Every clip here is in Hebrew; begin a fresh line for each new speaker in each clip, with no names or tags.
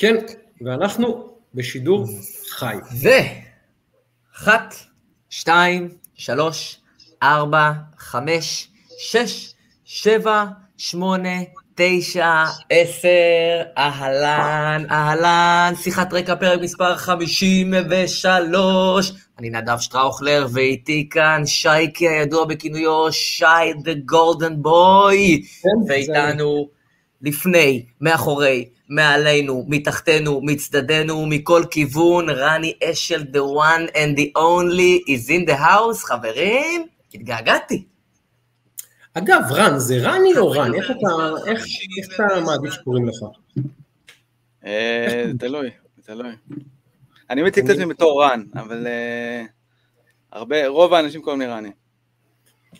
כן, ואנחנו בשידור חי.
ו... אחת, שתיים, שלוש, ארבע, חמש, שש, שבע, שמונה, תשע, עשר, אהלן, אהלן, שיחת רקע פרק מספר חמישים ושלוש. אני נדב שטראוכלר, ואיתי כאן שייקי הידוע בכינויו שי דה גולדן בוי, ואיתנו לפני, מאחורי, מעלינו, מתחתנו, מצדדינו, מכל כיוון, רני אשל, the one and the only, is in the house, חברים, התגעגעתי.
אגב, רן, זה רני או רן? איך אתה, איך, איך אתה מעדיף שקוראים לך?
אה, תלוי, תלוי. אני מציג את עצמי בתור רן, אבל אה, הרבה, רוב האנשים קוראים לי רני.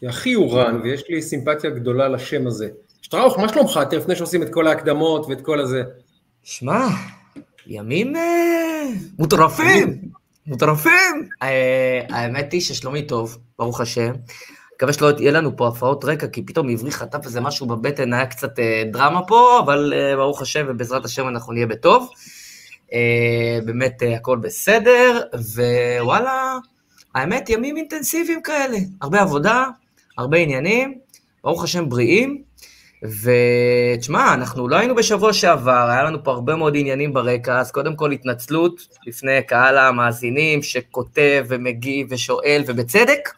אחי הוא רן, ויש לי סימפתיה גדולה לשם הזה. שטראוך, מה שלומך? לפני שעושים את כל ההקדמות ואת כל הזה.
שמע, ימים אה, מוטרפים, מוטרפים. אה, האמת היא ששלומי טוב, ברוך השם. מקווה שלא יהיה לנו פה הפרעות רקע, כי פתאום עברי חטף איזה משהו בבטן, היה קצת אה, דרמה פה, אבל ברוך השם ובעזרת השם אנחנו נהיה בטוב. באמת הכל בסדר, ווואלה, האמת ימים אינטנסיביים כאלה, הרבה עבודה, הרבה עניינים, ברוך השם בריאים. ותשמע, אנחנו לא היינו בשבוע שעבר, היה לנו פה הרבה מאוד עניינים ברקע, אז קודם כל התנצלות לפני קהל המאזינים שכותב ומגיב ושואל, ובצדק,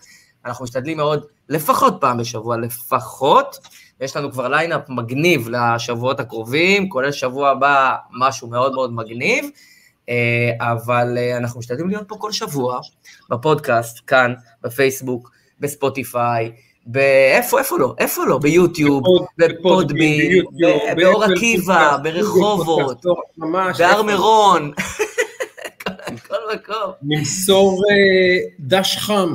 אנחנו משתדלים מאוד, לפחות פעם בשבוע, לפחות. יש לנו כבר lineup מגניב לשבועות הקרובים, כולל שבוע הבא משהו מאוד מאוד מגניב, אה, אבל אה, אנחנו משתדלים להיות פה כל שבוע, בפודקאסט, כאן, בפייסבוק, בספוטיפיי, באיפה, איפה לא? איפה לא? ביוטיוב, בפודבי, באור עקיבא, ברחובות, בהר מירון, כל מקום.
נמסור אה, דש חם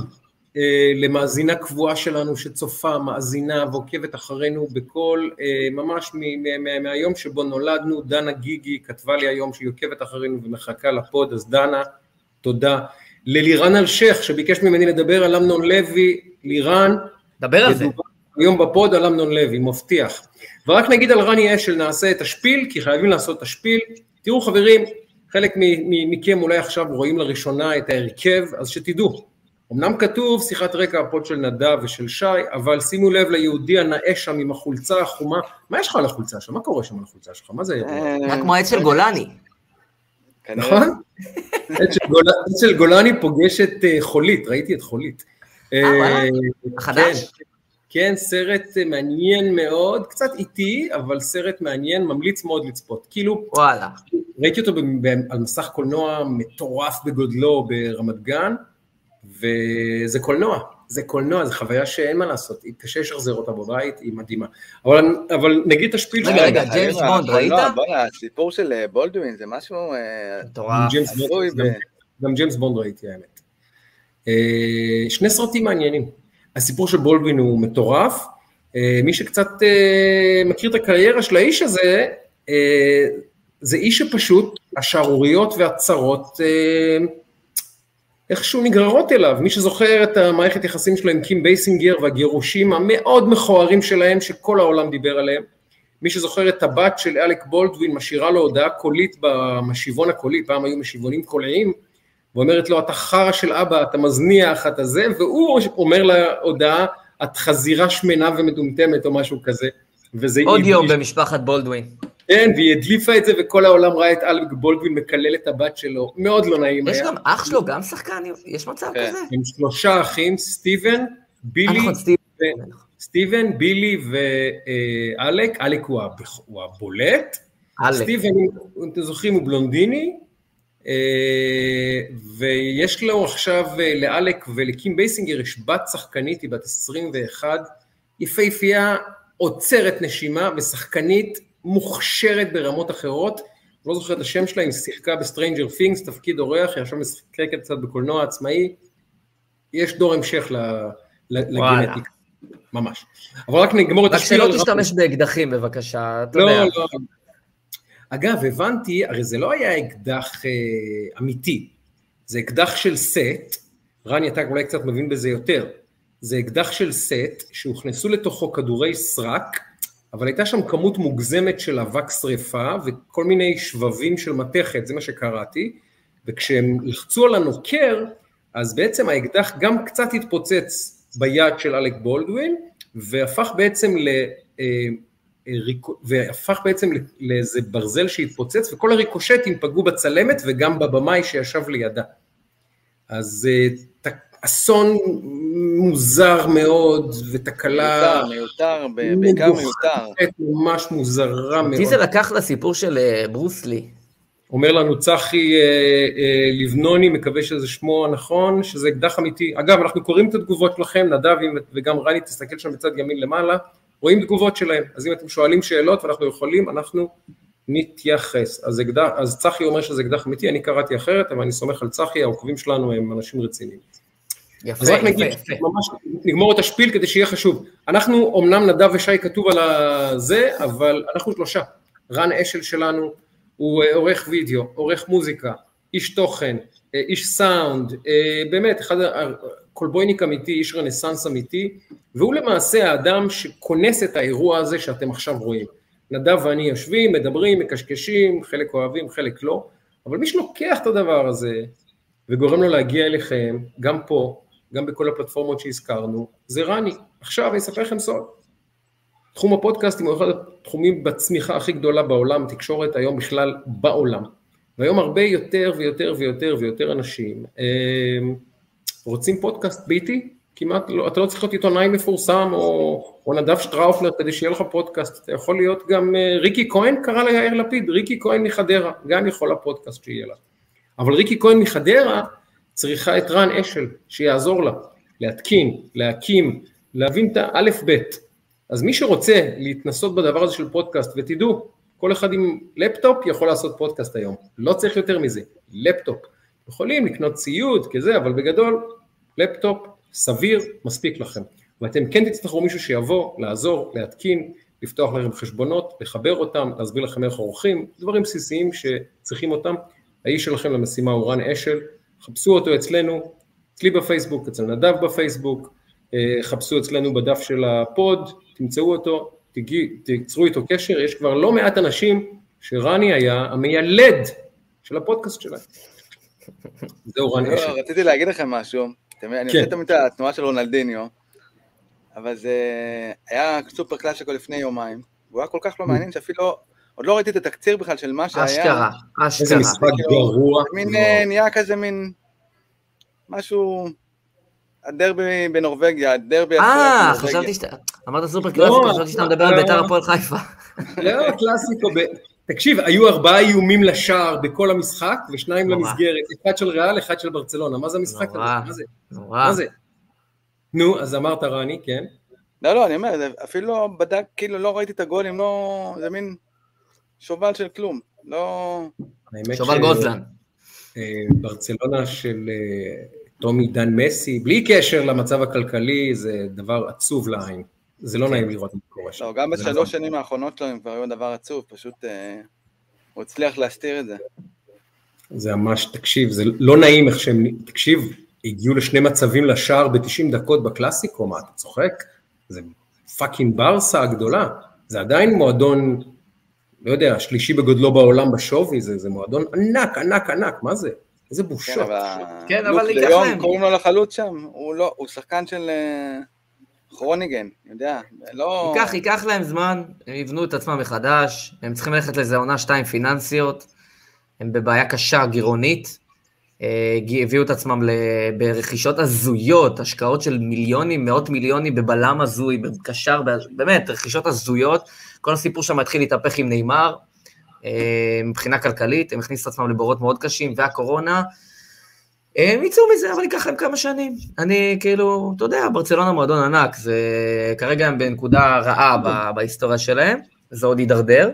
אה, למאזינה קבועה שלנו שצופה, מאזינה ועוקבת אחרינו בכל, אה, ממש מהיום שבו נולדנו, דנה גיגי כתבה לי היום שהיא עוקבת אחרינו ומחכה ל pod, אז דנה, תודה. ללירן אלשיך שביקש ממני לדבר על אמנון לוי, לירן,
דבר על זה.
היום ב pod על אמנון לוי, מבטיח. ורק נגיד על רני אשל נעשה את ה spiel, כי חייבים לעשות את ה spiel. תראו חברים, חלק מכם אולי עכשיו רואים לראשונה את ההרכב, אז שתדעו. אמנם כתוב שיחת רקע ה pod של נדב ושל שי, אבל שימו לב ליהודי הנאה שם עם החולצה החומה. מה יש לך על החולצה שם? מה קורה שם על החולצה שלך? מה זה?
היה כמו עץ של גולני.
נכון? עץ של גולני פוגש את אה, חולית, ראיתי את חולית.
אה, אה, החדש?
כן, כן, סרט מעניין מאוד, קצת איטי, אבל סרט מעניין, ממליץ מאוד לצפות. כאילו,
וואלה.
ראיתי אותו על מסך קולנוע מטורף בגודלו ברמת גן, וזה קולנוע, זה קולנוע, זו חוויה שאין מה לעשות, קשה לשחזר אותה בבית, היא מדהימה. אבל, אבל נגיד את השפיל
רגע, רגע, ג'יימס בונד, ראית?
בוא'נה, הסיפור של אה, בולדווין זה משהו...
מטורף.
גם ג'יימס בונד ראיתי האמת. אה, שני סרטים מעניינים. הסיפור של בולדווין הוא מטורף, אה, מי שקצת אה, מכיר את הקריירה של האיש הזה, זה איש שפשוט השערוריות והצרות איכשהו נגררות אליו, מי שזוכר את המערכת יחסים שלו עם קים בייסינגר והגירושים המאוד מכוערים שלהם שכל העולם דיבר עליהם, מי שזוכר את הבת של אלק בולדווין משאירה לו הודעה קולית במשיבון הקולי, פעם היו משיבונים קוליים, ואומרת לו, אתה חרא של אבא, אתה מזניח, אתה זה, והוא אומר לה הודעה, את חזירה שמנה ומטומטמת או משהו כזה.
וזה עוד יום ש... במשפחת בולדווין.
כן, והיא הדליפה את זה, וכל העולם ראה את אלק בולדווין מקלל את הבת שלו, מאוד לא נעים
יש היה. גם אח שלו, גם שחקן, יש מצב כן. כזה?
עם שלושה אחים, סטיבן, בילי, נכון, ו... סטיבן, בילי ואלק, אלק הוא, הוא הבולט, אלק. סטיבן, אם אתם זוכרים, הוא בלונדיני, אה, ויש לו עכשיו, אה, לאלק ולקים בייסינגר, יש בת שחקנית, היא בת 21, יפהפייה, עוצרת נשימה ושחקנית מוכשרת ברמות אחרות, לא זוכר את השם שלה, היא שיחקה בסטריינג'ר ת'ינגס, תפקיד אורח, היא עכשיו משחקת קצת בקולנוע עצמאי, יש דור המשך לגנטיקה, ממש. אבל רק נגמור את
השיר. רק שלא תשתמש באקדחים בבקשה, לא. לא, לא.
אגב, הבנתי, הרי זה לא היה אקדח אה, אמיתי, זה אקדח של סט, רני, אתה אולי קצת מבין בזה יותר, זה אקדח של סט שהוכנסו לתוכו כדורי סרק, אבל הייתה שם כמות מוגזמת של אבק שריפה וכל מיני שבבים של מתכת, זה מה שקראתי, וכשהם לחצו על הנוקר, אז בעצם האקדח גם קצת התפוצץ ביד של אלק בולדווין, והפך בעצם ל... אה, אה, והפך בעצם לאיזה ברזל שהתפוצץ, וכל הריקושטים פגעו בצלמת וגם בבמאי שישב לידה. אז אה, אסון מוזר מאוד, ותקלה...
מיותר, מיותר, בעיקר מיותר.
ממש מוזרה מאוד.
זה לקח לסיפור של ברוסלי.
אומר לנו צחי לבנוני, מקווה שזה שמו הנכון, שזה אקדח אמיתי. אגב, אנחנו קוראים את התגובות שלכם, נדב וגם רני, תסתכל שם בצד ימין למעלה. רואים תגובות שלהם, אז אם אתם שואלים שאלות ואנחנו יכולים, אנחנו נתייחס. אז, אקדח, אז צחי אומר שזה אקדח אמיתי, אני קראתי אחרת, אבל אני סומך על צחי, העוקבים שלנו הם אנשים רציניים. יפה, אז רק יפה, נגיד, יפה. ממש נגמור את השפיץ כדי שיהיה חשוב. אנחנו, אמנם נדב ושי כתוב על הזה, אבל אנחנו שלושה. רן אשל שלנו הוא אה, עורך וידאו, עורך מוזיקה, איש תוכן, אה, איש סאונד, אה, באמת, אחד קולבויניק אמיתי, איש רנסאנס אמיתי, והוא למעשה האדם שמכונן את האירוע הזה שאתם עכשיו רואים. נדב ואני יושבים, מדברים, מקשקשים, חלק אוהבים, חלק לא, אבל מי שלוקח את הדבר הזה וגורם לו להגיע אליכם, גם פה, גם בכל הפלטפורמות שהזכרנו, זה רני. עכשיו אני אספר לכם סוד. תחום הפודקאסטים הוא אחד התחומים בצמיחה הכי גדולה בעולם, תקשורת היום בכלל בעולם. והיום הרבה יותר ויותר ויותר ויותר אנשים אה, רוצים פודקאסט ביטי, כמעט לא, אתה לא צריך להיות עיתונאי מפורסם או, או נדב שטראופלר כדי שיהיה לך פודקאסט, אתה יכול להיות גם uh, ריקי כהן קרא ליאיר לפיד, ריקי כהן מחדרה, גם יכול הפודקאסט שיהיה לה. אבל ריקי כהן מחדרה צריכה את רן אשל שיעזור לה, להתקין, להקים, להבין את האלף בית. אז מי שרוצה להתנסות בדבר הזה של פודקאסט, ותדעו, כל אחד עם לפטופ יכול לעשות פודקאסט היום, לא צריך יותר מזה, לפטופ. יכולים לקנות ציוד כזה, אבל בגדול לפטופ סביר מספיק לכם. ואתם כן תצטרכו מישהו שיבוא, לעזור, להתקין, לפתוח לכם חשבונות, לחבר אותם, להסביר לכם איך עורכים, דברים בסיסיים שצריכים אותם. האיש שלכם למשימה הוא רן אשל, חפשו אותו אצלנו, אצלי בפייסבוק, אצל נדב בפייסבוק, אה, חפשו אצלנו בדף של הפוד, תמצאו אותו, תיצרו איתו קשר, יש כבר לא מעט אנשים שרני היה המיילד של הפודקאסט שלהם.
זהו רן אשל. רציתי להגיד לכם משהו, אני עושה תמיד את התנועה של רונלדיניו, אבל זה היה סופר קלאסיקו לפני יומיים, והוא היה כל כך לא mm. מעניין שאפילו, עוד לא ראיתי את התקציר בכלל של מה שהיה.
אשכרה, אשכרה.
איזה משחק גרוע.
מין, אה, נהיה כזה מין, משהו, הדרבי בנורבגיה, הדרבי
אה, חשבתי שאתה, אמרת סופר קלאסיקו, לא, חשבתי שאתה מדבר על לא. בית"ר הפועל חיפה.
לא, קלאסיקו, תקשיב, היו ארבעה איומים לשער בכל המשחק, ושניים למסגרת, אחד של ריאל, אחד של ברצלונה, מה זה המשחק הזה? מה זה? נורא. מה זה? נו, אז אמרת רני, כן.
לא, לא, אני אומר, אפילו לא בדק, כאילו לא ראיתי את הגולים, לא, זה מין שובל של כלום, לא...
שובל גוזלן.
אה, ברצלונה של אה, טומי דן מסי, בלי קשר למצב הכלכלי, זה דבר עצוב לעין. זה לא נעים לראות מה קורה שם.
לא, גם בשלוש נכון. שנים האחרונות שלו הם כבר היו דבר עצוב, פשוט אה, הוא הצליח להסתיר את זה.
זה ממש, תקשיב, זה לא נעים איך שהם, תקשיב, הגיעו לשני מצבים לשער ב-90 דקות בקלאסיקו, מה אתה צוחק? זה fucking ברסה הגדולה, זה עדיין מועדון, לא יודע, השלישי בגודלו בעולם בשווי, זה, זה מועדון ענק, ענק, ענק, מה זה? איזה בושות. כן, אבל,
כן, אבל ייקח להם. קוראים לו לחלוץ שם, הוא לא, הוא שחקן של... כרוניגן, יודע, לא...
ייקח, ייקח להם זמן, הם יבנו את עצמם מחדש, הם צריכים ללכת לאיזה עונה שתיים פיננסיות, הם בבעיה קשה, גירעונית, אה, הביאו את עצמם ברכישות הזויות, השקעות של מיליונים, מאות מיליונים בבלם הזוי, בקשר, באמת, רכישות הזויות, כל הסיפור שם התחיל להתהפך עם נאמר, אה, מבחינה כלכלית, הם הכניסו את עצמם לבורות מאוד קשים, והקורונה, הם יצאו מזה, אבל ייקח להם כמה שנים. אני כאילו, אתה יודע, ברצלונה מועדון ענק, זה כרגע הם בנקודה רעה בהיסטוריה שלהם, זה עוד יידרדר.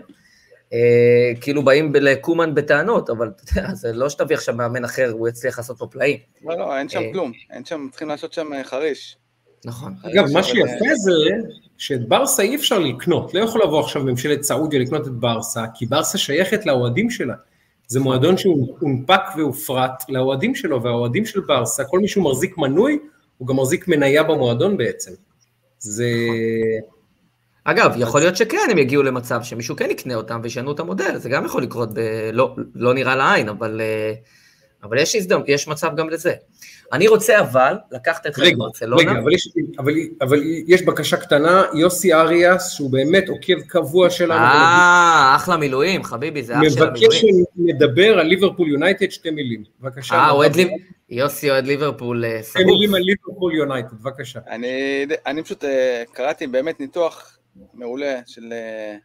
אה, כאילו באים לקומן בטענות, אבל אתה יודע, זה לא שתביא עכשיו מאמן אחר, הוא יצליח לעשות פה פלאים.
לא, לא, אין שם אה, כלום, אין שם, צריכים לעשות שם אה, חריש.
נכון.
אגב, מה שיפה זה שאת ברסה אי אפשר לקנות, לא יכול לבוא עכשיו ממשלת סעודיה לקנות את ברסה, כי ברסה שייכת לאוהדים שלה. זה מועדון שהונפק והופרט לאוהדים שלו, והאוהדים של ברסה, כל מי שהוא מחזיק מנוי, הוא גם מחזיק מניה במועדון בעצם. זה...
אגב, יכול להיות שכן, הם יגיעו למצב שמישהו כן יקנה אותם וישנו את המודל, זה גם יכול לקרות, ב... לא, לא נראה לעין, אבל, אה, אבל יש הזדמנות, יש מצב גם לזה. אני רוצה אבל לקחת את
רגע, ברצלונה. רגע, אבל יש, אבל, אבל יש בקשה קטנה, יוסי אריאס, שהוא באמת עוקב קבוע שלנו.
אה, אחלה מילואים, חביבי, זה אח של המילואים.
מבקש שנדבר על ליברפול יונייטד שתי מילים, בבקשה.
אה, אוהד ליברפול, יוסי אוהד ליברפול
אה, שתי מילים על ליברפול יונייטד, בבקשה.
אני, אני פשוט אה, קראתי באמת ניתוח מעולה של, אה,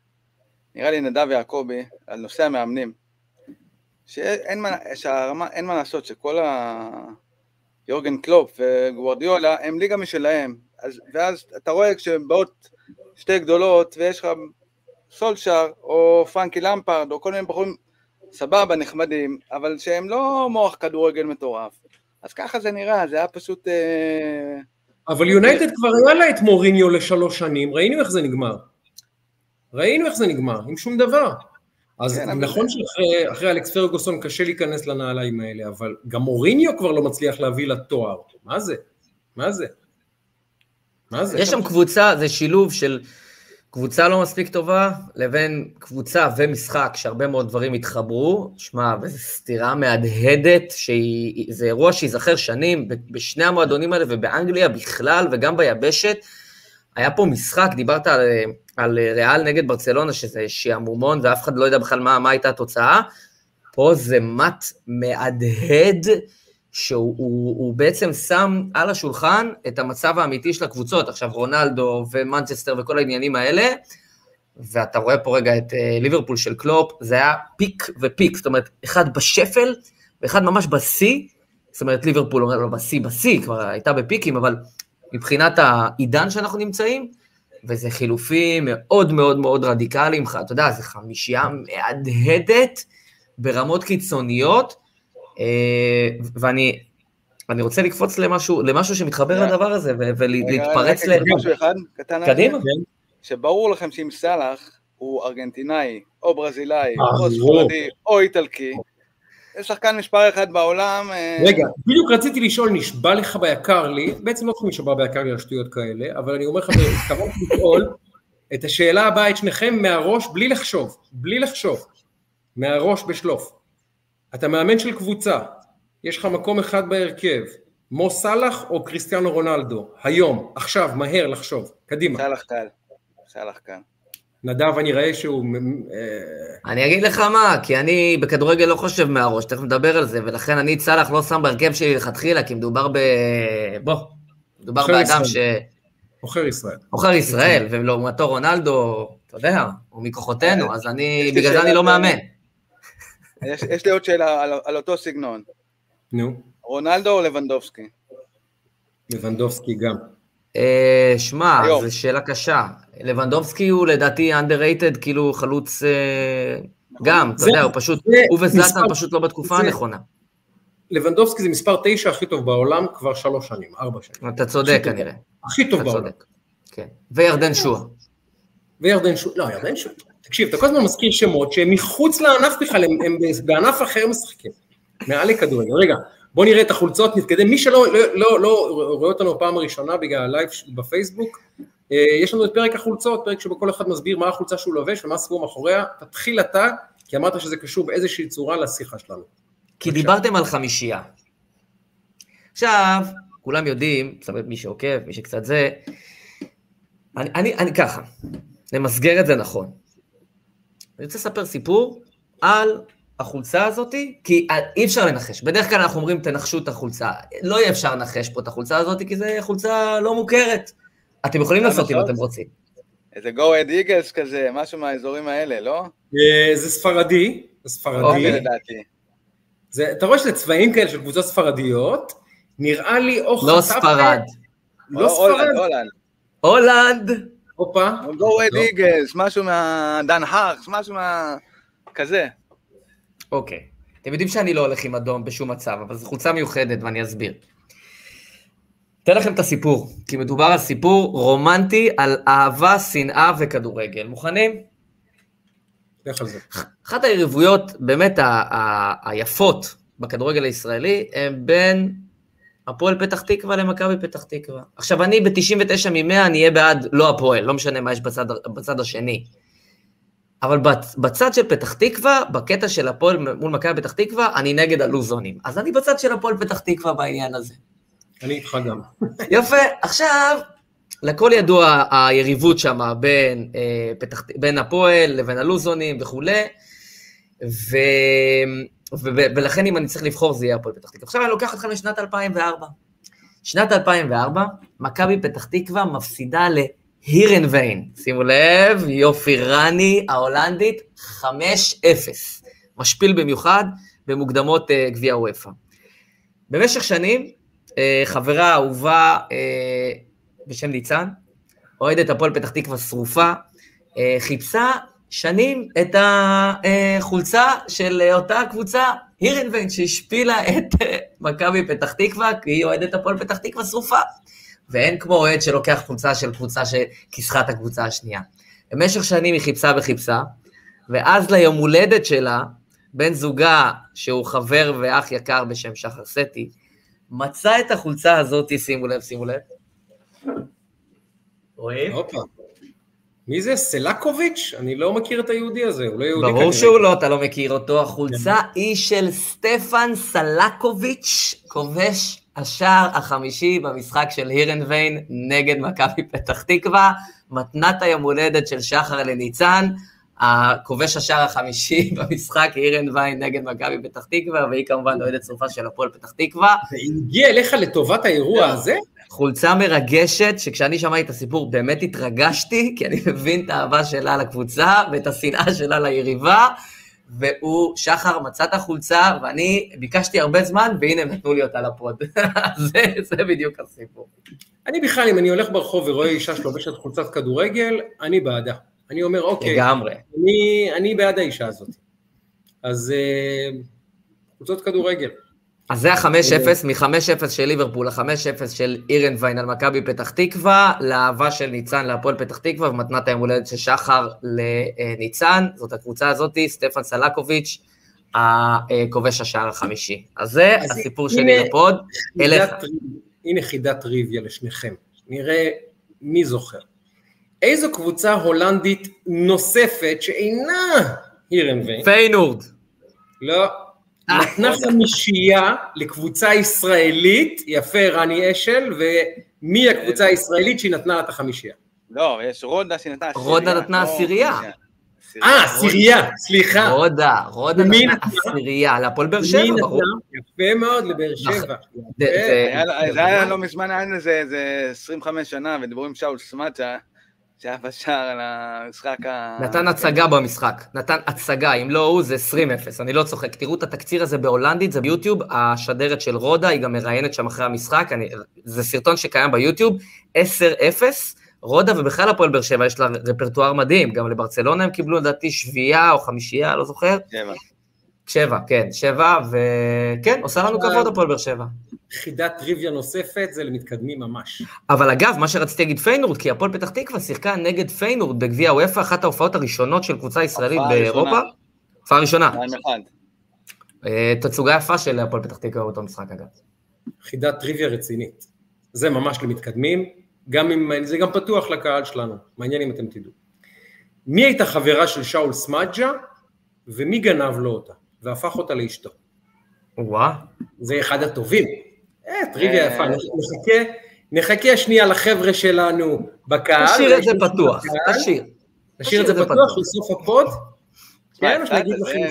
נראה לי נדב יעקבי, על נושא המאמנים. שאין מה, שהרמה, אין מה לעשות, שכל ה... יורגן קלופ וגוורדיולה הם ליגה משלהם, אז, ואז אתה רואה כשבאות שתי גדולות ויש לך סולשר או פרנקי למפרד או כל מיני בחורים סבבה, נחמדים, אבל שהם לא מוח כדורגל מטורף. אז ככה זה נראה, זה היה פשוט... אה...
אבל יונייטד כבר היה לה את מוריניו לשלוש שנים, ראינו איך זה נגמר. ראינו איך זה נגמר, עם שום דבר. אז כן, נכון שאחרי אלכס פרגוסון קשה להיכנס לנעליים האלה, אבל גם מוריניו כבר לא מצליח להביא לתואר. מה זה? מה זה?
מה זה? יש שם קבוצה, זה שילוב של קבוצה לא מספיק טובה, לבין קבוצה ומשחק שהרבה מאוד דברים התחברו. שמע, וזו סתירה מהדהדת, זה אירוע שייזכר שנים בשני המועדונים האלה ובאנגליה בכלל וגם ביבשת. היה פה משחק, דיברת על על אה, ריאל נגד ברצלונה, שזה שעמומון ואף אחד לא יודע בכלל מה, מה הייתה התוצאה. פה זה מט מהדהד, שהוא הוא, הוא בעצם שם על השולחן את המצב האמיתי של הקבוצות. עכשיו, רונלדו ומנצ'סטר וכל העניינים האלה, ואתה רואה פה רגע את uh, ליברפול של קלופ, זה היה פיק ופיק, זאת אומרת, אחד בשפל ואחד ממש בשיא, זאת אומרת, ליברפול לו בשיא, בשיא, כבר הייתה בפיקים, אבל מבחינת העידן שאנחנו נמצאים, וזה חילופים מאוד מאוד מאוד רדיקליים, אתה יודע, זה חמישייה מהדהדת ברמות קיצוניות, אה, ואני אני רוצה לקפוץ למשהו, למשהו שמתחבר לדבר הזה, ולהתפרץ ל...
רגע, משהו אחד, קטן. קדימה. שברור לכם שאם סאלח הוא ארגנטינאי, או ברזילאי, או אה, ספרדי, או איטלקי, זה שחקן מספר אחד בעולם.
אה, רגע, בדיוק רציתי לשאול, נשבע לך ביקר לי, בעצם לא צריכים לשבע ביקר לי על שטויות כאלה, אבל אני אומר לך, התכוונתי לשאול את השאלה הבאה, את שניכם מהראש, בלי לחשוב, בלי לחשוב, מהראש בשלוף. אתה מאמן של קבוצה, יש לך מקום אחד בהרכב, מו סאלח או קריסטיאנו רונלדו, היום, עכשיו, מהר לחשוב, קדימה.
סאלח קל, סאלח קל.
נדב, אני רואה שהוא...
אה, אני אגיד לך מה, כי אני בכדורגל לא חושב מהראש, תכף נדבר על זה, ולכן אני את סאלח לא שם בהרכב שלי לכתחילה, כי מדובר ב... בוא, מדובר באדם ש...
עוכר ישראל.
עוכר ישראל, ולעומתו רונלדו, אתה יודע, הוא מכוחותינו, אז אני, בגלל זה אני לא מאמן.
יש לי עוד שאלה על אותו סגנון.
נו.
רונלדו או לבנדובסקי?
לבנדובסקי גם.
אה, שמע, זו שאלה קשה. לבנדובסקי הוא לדעתי underrated, כאילו חלוץ אה, נכון. גם, אתה יודע, הוא פשוט, הוא וזלטן פשוט לא בתקופה הנכונה.
לבנדובסקי זה מספר תשע הכי טוב בעולם כבר שלוש שנים, ארבע שנים.
אתה צודק כנראה.
הכי טוב בעולם.
כן. וירדן שועה.
וירדן שועה, לא, ירדן שועה. תקשיב, אתה כל הזמן מזכיר שמות שהם מחוץ לענף בכלל, הם בענף אחר משחקים. מעל לכדורגל. רגע, בואו נראה את החולצות, נתקדם. מי שלא לא, לא, לא רואה אותנו בפעם הראשונה בגלל הלייב בפייסבוק, אה, יש לנו את פרק החולצות, פרק שבו כל אחד מסביר מה החולצה שהוא לובש ומה הסיפור מאחוריה. תתחיל אתה, כי אמרת שזה קשור באיזושהי צורה לשיחה שלנו.
כי. דיברתם על חמישייה. עכשיו, כולם יודעים, זאת אומרת מי שעוקב, מי שקצת זה, אני, אני, אני ככה, נמסגר את זה נכון. אני רוצה לספר סיפור על החולצה הזאתי, כי אי אפשר לנחש. בדרך כלל אנחנו אומרים, תנחשו את החולצה. לא יהיה אפשר לנחש פה את החולצה הזאתי, כי זו חולצה לא מוכרת. אתם יכולים לעשות אם אתם רוצים.
איזה גו אד איגלס כזה, משהו מהאזורים האלה, לא?
אה, זה ספרדי, זה ספרדי. אוקיי, לדעתי. אתה רואה שזה צבעים כאלה של קבוצות ספרדיות, נראה לי או
לא ספרד.
לא ספרד. הולנד.
הולנד.
הופה.
גו אד איגלס, משהו מהדן הארקס, משהו מה... כזה.
אוקיי. אתם יודעים שאני לא הולך עם אדום בשום מצב, אבל זו חולצה מיוחדת ואני אסביר. אתן לכם את הסיפור, כי מדובר על סיפור רומנטי על אהבה, שנאה וכדורגל. מוכנים?
לך על זה.
אחת היריבויות באמת היפות בכדורגל הישראלי הם בין הפועל פתח תקווה למכבי פתח תקווה. עכשיו, אני ב-99 מ-100 אני אהיה בעד לא הפועל, לא משנה מה יש בצד, בצד השני. אבל בצד של פתח תקווה, בקטע של הפועל מול מכבי פתח תקווה, אני נגד הלוזונים. אז אני בצד של הפועל פתח תקווה בעניין הזה.
אני איתך גם.
יפה, עכשיו, לכל ידוע היריבות שם בין, אה, פתח, בין הפועל לבין הלוזונים וכולי, ו, ו, ו, ולכן אם אני צריך לבחור זה יהיה הפועל פתח תקווה. עכשיו אני לוקח אתכם לשנת 2004. שנת 2004, מכבי פתח תקווה מפסידה להירנביין, שימו לב, יופי רני ההולנדית, 5-0. משפיל במיוחד במוקדמות uh, גביע וופא. במשך שנים, uh, חברה אהובה uh, בשם ניצן, אוהדת הפועל פתח תקווה שרופה, אה, חיפשה שנים את החולצה של אותה קבוצה, הירנביין, שהשפילה את מכבי פתח תקווה, כי היא אוהדת הפועל פתח תקווה שרופה. ואין כמו אוהד שלוקח חולצה של קבוצה שכיסחה את הקבוצה השנייה. במשך שנים היא חיפשה וחיפשה, ואז ליום הולדת שלה, בן זוגה, שהוא חבר ואח יקר בשם שחר סטי, מצא את החולצה הזאת, שימו לב, שימו לב,
רואים? מי זה? סלקוביץ'? אני לא מכיר את היהודי הזה, הוא לא יהודי
כנראה. ברור שהוא לא, אתה לא מכיר אותו. החולצה היא של סטפן סלקוביץ', כובש השער החמישי במשחק של הירנביין נגד מכבי פתח תקווה, מתנת היום הולדת של שחר לניצן, הכובש השער החמישי במשחק, הירנביין נגד מכבי פתח תקווה, והיא כמובן אוהדת צרופה של הפועל פתח תקווה.
והיא הגיעה אליך לטובת האירוע הזה?
חולצה מרגשת, שכשאני שמעתי את הסיפור באמת התרגשתי, כי אני מבין את האהבה שלה לקבוצה ואת השנאה שלה ליריבה, והוא, שחר, מצא את החולצה, ואני ביקשתי הרבה זמן, והנה הם נתנו לי אותה לפוד. זה, זה בדיוק הסיפור.
אני בכלל, אם אני הולך ברחוב ורואה אישה שלובשת חולצת כדורגל, אני בעדה. אני אומר, אוקיי,
לגמרי.
אני, אני בעד האישה הזאת. אז אה, חולצות כדורגל.
אז זה ה-5-0, מ-5-0 של ליברפול ל-5-0 של אירנביין על מכבי פתח תקווה, לאהבה של ניצן להפועל פתח תקווה, ומתנת היום הולדת של שחר לניצן, זאת הקבוצה הזאת, סטפן סלקוביץ', הכובש השער החמישי. אז זה אז הסיפור הנה, שלי לפוד, אליך.
הנה חידת טריוויה לשניכם, נראה מי זוכר. איזו קבוצה הולנדית נוספת שאינה הירנביין?
פיינורד.
לא. נתנה חמישייה לקבוצה ישראלית, יפה רני אשל, ומי הקבוצה הישראלית שהיא נתנה לה את החמישייה?
לא, יש רודה שנתנה
עשירייה. רודה נתנה עשירייה.
אה, עשירייה, סליחה.
רודה, רודה נתנה עשירייה, להפועל באר שבע, ברור.
יפה מאוד, לבאר שבע.
זה היה לא מזמן, היה איזה 25 שנה, ודיברו עם שאול סמצ'ה. שהיה בשער על המשחק ה...
נתן הצגה במשחק, נתן הצגה, אם לא הוא זה 20-0, אני לא צוחק. תראו את התקציר הזה בהולנדית, זה ביוטיוב, השדרת של רודה, היא גם מראיינת שם אחרי המשחק, אני, זה סרטון שקיים ביוטיוב, 10-0, רודה ובכלל הפועל באר שבע, יש לה רפרטואר מדהים, גם לברצלונה הם קיבלו לדעתי שביעייה או חמישייה, לא זוכר. שבע. שבע, כן, שבע, וכן, עושה לנו כבוד הפועל באר שבע.
חידת טריוויה נוספת, זה למתקדמים ממש.
אבל אגב, מה שרציתי להגיד פיינורד, כי הפועל פתח תקווה שיחקה נגד פיינורד בגביע אופ"א, אחת ההופעות הראשונות של קבוצה ישראלית באירופה. הופעה ראשונה. אה, תצוגה יפה של הפועל פתח תקווה באותו משחק אגב.
חידת טריוויה רצינית. זה ממש למתקדמים, גם אם, זה גם פתוח לקהל שלנו, מעניין אם אתם תדעו. מי הייתה חברה של שאול סמדג'ה, ומי גנב לו אותה, והפך אותה לאשתו.
וואה.
זה אחד הטובים. אה, טריוויה יפה, אה. נחכה, נחכה שנייה לחבר'ה שלנו בקהל.
תשאיר את זה פתוח, תשאיר.
תשאיר את זה פתוח לסוף הפוד.
כן,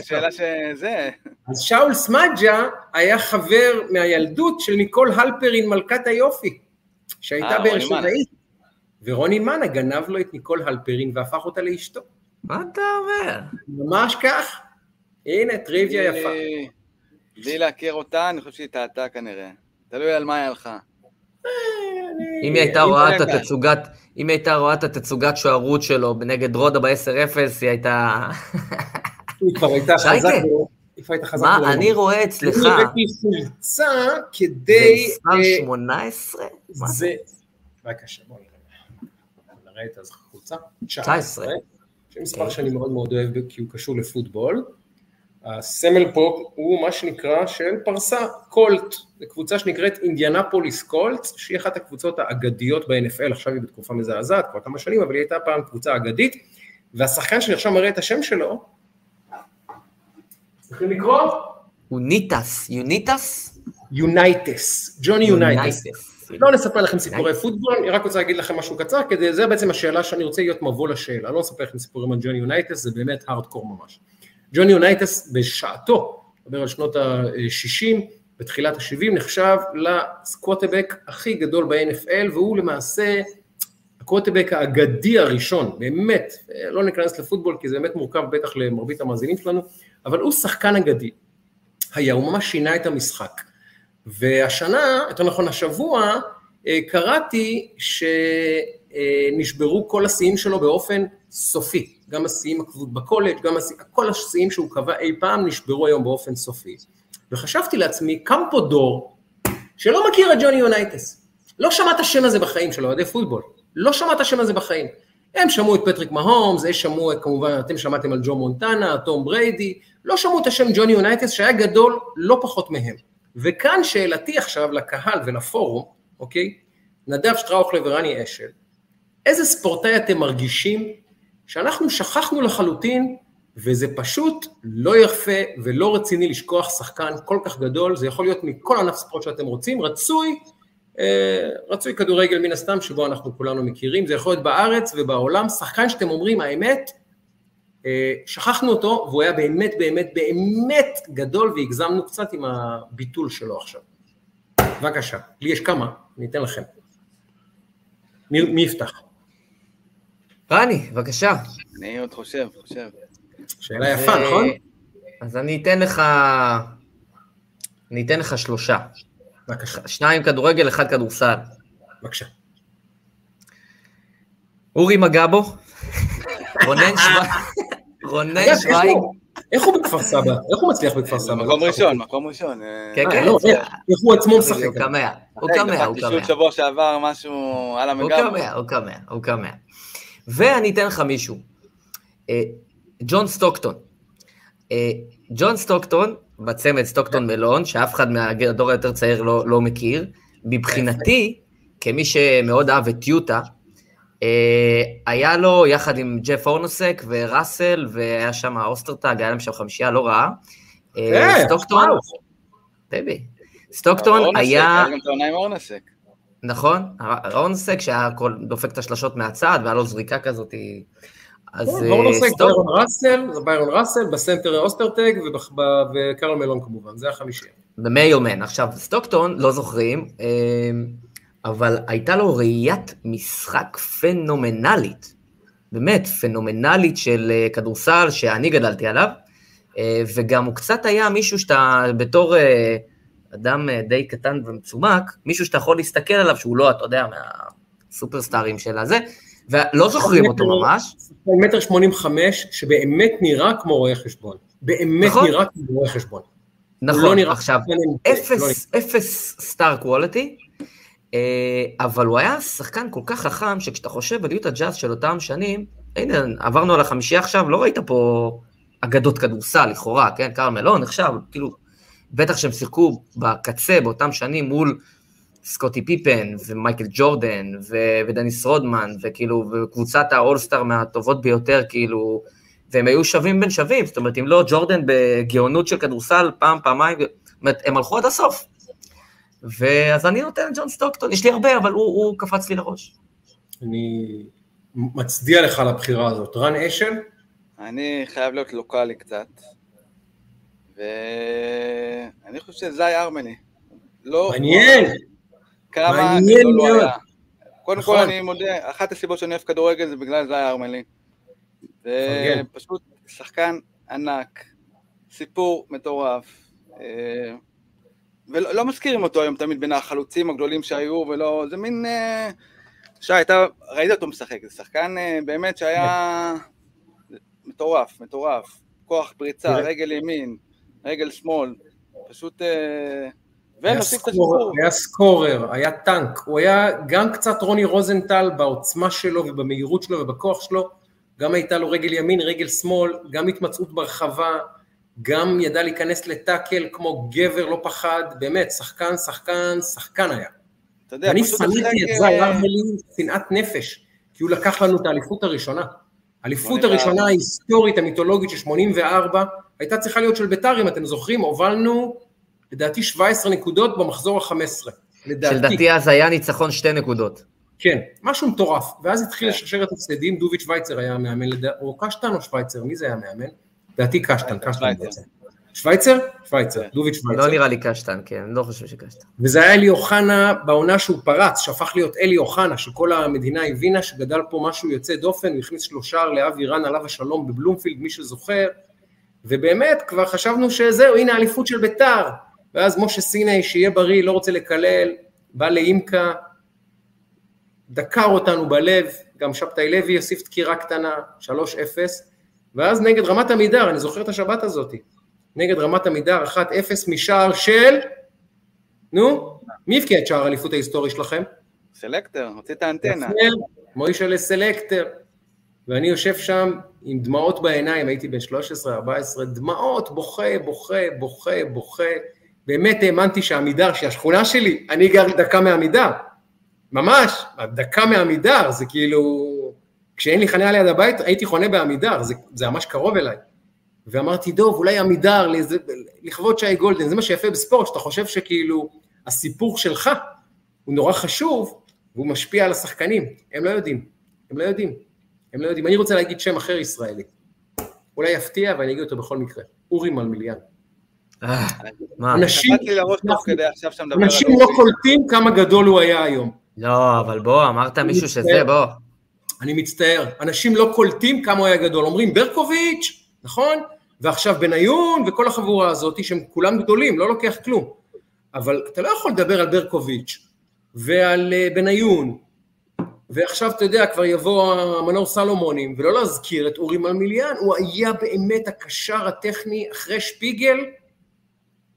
שאלה שזה.
אז שאול סמדג'ה היה חבר מהילדות של ניקול הלפרין מלכת היופי, שהייתה אה, באר שבעית. ורוני מנה גנב לו את ניקול הלפרין והפך אותה לאשתו.
מה אתה אומר?
ממש כך. הנה, טריוויה יפה.
בלי להכיר אותה, אני חושב שהיא טעתה כנראה. תלוי על מה היא הלכה.
אם היא הייתה רואה את התצוגת, אם היא הייתה רואה את התצוגת שוערות שלו נגד רודה ב-10-0, היא הייתה...
היא כבר הייתה חזק.
מה, אני רואה אצלך... אני
הבאתי חולצה כדי...
זה מספר 18? אה,
זה... בבקשה, בואו נראה את החולצה.
19.
זה מספר שאני מאוד מאוד אוהב כי הוא קשור לפוטבול. הסמל פה הוא מה שנקרא של פרסה, קולטס, זו קבוצה שנקראת אינדיאנפוליס קולטס, שהיא אחת הקבוצות האגדיות ב-NFL, עכשיו היא בתקופה מזעזעת, כבר כמה שנים, אבל היא הייתה פעם קבוצה אגדית, והשחקן שאני עכשיו מראה את השם שלו, צריכים לקרוא?
יונייטס, יונייטס?
יונייטס, ג'וני יונייטס. לא נספר לכם סיפורי פוטבול, אני רק רוצה להגיד לכם משהו קצר, כדי, זה בעצם השאלה שאני רוצה להיות מבוא לשאלה, לא אספר לכם סיפורים על ג'וני יונייטס, זה באמת הארדקור ממש. ג'וני יונייטס בשעתו, מדבר על שנות ה-60, בתחילת ה-70, נחשב לקוורטרבק הכי גדול ב-NFL, והוא למעשה הקוורטרבק האגדי הראשון, באמת, לא ניכנס לפוטבול כי זה באמת מורכב בטח למרבית המאזינים שלנו, אבל הוא שחקן אגדי. היה, הוא ממש שינה את המשחק. והשנה, יותר נכון השבוע, אה, קראתי שנשברו כל השיאים שלו באופן סופי. גם השיאים בקולג', גם השיאים, כל השיאים שהוא קבע אי פעם נשברו היום באופן סופי. וחשבתי לעצמי, קם פה דור שלא מכיר את ג'וני יונייטס. לא שמע את השם הזה בחיים של אוהדי פוטבול. לא שמע את השם הזה בחיים. הם שמעו את פטריק מהומס, הם שמעו, כמובן, אתם שמעתם על ג'ו מונטנה, טום בריידי, לא שמעו את השם ג'וני יונייטס שהיה גדול לא פחות מהם. וכאן שאלתי עכשיו לקהל ולפורום, אוקיי? נדב שטראוכלר ורני אשל, איזה ספורטאי אתם מרגישים שאנחנו שכחנו לחלוטין, וזה פשוט לא יפה ולא רציני לשכוח שחקן כל כך גדול, זה יכול להיות מכל ענף ספורט שאתם רוצים, רצוי, אה, רצוי כדורגל מן הסתם שבו אנחנו כולנו מכירים, זה יכול להיות בארץ ובעולם, שחקן שאתם אומרים האמת, אה, שכחנו אותו והוא היה באמת באמת באמת גדול והגזמנו קצת עם הביטול שלו עכשיו. בבקשה, לי יש כמה, אני אתן לכם. מי, מי יפתח?
רני, בבקשה.
אני עוד חושב, חושב.
שאלה יפה, נכון?
אז אני אתן לך... אני אתן לך שלושה.
בבקשה.
שניים כדורגל, אחד כדורסל.
בבקשה.
אורי מגבו, רונן שווייג. רונן שווייג.
איך הוא בכפר סבא? איך הוא מצליח בכפר סבא?
מקום ראשון, מקום ראשון.
כן,
אה,
כן.
לא, איך הוא עצמו משחק?
הוא קמע, הוא קמע, הוא קמע.
שבוע שעבר משהו על המגב.
הוא קמע, הוא קמע, הוא קמע. ואני אתן לך מישהו. אה, ג'ון סטוקטון. אה, ג'ון סטוקטון, בצמד סטוקטון מלון, שאף אחד מהדור היותר צעיר לא, לא מכיר, מבחינתי, כמי שמאוד אהב את יוטה, אה, היה לו יחד עם ג'ף הורנאסק וראסל, והיה שם אוסטרטאג, היה להם שם חמישייה לא רעה. סטוקטון, baby, סטוקטון היה... נכון, הורנאסק שהיה דופק את השלשות מהצד, והיה לו זריקה כזאת.
אז הורנאסק, ביירון ראסל, זה ביירון ראסל, בסנטר אוסטרטג וקרל מלון כמובן, זה החמישייה.
ומיילמן, עכשיו סטוקטון, לא זוכרים, אבל הייתה לו ראיית משחק פנומנלית, באמת פנומנלית של כדורסל שאני גדלתי עליו, וגם הוא קצת היה מישהו שאתה בתור אדם די קטן ומצומק, מישהו שאתה יכול להסתכל עליו שהוא לא, אתה יודע, מהסופרסטארים של הזה, ולא זוכרים אותו ממש.
מטר שמונים וחמש, שבאמת נראה כמו רואה חשבון. באמת נכון? נראה כמו רואה חשבון.
נכון, לא נראה עכשיו, אפס, לא אפס סטאר קוולטי, אבל הוא היה שחקן כל כך חכם, שכשאתה חושב על יוטה ג'אז של אותם שנים, הנה, עברנו על החמישייה עכשיו, לא ראית פה אגדות כדורסל, לכאורה, כן? קרמלון נחשב, כאילו, בטח שהם שיחקו בקצה באותם שנים מול סקוטי פיפן ומייקל ג'ורדן ו- ודניס רודמן, וכאילו, וקבוצת האולסטאר מהטובות ביותר, כאילו, והם היו שווים בין שווים, זאת אומרת, אם לא ג'ורדן בגאונות של כדורסל, פעם, פעמיים, זאת אומרת, הם הלכו עד הסוף. ואז אני נותן את ג'ון סטוקטון, יש לי הרבה, אבל הוא, הוא קפץ לי לראש.
אני מצדיע לך על הבחירה הזאת. רן אשל?
אני חייב להיות לוקאלי קצת, ואני חושב שזה היה ארמני. לא...
מעניין.
כמה
מעניין
לא
מאוד.
היה. קודם כל
נכון.
אני מודה, אחת הסיבות שאני אוהב כדורגל זה בגלל זה היה ארמלי.
מפרגן.
ופשוט שחקן ענק, סיפור מטורף. אה, ולא לא מזכירים אותו היום תמיד בין החלוצים הגדולים שהיו, ולא, זה מין... אה, שי, אתה ראית אותו משחק, זה שחקן אה, באמת שהיה מטורף, מטורף. כוח פריצה. רגל ימין, רגל שמאל, פשוט... אה,
היה
ונוסיף את הסיפור.
היה סקורר, היה טנק, הוא היה גם קצת רוני רוזנטל בעוצמה שלו ובמהירות שלו ובכוח שלו, גם הייתה לו רגל ימין, רגל שמאל, גם התמצאות ברחבה, גם ידע להיכנס לטאקל כמו גבר, לא פחד, באמת, שחקן, שחקן, שחקן היה. אתה יודע, אני שנאתי את זי אה, ארמלי שנאת נפש, כי הוא לקח לנו את האליפות הראשונה. האליפות הראשונה ההיסטורית, המיתולוגית של 84, הייתה צריכה להיות של בית"ר, אם אתם זוכרים, הובלנו לדעתי 17 נקודות במחזור ה-15.
שלדעתי אז היה ניצחון שתי נקודות.
כן, משהו מטורף, ואז התחיל לשרשר את הפסדים, דוביץ' שווייצר היה מאמן, או קשטן או שווייצר, מי זה היה מאמן? לדעתי קשטן, קשטן בעצם. שווייצר? שווייצר, דוביץ' שווייצר.
לא נראה לי קשטן, כן, לא חושב שקשטן.
וזה היה אלי אוחנה בעונה שהוא פרץ, שהפך להיות אלי אוחנה, שכל המדינה הבינה שגדל פה משהו יוצא דופן, הוא הכניס שלושה לאבי רן עליו השלום בבלומפילד, מי שזוכר, ובאמת כבר חשבנו שזהו, הנה האליפות של ביתר, ואז משה סיני, שיהיה בריא, לא רוצה לקלל, בא לאימקה, דקר אותנו בלב, גם שבתאי לוי יוסיף דקירה קטנה, 3-0, ואז נגד רמת עמידר, אני זוכר את השבת הזאת, נגד רמת עמידר, 1-0 משער של, נו, מי הבקיע את שער האליפות ההיסטורי שלכם?
סלקטר, הוציא את האנטנה.
מוישה לסלקטר. ואני יושב שם עם דמעות בעיניים, הייתי בן 13-14, דמעות, בוכה, בוכה, בוכה, בוכה. באמת האמנתי שעמידר, שהשכונה שלי, אני גר דקה מעמידר. ממש, דקה מעמידר, זה כאילו... כשאין לי חניה ליד הבית, הייתי חונה בעמידר, זה, זה ממש קרוב אליי. ואמרתי, דוב, אולי עמידר, לכבוד שי גולדן, זה מה שיפה בספורט, שאתה חושב שכאילו הסיפור שלך הוא נורא חשוב, והוא משפיע על השחקנים. הם לא יודעים, הם לא יודעים, הם לא יודעים. אני רוצה להגיד שם אחר ישראלי. אולי יפתיע ואני אגיד אותו בכל מקרה. אורי מלמיליאן. אנשים לא קולטים כמה גדול הוא היה היום.
לא, אבל בוא, אמרת מישהו שזה, בוא.
אני מצטער, אנשים לא קולטים כמה הוא היה גדול, אומרים ברקוביץ', נכון? ועכשיו בניון וכל החבורה הזאת, שהם כולם גדולים, לא לוקח כלום. אבל אתה לא יכול לדבר על ברקוביץ' ועל אה, בניון, ועכשיו אתה יודע, כבר יבוא המנור סלומונים, ולא להזכיר את אורי מלמיליאן, הוא היה באמת הקשר הטכני אחרי שפיגל,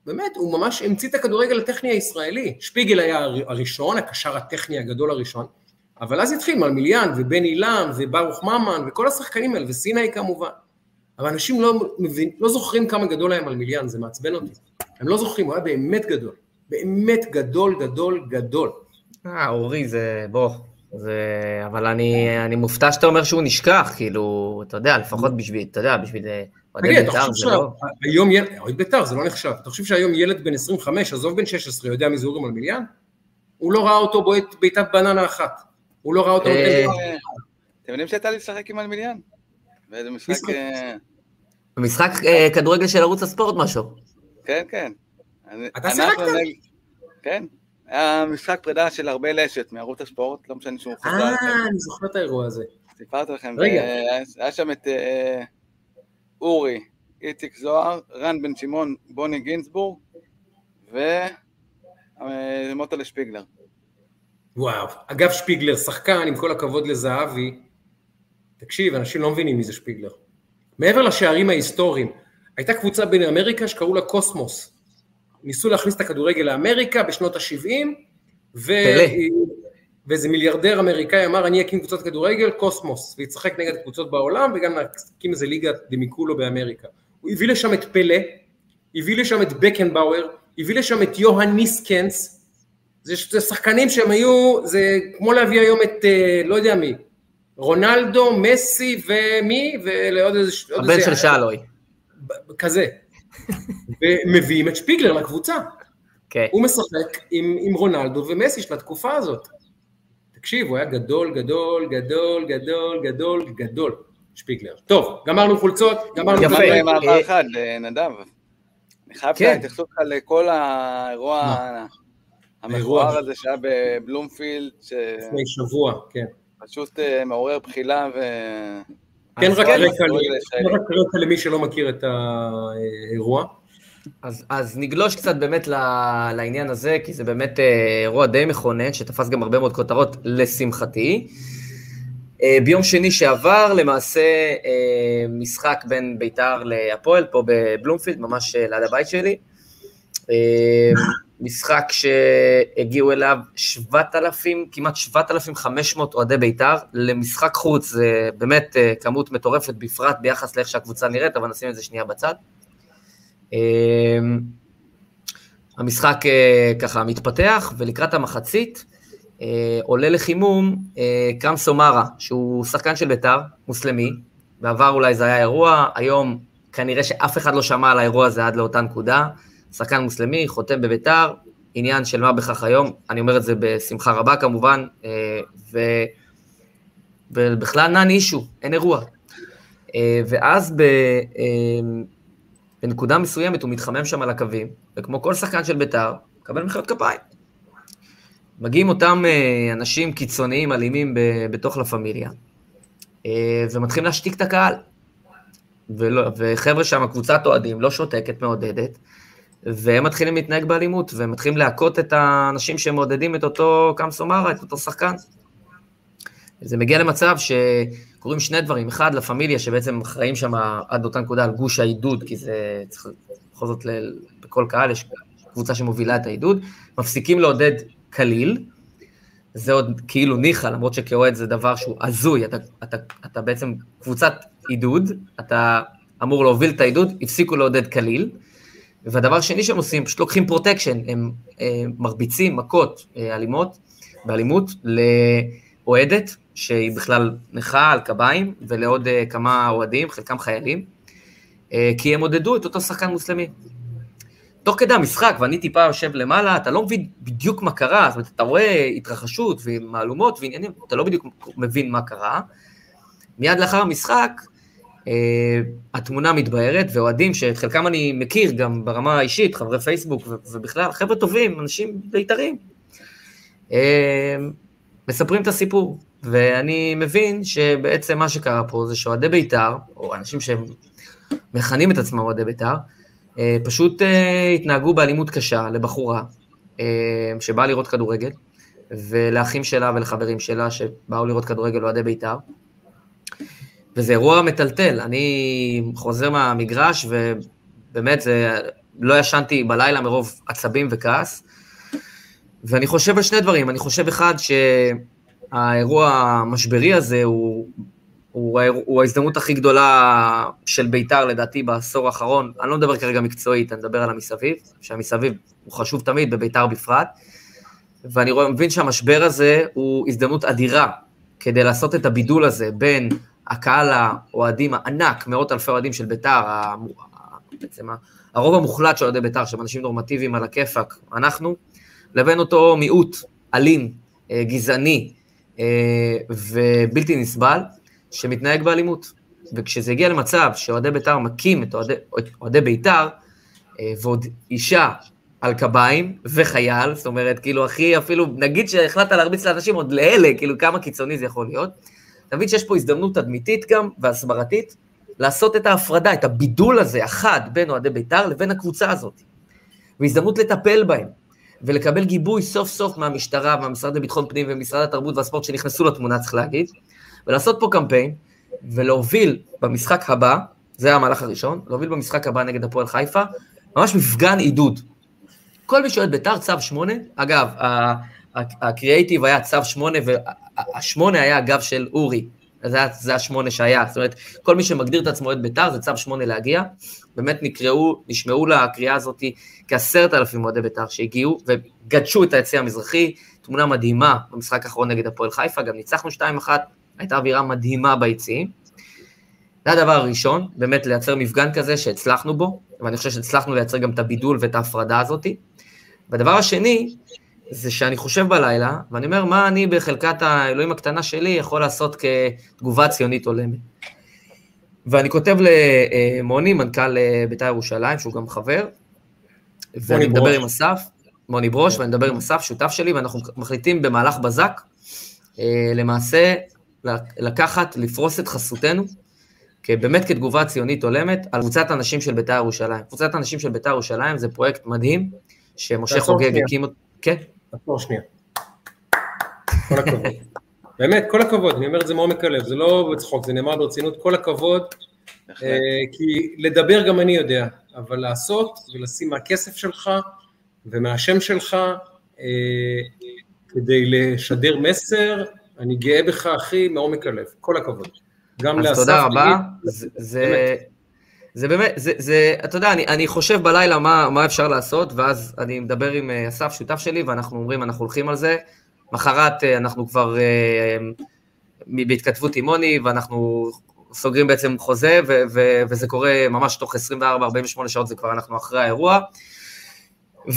באמת, הוא ממש המציא את הכדורגל הטכני הישראלי. שפיגל היה הראשון, הקשר הטכני הגדול הראשון, אבל אז התחיל מלמיליאן ובן אילם וברוך ממן וכל השחקנים האלה, וסיני כמובן. אבל אנשים לא, מבין, לא זוכרים כמה גדול היה מלמיליאן, זה מעצבן אותי. הם לא זוכרים, הוא היה באמת גדול. באמת גדול, גדול, גדול.
אה, אורי זה, בוא, זה... אבל אני, אני מופתע שאתה אומר שהוא נשכח, כאילו, אתה יודע, לפחות בשביל, אתה יודע, בשביל אה,
אוהדי בית"ר זה לא... היום, אוהד בית"ר זה לא נחשב. אתה חושב שהיום ילד בן 25, עזוב בן 16, יודע מי זה אורי מלמיליאן? הוא לא ראה אותו בועט בעיטת בננה אחת. הוא לא ראה אותו... אה,
אתם יודעים שיצא לי לשחק עם מלמיליאן? באיזה משחק...
במשחק אה, כדורגל של ערוץ הספורט משהו.
כן, כן.
אתה שיחקת?
כן. היה משחק פרידה של הרבה לשת מערוץ הספורט, לא משנה שהוא
חזר. אה, אני זוכר את האירוע הזה.
סיפרתי לכם. רגע. היה שם את אה, אורי, איציק זוהר, רן בן שמעון, בוני גינזבורג, ומוטלה שפיגלר.
וואו. אגב, שפיגלר, שחקן, עם כל הכבוד לזהבי, תקשיב, אנשים לא מבינים מי זה שפיגלר. מעבר לשערים ההיסטוריים, הייתה קבוצה בין אמריקה שקראו לה קוסמוס. ניסו להכניס את הכדורגל לאמריקה בשנות ה-70, ו... ואיזה מיליארדר אמריקאי אמר אני אקים קבוצת כדורגל, קוסמוס, ויצחק נגד קבוצות בעולם וגם אקים איזה ליגה דמיקולו באמריקה. הוא הביא לשם את פלא, הביא לשם את בקנבאואר, הביא לשם את יוהן ניסקנס, זה, זה שחקנים שהם היו, זה כמו להביא היום את אה, לא יודע מי, רונלדו, מסי ומי, ולעוד איזה...
הבן של שלוי.
כזה. ומביאים את שפיגלר לקבוצה. כן. הוא משחק עם, עם רונלדו ומסי של התקופה הזאת. תקשיב, הוא היה גדול, גדול, גדול, גדול, גדול, גדול, שפיגלר. טוב, גמרנו חולצות, גמרנו...
יפה. עם מעבר אחד, נדב. אני חייב כן. להתייחסות לך לכל האירוע המכוער הזה שהיה בבלומפילד.
לפני שבוע, כן.
פשוט אה, מעורר בחילה ו...
כן, רק רקע למי שלא מכיר את האירוע.
אז, אז נגלוש קצת באמת לעניין הזה, כי זה באמת אה, אירוע די מכונן, שתפס גם הרבה מאוד כותרות, לשמחתי. אה, ביום שני שעבר, למעשה, משחק בין ביתר להפועל, פה בבלומפילד, ממש ליד הבית שלי. משחק שהגיעו אליו 7,000, כמעט 7,500 אוהדי בית"ר, למשחק חוץ, זה באמת אה, כמות מטורפת, בפרט ביחס לאיך שהקבוצה נראית, אבל נשים את זה שנייה בצד. המשחק ככה מתפתח, ולקראת המחצית עולה לחימום קאם סומארה, שהוא שחקן של בית"ר, מוסלמי, בעבר אולי זה היה אירוע, היום כנראה שאף אחד לא שמע על האירוע הזה עד לאותה נקודה, שחקן מוסלמי, חותם בביתר, עניין של מה בכך היום, אני אומר את זה בשמחה רבה כמובן, אה, ו... ובכלל נען אישו, אין אירוע. אה, ואז ב... אה, בנקודה מסוימת הוא מתחמם שם על הקווים, וכמו כל שחקן של ביתר, מקבל מחיאות כפיים. מגיעים אותם אנשים קיצוניים, אלימים, בתוך לה פמיליה, ומתחילים להשתיק את הקהל. ולא, וחבר'ה שם, קבוצת אוהדים, לא שותקת, מעודדת, והם מתחילים להתנהג באלימות, והם מתחילים להכות את האנשים שמעודדים את אותו קאם סומרה, את אותו שחקן. זה מגיע למצב שקורים שני דברים, אחד, לה פמיליה, שבעצם אחראים שם עד אותה נקודה על גוש העידוד, כי זה צריך, בכל זאת, בכל קהל יש קבוצה שמובילה את העידוד, מפסיקים לעודד כליל, זה עוד כאילו ניחא, למרות שכאוהד זה דבר שהוא הזוי, אתה, אתה, אתה בעצם קבוצת עידוד, אתה אמור להוביל את העידוד, הפסיקו לעודד כליל, והדבר השני שהם עושים, פשוט לוקחים פרוטקשן, הם, הם אה, מרביצים מכות אה, אלימות, באלימות, לאוהדת, שהיא בכלל נכה על קביים, ולעוד אה, כמה אוהדים, חלקם חיילים, כי הם עודדו את אותו שחקן מוסלמי. תוך כדי המשחק, ואני טיפה יושב למעלה, אתה לא מבין בדיוק מה קרה, זאת אומרת, אתה רואה התרחשות ומהלומות ועניינים, אתה לא בדיוק מבין מה קרה. מיד לאחר המשחק, התמונה מתבהרת, ואוהדים שאת חלקם אני מכיר גם ברמה האישית, חברי פייסבוק ובכלל, חבר'ה טובים, אנשים בית"רים, אה, מספרים את הסיפור. ואני מבין שבעצם מה שקרה פה זה שאוהדי בית"ר, או אנשים שמכנים את עצמם אוהדי בית"ר, אה, פשוט התנהגו באלימות קשה לבחורה שבאה לראות כדורגל, ולאחים שלה ולחברים שלה שבאו לראות כדורגל אוהדי בית"ר. וזה אירוע מטלטל. אני חוזר מהמגרש, ובאמת, זה, לא ישנתי בלילה מרוב עצבים וכעס. ואני חושב על שני דברים. אני חושב, אחד, שהאירוע המשברי הזה הוא, הוא, הוא ההזדמנות הכי גדולה של בית"ר, לדעתי, בעשור האחרון. אני לא מדבר כרגע מקצועית, אני מדבר על המסביב, שהמסביב הוא חשוב תמיד, בבית"ר בפרט. ואני רואה, מבין שהמשבר הזה הוא הזדמנות אדירה כדי לעשות את הבידול הזה בין הקהל האוהדים הענק, מאות אלפי אוהדים של ביתר, בעצם הרוב המוחלט של אוהדי ביתר, שהם אנשים נורמטיביים על הכיפאק, אנחנו, לבין אותו מיעוט אלים, אה, גזעני אה, ובלתי נסבל, שמתנהג באלימות. וכשזה הגיע למצב שאוהדי ביתר מכים את אוהדי, ביתר, אה, ועוד אישה על קביים וחייל, זאת אומרת, כאילו, הכי אפילו, נגיד שהחלטת להרביץ לאנשים, עוד לאלה, כאילו, כמה קיצוני זה יכול להיות. תבין שיש פה הזדמנות תדמיתית גם, והסברתית, לעשות את ההפרדה, את הבידול הזה, החד, בין אוהדי בית"ר לבין הקבוצה הזאת. והזדמנות לטפל בהם, ולקבל גיבוי סוף סוף מהמשטרה, מהמשרד לביטחון פנים ומשרד התרבות והספורט שנכנסו לתמונה, צריך להגיד, ולעשות פה קמפיין, ולהוביל במשחק הבא, זה המהלך הראשון, להוביל במשחק הבא נגד הפועל חיפה, ממש מפגן עידוד. כל מי שאוהד בית"ר, צו 8, אגב, הקריאייטיב היה צו 8, השמונה היה הגב של אורי, זה, זה השמונה שהיה, זאת אומרת, כל מי שמגדיר את עצמו את ביתר, זה צו שמונה להגיע. באמת נקראו, נשמעו לקריאה הזאת כעשרת אלפים אוהדי ביתר שהגיעו וגדשו את היציא המזרחי, תמונה מדהימה במשחק האחרון נגד הפועל חיפה, גם ניצחנו 2-1, הייתה אווירה מדהימה ביציאים. זה הדבר הראשון, באמת לייצר מפגן כזה שהצלחנו בו, ואני חושב שהצלחנו לייצר גם את הבידול ואת ההפרדה הזאת. והדבר השני, זה שאני חושב בלילה, ואני אומר, מה אני בחלקת האלוהים הקטנה שלי יכול לעשות כתגובה ציונית הולמת. ואני כותב למוני, מנכ"ל אה, בית"ר ירושלים, שהוא גם חבר, ואני מדבר ברוש. עם אסף, מוני ברוש, ואני מדבר עם אסף, שותף שלי, ואנחנו מחליטים במהלך בזק, אה, למעשה לקחת, לפרוס את חסותנו, באמת כתגובה ציונית הולמת, על קבוצת הנשים של בית"ר ירושלים. קבוצת הנשים של בית"ר ירושלים זה פרויקט מדהים, שמשה חוגג הקים אותו, כן.
עצור שנייה. כל הכבוד. באמת, כל הכבוד, אני אומר את זה מעומק הלב, זה לא בצחוק, זה נאמר ברצינות, כל הכבוד, אה, כי לדבר גם אני יודע, אבל לעשות ולשים מהכסף שלך ומהשם שלך אה, כדי לשדר מסר, אני גאה בך, אחי, מעומק הלב, כל הכבוד.
גם לאסף. אז תודה רבה, זה... זה באמת, זה, זה אתה יודע, אני, אני חושב בלילה מה, מה אפשר לעשות, ואז אני מדבר עם אה, אסף, שותף שלי, ואנחנו אומרים, אנחנו הולכים על זה. מחרת אה, אנחנו כבר אה, בהתכתבות עם מוני, ואנחנו סוגרים בעצם חוזה, ו, ו, וזה קורה ממש תוך 24-48 שעות, זה כבר אנחנו אחרי האירוע.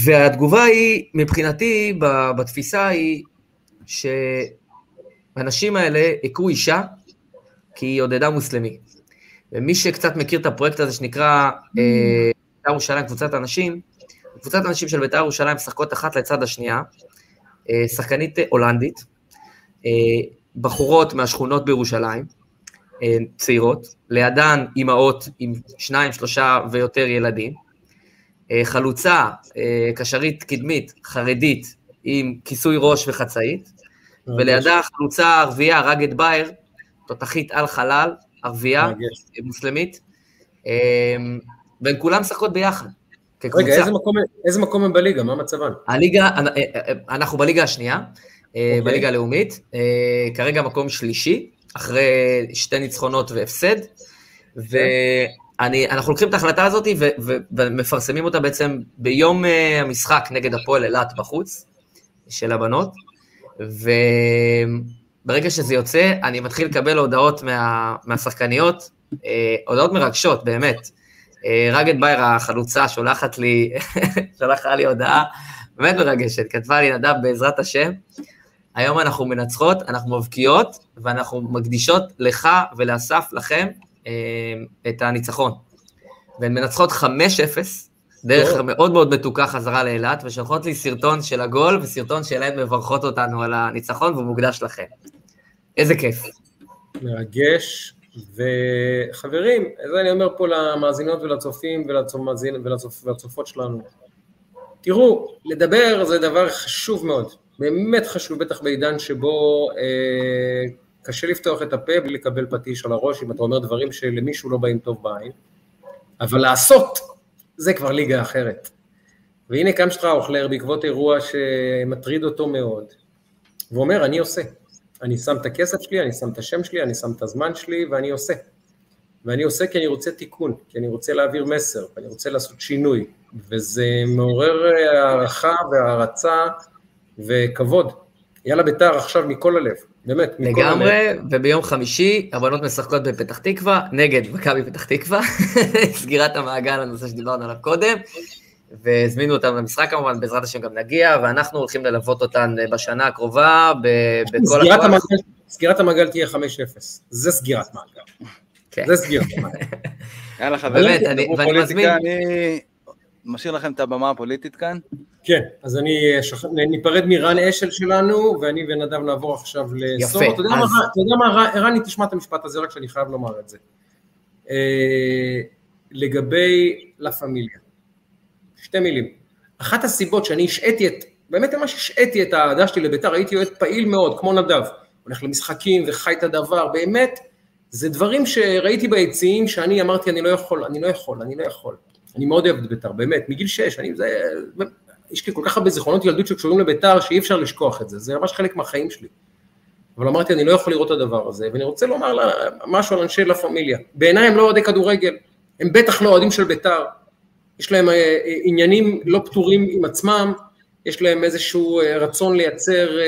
והתגובה היא, מבחינתי, בתפיסה היא, שהאנשים האלה הכו אישה, כי היא עודדה מוסלמי. ומי שקצת מכיר את הפרויקט הזה שנקרא אה, בית"ר ירושלים, קבוצת אנשים, קבוצת אנשים של בית"ר ירושלים משחקות אחת לצד השנייה, אה, שחקנית הולנדית, אה, בחורות מהשכונות בירושלים, צעירות, לידן אימהות עם שניים, שלושה ויותר ילדים, חלוצה, קשרית קדמית, חרדית, עם כיסוי ראש וחצאית, ולידה חלוצה ערבייה, רגד בייר, תותחית על חלל, ערבייה, מוסלמית, אמ, והן כולן משחקות ביחד.
רגע, איזה מקום, איזה מקום הם בליגה? מה מצבן?
הליגה, אה, אה, אנחנו בליגה השנייה, okay. אה, אוקיי. בליגה הלאומית, כרגע מקום שלישי, אחרי שתי ניצחונות והפסד, ואנחנו לוקחים את ההחלטה הזאת ומפרסמים אותה בעצם ביום המשחק נגד הפועל אילת בחוץ, של הבנות, ו... ברגע שזה יוצא, אני מתחיל לקבל הודעות מה, מהשחקניות, אה, הודעות מרגשות, באמת. אה, רגד בייר החלוצה שולחת לי, שולחה לי הודעה באמת מרגשת, כתבה לי נדב בעזרת השם, היום אנחנו מנצחות, אנחנו מבקיעות, ואנחנו מקדישות לך ולאסף, לכם, אה, את הניצחון. והן מנצחות 5-0, דרך מאוד מאוד מתוקה חזרה לאילת, ושולחות לי סרטון של הגול וסרטון שלהן מברכות אותנו על הניצחון, והוא מוקדש לכם. איזה כיף.
מרגש, וחברים, זה אני אומר פה למאזינות ולצופים ולצופ, ולצופות שלנו. תראו, לדבר זה דבר חשוב מאוד, באמת חשוב, בטח בעידן שבו אה, קשה לפתוח את הפה בלי לקבל פטיש על הראש, אם אתה אומר דברים שלמישהו לא באים טוב בעין, אבל לעשות, זה כבר ליגה אחרת. והנה קם שטראוכלר בעקבות אירוע שמטריד אותו מאוד, ואומר, אני עושה. אני שם את הכסף שלי, אני שם את השם שלי, אני שם את הזמן שלי ואני עושה. ואני עושה כי אני רוצה תיקון, כי אני רוצה להעביר מסר, ואני רוצה לעשות שינוי, וזה מעורר הערכה והערצה וכבוד. יאללה בית"ר עכשיו מכל הלב, באמת,
מכל הלב. לגמרי, וביום חמישי הבנות משחקות בפתח תקווה, נגד מכבי פתח תקווה, סגירת המעגל, הנושא שדיברנו עליו קודם. והזמינו אותם למשחק כמובן, בעזרת השם גם נגיע, ואנחנו הולכים ללוות אותן אה, בשנה הקרובה בכל
הכוח. סגירת המעגל תהיה 5-0, זה סגירת מעגל. כן. זה סגירת מעגל.
יאללה חברים, באמת, אני, ואני מזמין... אני משאיר לכם את הבמה הפוליטית כאן.
כן, אז אני ניפרד מרן אשל שלנו, ואני ונדב נעבור עכשיו לסוף. יפה. אתה יודע מה, רני, תשמע את המשפט הזה, רק שאני חייב לומר את זה. אה, לגבי לה פמיליה. שתי מילים. אחת הסיבות שאני השעיתי את, באמת ממש השעיתי את האהדה שלי לביתר, הייתי אוהד פעיל מאוד, כמו נדב, הולך למשחקים וחי את הדבר, באמת, זה דברים שראיתי ביציעים שאני אמרתי, אני לא יכול, אני לא יכול, אני לא יכול. אני מאוד אוהב את ביתר, באמת, מגיל שש, אני, זה, יש לי כל כך הרבה זיכרונות ילדות שקשורים לביתר, שאי אפשר לשכוח את זה, זה ממש חלק מהחיים שלי. אבל אמרתי, אני לא יכול לראות את הדבר הזה, ואני רוצה לומר משהו על אנשי לה פמיליה. בעיניי הם לא אוהדי כדורגל, הם בטח לא אוהדים של ביתר, יש להם אה, אה, עניינים לא פתורים עם עצמם, יש להם איזשהו אה, רצון לייצר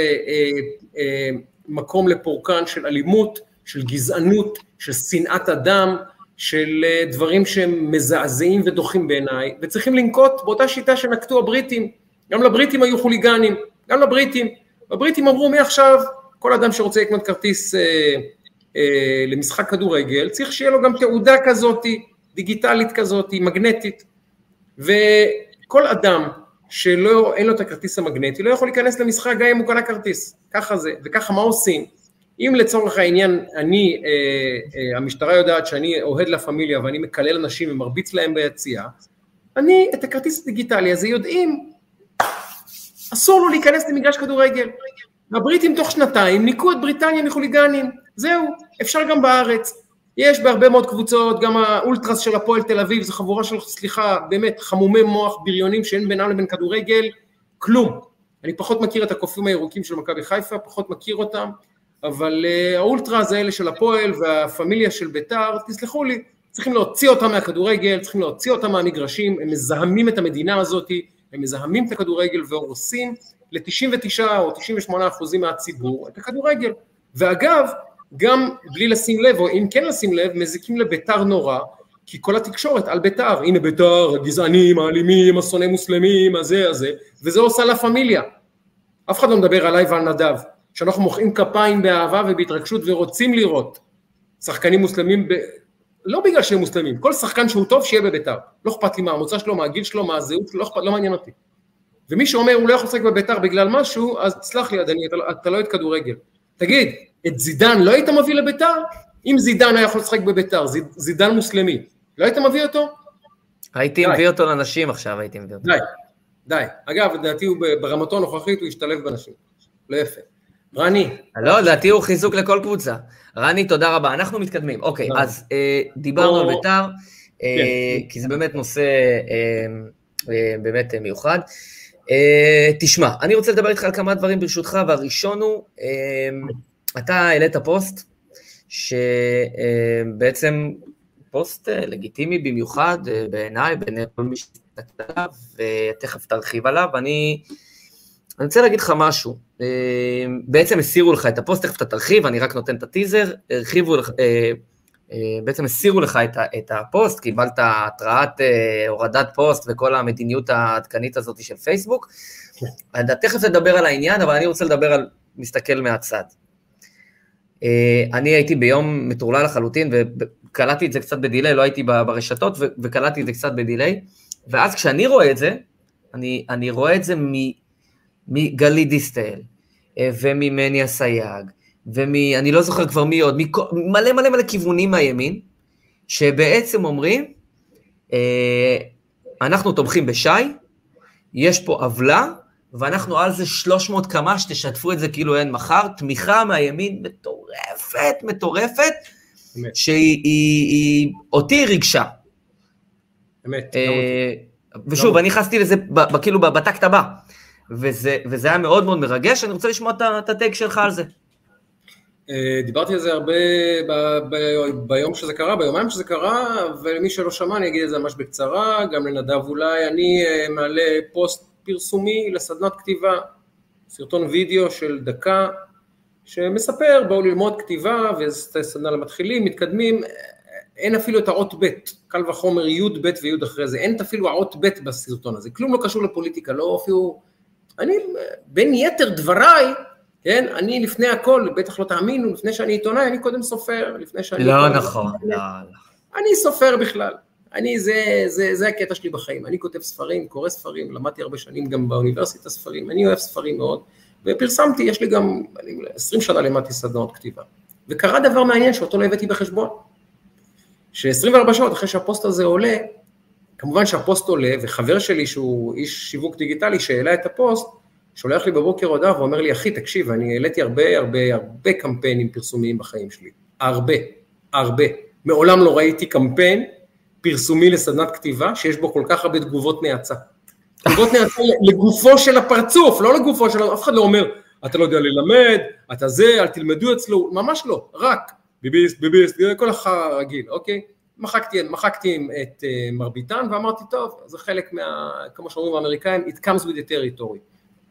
מקום לפורקן של אלימות, של גזענות, של שנאת אדם, של דברים שהם מזעזעים ודוחים בעיניי, וצריכים לנקוט באותה שיטה שנקטו הבריטים, גם לבריטים היו חוליגנים, גם לבריטים, הבריטים אמרו מעכשיו כל אדם שרוצה לקנות כרטיס אה, אה, למשחק כדורגל צריך שיהיה לו גם תעודה כזאתי, דיגיטלית כזאתי, מגנטית, וכל אדם שאין לו את הכרטיס המגנטי לא יכול להיכנס למשחק גם אם הוא קנה כרטיס, ככה זה, וככה מה עושים? אם לצורך העניין אני, אה, אה, המשטרה יודעת שאני אוהד לה פמיליה ואני מקלל אנשים ומרביץ להם ביציאה, אני את הכרטיס הדיגיטלי הזה יודעים, אסור לו להיכנס למגרש כדורגל. הבריטים תוך שנתיים ניקו את בריטניה מחוליגנים, זהו, אפשר גם בארץ. יש בהרבה מאוד קבוצות, גם האולטרס של הפועל תל אביב, זו חבורה של, סליחה, באמת חמומי מוח בריונים שאין בינם לבין כדורגל, כלום. אני פחות מכיר את הקופים הירוקים של מכבי חיפה, פחות מכיר אותם, אבל uh, האולטרס האלה של הפועל והפמיליה של ביתר, תסלחו לי, צריכים להוציא אותם מהכדורגל, צריכים להוציא אותם מהמגרשים, הם מזהמים את המדינה הזאת, הם מזהמים את הכדורגל והורסים ל-99 או 98 אחוזים מהציבור את הכדורגל. ואגב, גם בלי לשים לב, או אם כן לשים לב, מזיקים לביתר נורא, כי כל התקשורת על ביתר, הנה ביתר, הגזענים, האלימים, השונאי מוסלמים, הזה, הזה, וזה עושה לה פמיליה. אף אחד לא מדבר עליי ועל נדב, שאנחנו מוחאים כפיים באהבה ובהתרגשות ורוצים לראות שחקנים מוסלמים, ב... לא בגלל שהם מוסלמים, כל שחקן שהוא טוב שיהיה בביתר, לא אכפת לי מה המוצא שלו, מה הגיל שלו, מה הזהות שלו, לא אכפת, לא מעניין אותי. ומי שאומר הוא לא יכול לשחק בביתר בגלל משהו, אז תסלח לי אדוני, אתה, לא- אתה לא אוהד כדורגל. תגיד, את זידן לא היית מביא לביתר? אם זידן היה יכול לשחק בביתר, זיד, זידן מוסלמי, לא היית מביא אותו?
הייתי די. מביא אותו לנשים עכשיו, הייתי מביא אותו.
די, די. אגב, לדעתי ברמתו הנוכחית הוא ישתלב בנשים. לא יפה. רני.
לא, לדעתי הוא חיזוק לכל קבוצה. רני, תודה רבה. אנחנו מתקדמים. אוקיי, אז אה, דיברנו על ביתר, אה, כן. כי זה באמת נושא אה, באמת מיוחד. תשמע, אני רוצה לדבר איתך על כמה דברים ברשותך, והראשון הוא, אתה העלית פוסט, שבעצם פוסט לגיטימי במיוחד בעיניי, בעיני כל מי שתקת ותכף תרחיב עליו. אני, אני רוצה להגיד לך משהו. בעצם הסירו לך את הפוסט, תכף אתה תרחיב, אני רק נותן את הטיזר, הרחיבו לך, בעצם הסירו לך את, את הפוסט, קיבלת התראת הורדת פוסט וכל המדיניות העדכנית הזאת של פייסבוק. אתה תכף תדבר על העניין, אבל אני רוצה לדבר על, מסתכל מהצד. אני הייתי ביום מטורלל לחלוטין, וקלטתי את זה קצת ב delay, לא הייתי ברשתות, וקלטתי את זה קצת ב delay, ואז כשאני רואה את זה, אני, אני רואה את זה מגלית דיסטל, אה, וממני אסייג, ומ... אני לא זוכר כבר מי עוד, מלא מלא מלא כיוונים מהימין, שבעצם אומרים, אה, אנחנו תומכים בשי, יש פה עוולה, ואנחנו על זה 300 קמ"ש, תשתפו את זה כאילו אין מחר, תמיכה מהימין מטורפת, מטורפת, שהיא היא, היא, אותי ריגשה.
אמת.
אה, ושוב, לא אני נכנסתי לזה כאילו בטקט הבא, וזה, וזה היה מאוד מאוד מרגש, אני רוצה לשמוע את הטייק שלך על זה.
אה, דיברתי על זה הרבה ב, ב, ביום שזה קרה, ביומיים שזה קרה, ולמי שלא שמע אני אגיד את זה ממש בקצרה, גם לנדב אולי, אני אה, מעלה פוסט פרסומי לסדנת כתיבה, סרטון וידאו של דקה, שמספר בואו ללמוד כתיבה, וזו סדנה למתחילים, מתקדמים, אין אפילו את האות ב', קל וחומר י' ב' וי' אחרי זה, אין אפילו האות ב' בסרטון הזה, כלום לא קשור לפוליטיקה, לא הופיעו, אני, בין יתר דבריי, כן, אני לפני הכל, בטח לא תאמינו, לפני שאני עיתונאי, אני קודם סופר, לפני שאני...
לא עיתונאי, נכון, לא,
לא. אני סופר בכלל, אני, זה, זה, זה הקטע שלי בחיים, אני כותב ספרים, קורא ספרים, למדתי הרבה שנים גם באוניברסיטה ספרים, אני אוהב ספרים מאוד, ופרסמתי, יש לי גם, אני 20 שנה למדתי סדנאות כתיבה, וקרה דבר מעניין שאותו לא הבאתי בחשבון. ש-24 שעות אחרי שהפוסט הזה עולה, כמובן שהפוסט עולה, וחבר שלי שהוא איש שיווק דיגיטלי שהעלה את הפוסט, שולח לי בבוקר הודעה ואומר לי, אחי, תקשיב, אני העליתי הרבה הרבה הרבה קמפיינים פרסומיים בחיים שלי. הרבה, הרבה. מעולם לא ראיתי קמפיין פרסומי לסדנת כתיבה שיש בו כל כך הרבה תגובות נאצה. תגובות נאצה לגופו של הפרצוף, לא לגופו של... אף אחד לא אומר, אתה לא יודע ללמד, אתה זה, אל תלמדו אצלו, ממש לא, רק ביביסט, ביביסט, כל החרא הרגיל, אוקיי? מחקתי, מחקתי את uh, מרביתן ואמרתי, טוב, זה חלק מה... כמו שאומרים האמריקאים, it comes with the territory.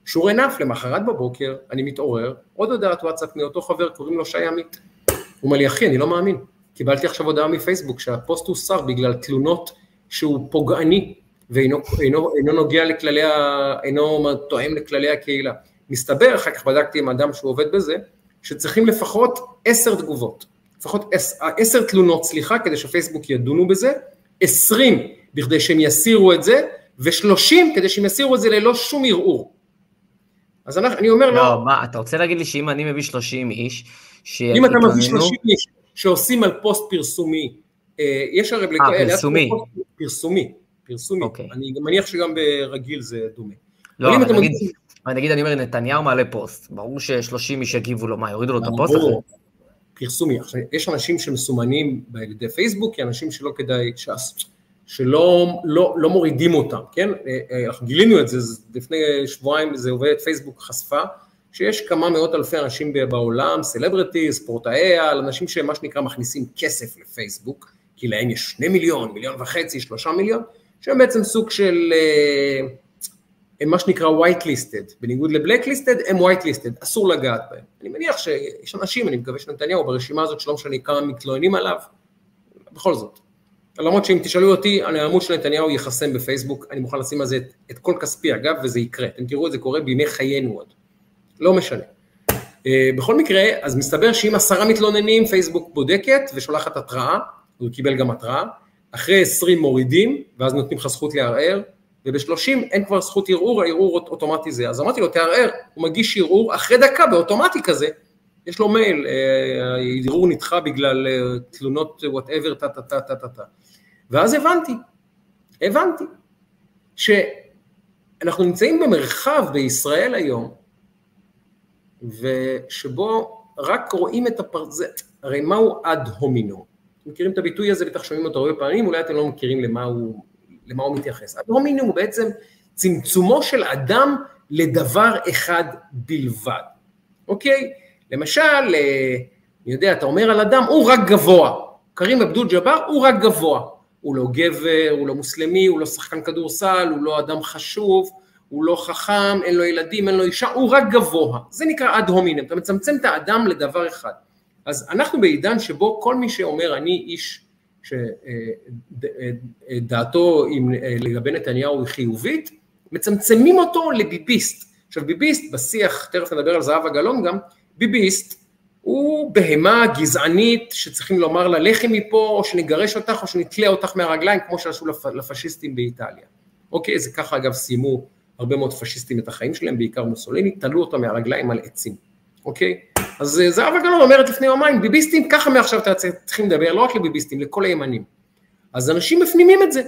sure enough, למחרת בבוקר אני מתעורר, עוד הודעת וואטסאפ מאותו חבר, קוראים לו שי עמית. הוא אומר לי, אחי, אני לא מאמין. קיבלתי עכשיו הודעה מפייסבוק שהפוסט הוסר בגלל תלונות שהוא פוגעני ואינו אינו, אינו נוגע לכללי, ה, אינו תואם לכללי הקהילה. מסתבר, אחר כך בדקתי עם אדם שהוא עובד בזה, שצריכים לפחות עשר תגובות. לפחות עשר תלונות, סליחה, כדי שפייסבוק ידונו בזה, עשרים בכדי שהם יסירו את זה, ושלושים כדי שהם יסירו את זה ללא שום ערעור. אז אני, אני אומר
לא... לא, מה, אתה רוצה להגיד לי שאם אני מביא שלושים איש,
שיתלוננו... אם אתה מביא שלושים איש שעושים על פוסט פרסומי, אה, יש הרי...
אה, פרסומי.
פרסומי, פרסומי. אוקיי. אני מניח שגם ברגיל זה דומה.
לא, אבל נגיד, נגיד, אני אומר, נתניהו מעלה פוסט, ברור ששלושים איש יגיבו לו, מה, יורידו לו את הפוסט?
פרסומי. עכשיו, יש אנשים שמסומנים על ידי פייסבוק, כי אנשים שלא כדאי, שלא לא, לא מורידים אותם, כן? אה, אה, אנחנו גילינו את זה, לפני שבועיים זה עובד, פייסבוק חשפה, שיש כמה מאות אלפי אנשים בעולם, celebrity, ספורטאי על, אנשים שמה שנקרא מכניסים כסף לפייסבוק, כי להם יש שני מיליון, מיליון וחצי, שלושה מיליון, שהם בעצם סוג של אה, הם מה שנקרא white listed, בניגוד לבלק listed הם white listed, אסור לגעת בהם. אני מניח שיש אנשים, אני מקווה שנתניהו ברשימה הזאת שלא משנה כמה מתלוננים עליו, בכל זאת. למרות שאם תשאלו אותי, העמוד של נתניהו ייחסם בפייסבוק, אני מוכן לשים על זה את, את כל כספי אגב, וזה יקרה. אתם תראו את זה קורה בימי חיינו עוד. לא משנה. אה, בכל מקרה, אז מסתבר שאם עשרה מתלוננים, פייסבוק בודקת ושולחת התראה, הוא קיבל גם התראה, אחרי עשרים מורידים, ואז נותנים לך זכות לערער, ובשלושים אין כבר זכות ערעור, הערעור אוטומטי זה. אז אמרתי לו, תערער, הוא מגיש ערעור, אחרי דקה באוטומטי כזה, יש לו מייל, אה, הערעור נדחה בגלל אה, תלונות whatever, טה טה טה טה טה טה. ואז הבנתי, הבנתי, שאנחנו נמצאים במרחב בישראל היום, ושבו רק רואים את הפרצוף, הרי מהו ad hominem? מכירים את הביטוי הזה, בטח שומעים אותו הרבה פעמים, אולי אתם לא מכירים למה הוא, למה הוא מתייחס. אד הומינו הוא בעצם צמצומו של אדם לדבר אחד בלבד, אוקיי? למשל, אה, אני יודע, אתה אומר על אדם, הוא רק גבוה. קרים אבדול ג'אבר הוא רק גבוה. הוא לא גבר, הוא לא מוסלמי, הוא לא שחקן כדורסל, הוא לא אדם חשוב, הוא לא חכם, אין לו ילדים, אין לו אישה, הוא רק גבוה. זה נקרא אד הומינם, אתה מצמצם את האדם לדבר אחד. אז אנחנו בעידן שבו כל מי שאומר אני איש שדעתו לגבי נתניהו היא חיובית, מצמצמים אותו לביביסט. עכשיו ביביסט בשיח, תכף נדבר על זהבה גלאון גם, ביביסט הוא בהמה גזענית שצריכים לומר לה לכי מפה או שנגרש אותך או שנתלה אותך מהרגליים כמו שעשו לפ... לפשיסטים באיטליה. אוקיי, זה ככה אגב סיימו הרבה מאוד פשיסטים את החיים שלהם, בעיקר מוסוליני, תלו אותם מהרגליים על עצים, אוקיי? אז אה, זהבה גלאון אומרת לפני יומיים, ביביסטים ככה מעכשיו אתם צריכים לדבר, לא רק לביביסטים, לכל הימנים. אז אנשים מפנימים את זה.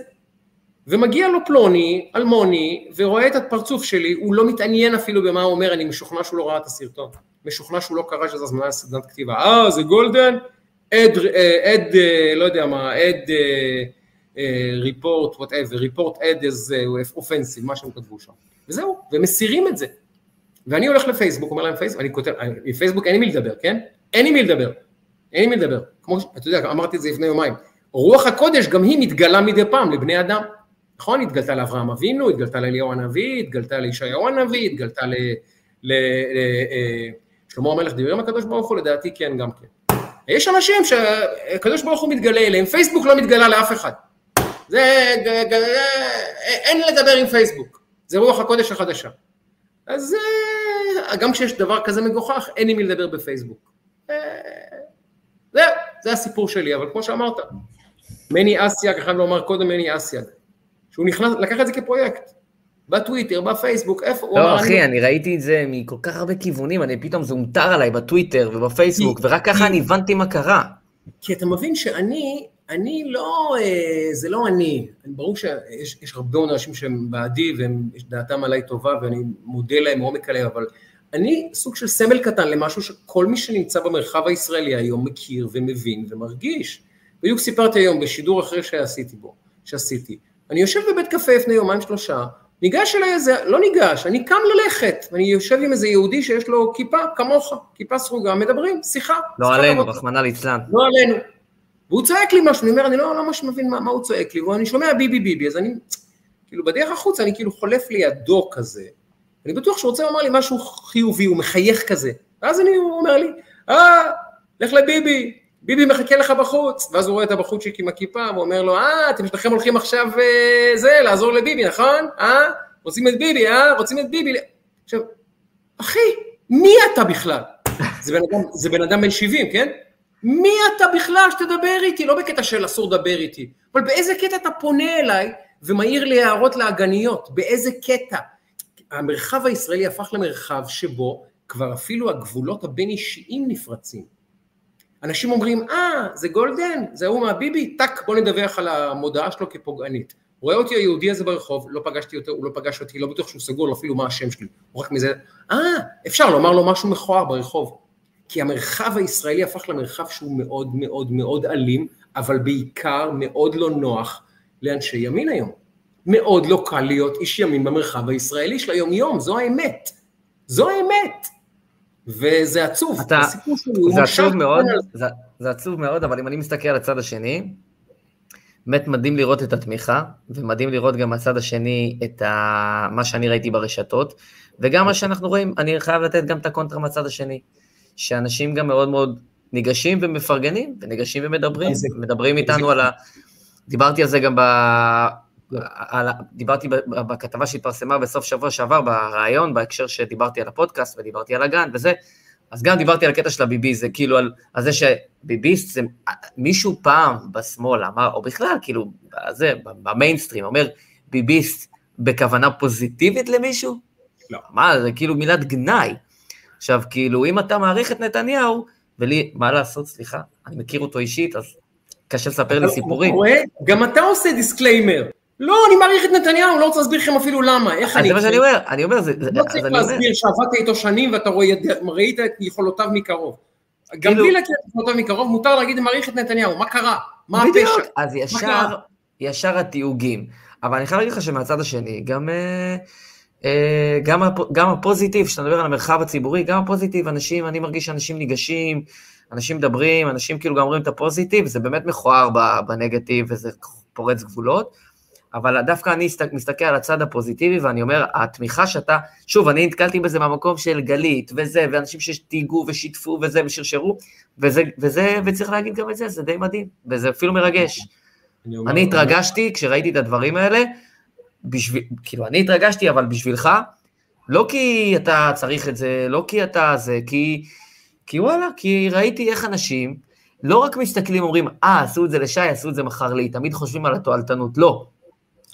ומגיע לו פלוני, אלמוני, ורואה את הפרצוף שלי, הוא לא מתעניין אפילו במה הוא אומר, אני משוכנע שהוא לא ראה את הסרטון. משוכנע שהוא לא קרא שזה הזמנה לסדנת כתיבה. אה, זה גולדן? ad, ad, לא יודע מה, ad report, whatever, report ad is offensive, מה שהם כתבו שם. וזהו, ומסירים את זה. ואני הולך לפייסבוק, אומר להם פייסבוק, אני כותב, בפייסבוק אין לי מי לדבר, כן? אין לי מי לדבר, אין לי מי לדבר. כמו, אתה יודע, אמרתי את זה לפני יומיים. רוח הקודש גם היא מתגלה מדי פעם לבני אדם. נכון? התגלתה לאברהם אבינו, התגלתה לאליהו הנביא, התגלתה לישעיהו הנביא, התגלתה ל... ל, ל אה, המלך דיבר עם הקדוש ברוך הוא, לדעתי כן גם כן. יש אנשים שהקדוש ברוך הוא מתגלה אליהם, פייסבוק לא מתגלה לאף אחד. זה, אין לדבר עם פייסבוק, זה רוח הקודש החדשה. אז אה, גם כשיש דבר כזה מגוחך, אין עם מי לדבר בפייסבוק. אה, זהו, זה הסיפור שלי, אבל כמו שאמרת, מני אסייג, אני חייב לומר קודם מני אסייג, שהוא נכנס, לקח את זה כפרויקט. בטוויטר, בפייסבוק, איפה הוא
לא, אחי, אני ראיתי את זה מכל כך הרבה כיוונים, אני פתאום, זה הומטר עליי בטוויטר ובפייסבוק, ורק ככה אני הבנתי מה קרה.
כי אתה מבין שאני, אני לא, אה, זה לא אני, ברור שיש הרבה אנשים שהם בעדי והם, יש דעתם עליי טובה ואני מודה להם מעומק הלב, אבל אני סוג של סמל קטן למשהו שכל מי שנמצא במרחב הישראלי היום מכיר ומבין ומרגיש. בדיוק סיפרתי היום בשידור אחר שעשיתי בו, שעשיתי. אני יושב בבית קפה לפני יומיים שלושה, ניגש אליי איזה, לא ניגש, אני קם ללכת, ואני יושב עם איזה יהודי שיש לו כיפה, כמוך, כיפה סרוגה, מדברים, שיחה.
לא עלינו, רחמנא ליצלן.
לא עלינו. והוא צועק לי משהו, אני אומר, אני לא ממש לא מבין מה, מה הוא צועק לי, ואני שומע ביבי ביבי, אז אני, כאילו בדרך החוצה אני כאילו חולף לידו כזה, אני בטוח שהוא רוצה לומר לי משהו חיובי, הוא מחייך כזה, ואז אני, הוא אומר לי, אה, לך לביבי, ביבי מחכה לך בחוץ, ואז הוא רואה את הבחורצ'יק עם הכיפה, ואומר לו, אה, אתם שלכם הולכים עכשיו, אה, זה, לעזור לביבי, נכון? אה? רוצים את ביבי, אה? רוצים את ביבי. עכשיו, אחי, מי אתה בכלל? זה בן אדם, זה בן אדם בן 70, כן? מי אתה בכלל שתדבר איתי? לא בקטע של אסור לדבר איתי, אבל באיזה קטע אתה פונה אליי ומעיר לי הערות לאגניות? באיזה קטע? המרחב הישראלי הפך למרחב שבו כבר אפילו הגבולות הבין אישיים נפרצים. אנשים אומרים, אה, זה גולדן, זה ההוא מהביבי, טאק, בוא נדווח על המודעה שלו כפוגענית. רואה אותי היהודי הזה ברחוב, לא פגשתי אותו, הוא לא פגש אותי, לא בטוח שהוא סגור אפילו מה השם שלי, הוא רק מזה, אה, אפשר לומר לו משהו מכוער ברחוב. כי המרחב הישראלי הפך למרחב שהוא מאוד מאוד מאוד אלים, אבל בעיקר מאוד לא נוח לאנשי ימין היום. מאוד לא קל להיות איש ימין במרחב הישראלי של היום יום, זו האמת. זו האמת. וזה עצוב,
אתה, הסיפור שלי זה עצוב מאוד, זה, זה עצוב מאוד, אבל אם אני מסתכל על הצד השני, באמת מדהים לראות את התמיכה, ומדהים לראות גם מהצד השני את ה... מה שאני ראיתי ברשתות, וגם מה שאנחנו רואים, אני חייב לתת גם את הקונטרה מהצד השני, שאנשים גם מאוד מאוד ניגשים ומפרגנים, וניגשים ומדברים, מדברים איתנו על ה... דיברתי על זה גם ב... על... דיברתי בכתבה שהתפרסמה בסוף שבוע שעבר, בריאיון, בהקשר שדיברתי על הפודקאסט ודיברתי על הגן וזה, אז גם דיברתי על הקטע של הביבי, זה כאילו על, על זה שביביסט, זה, מישהו פעם בשמאל אמר, או בכלל, כאילו, זה, במיינסטרים, אומר ביביסט בכוונה פוזיטיבית למישהו?
לא.
מה, זה כאילו מילת גנאי. עכשיו, כאילו, אם אתה מעריך את נתניהו, ולי, מה לעשות, סליחה, אני מכיר אותו אישית, אז קשה לספר לי סיפורים.
גם אתה עושה disclaimer. לא, אני מעריך את נתניהו, לא רוצה להסביר לכם אפילו למה, איך אני...
זה מה שאני אומר, אני אומר, זה...
לא צריך להסביר שעבדת איתו שנים ואתה ראית את יכולותיו מקרוב. גם כאילו- בלי להכיר את יכולותיו מקרוב, מותר להגיד, מעריך את נתניהו, מה קרה? מה הפשע?
אז ישר, ישר התיוגים. אבל אני חייב להגיד לך שמהצד השני, גם... אה, אה, גם, גם הפוזיטיב, כשאתה מדבר על המרחב הציבורי, גם הפוזיטיב, אנשים, אני מרגיש שאנשים ניגשים, אנשים מדברים, אנשים כאילו גם אומרים את הפוזיטיב, זה באמת מכוער בנגטיב וזה פורץ גבולות. אבל דווקא אני מסתכל על הצד הפוזיטיבי ואני אומר, התמיכה שאתה, שוב, אני נתקלתי בזה מהמקום של גלית וזה, ואנשים שתהיגו ושיתפו וזה ושרשרו, וזה, וזה, וצריך להגיד גם את זה, זה די מדהים, וזה אפילו מרגש. אני, אני התרגשתי כשראיתי את הדברים האלה, בשביל, כאילו, אני התרגשתי, אבל בשבילך, לא כי אתה צריך את זה, לא כי אתה זה, כי, כי וואלה, כי ראיתי איך אנשים לא רק מסתכלים, אומרים, אה, עשו את זה לשי, עשו את זה מחר לי, תמיד חושבים על התועלתנות, לא.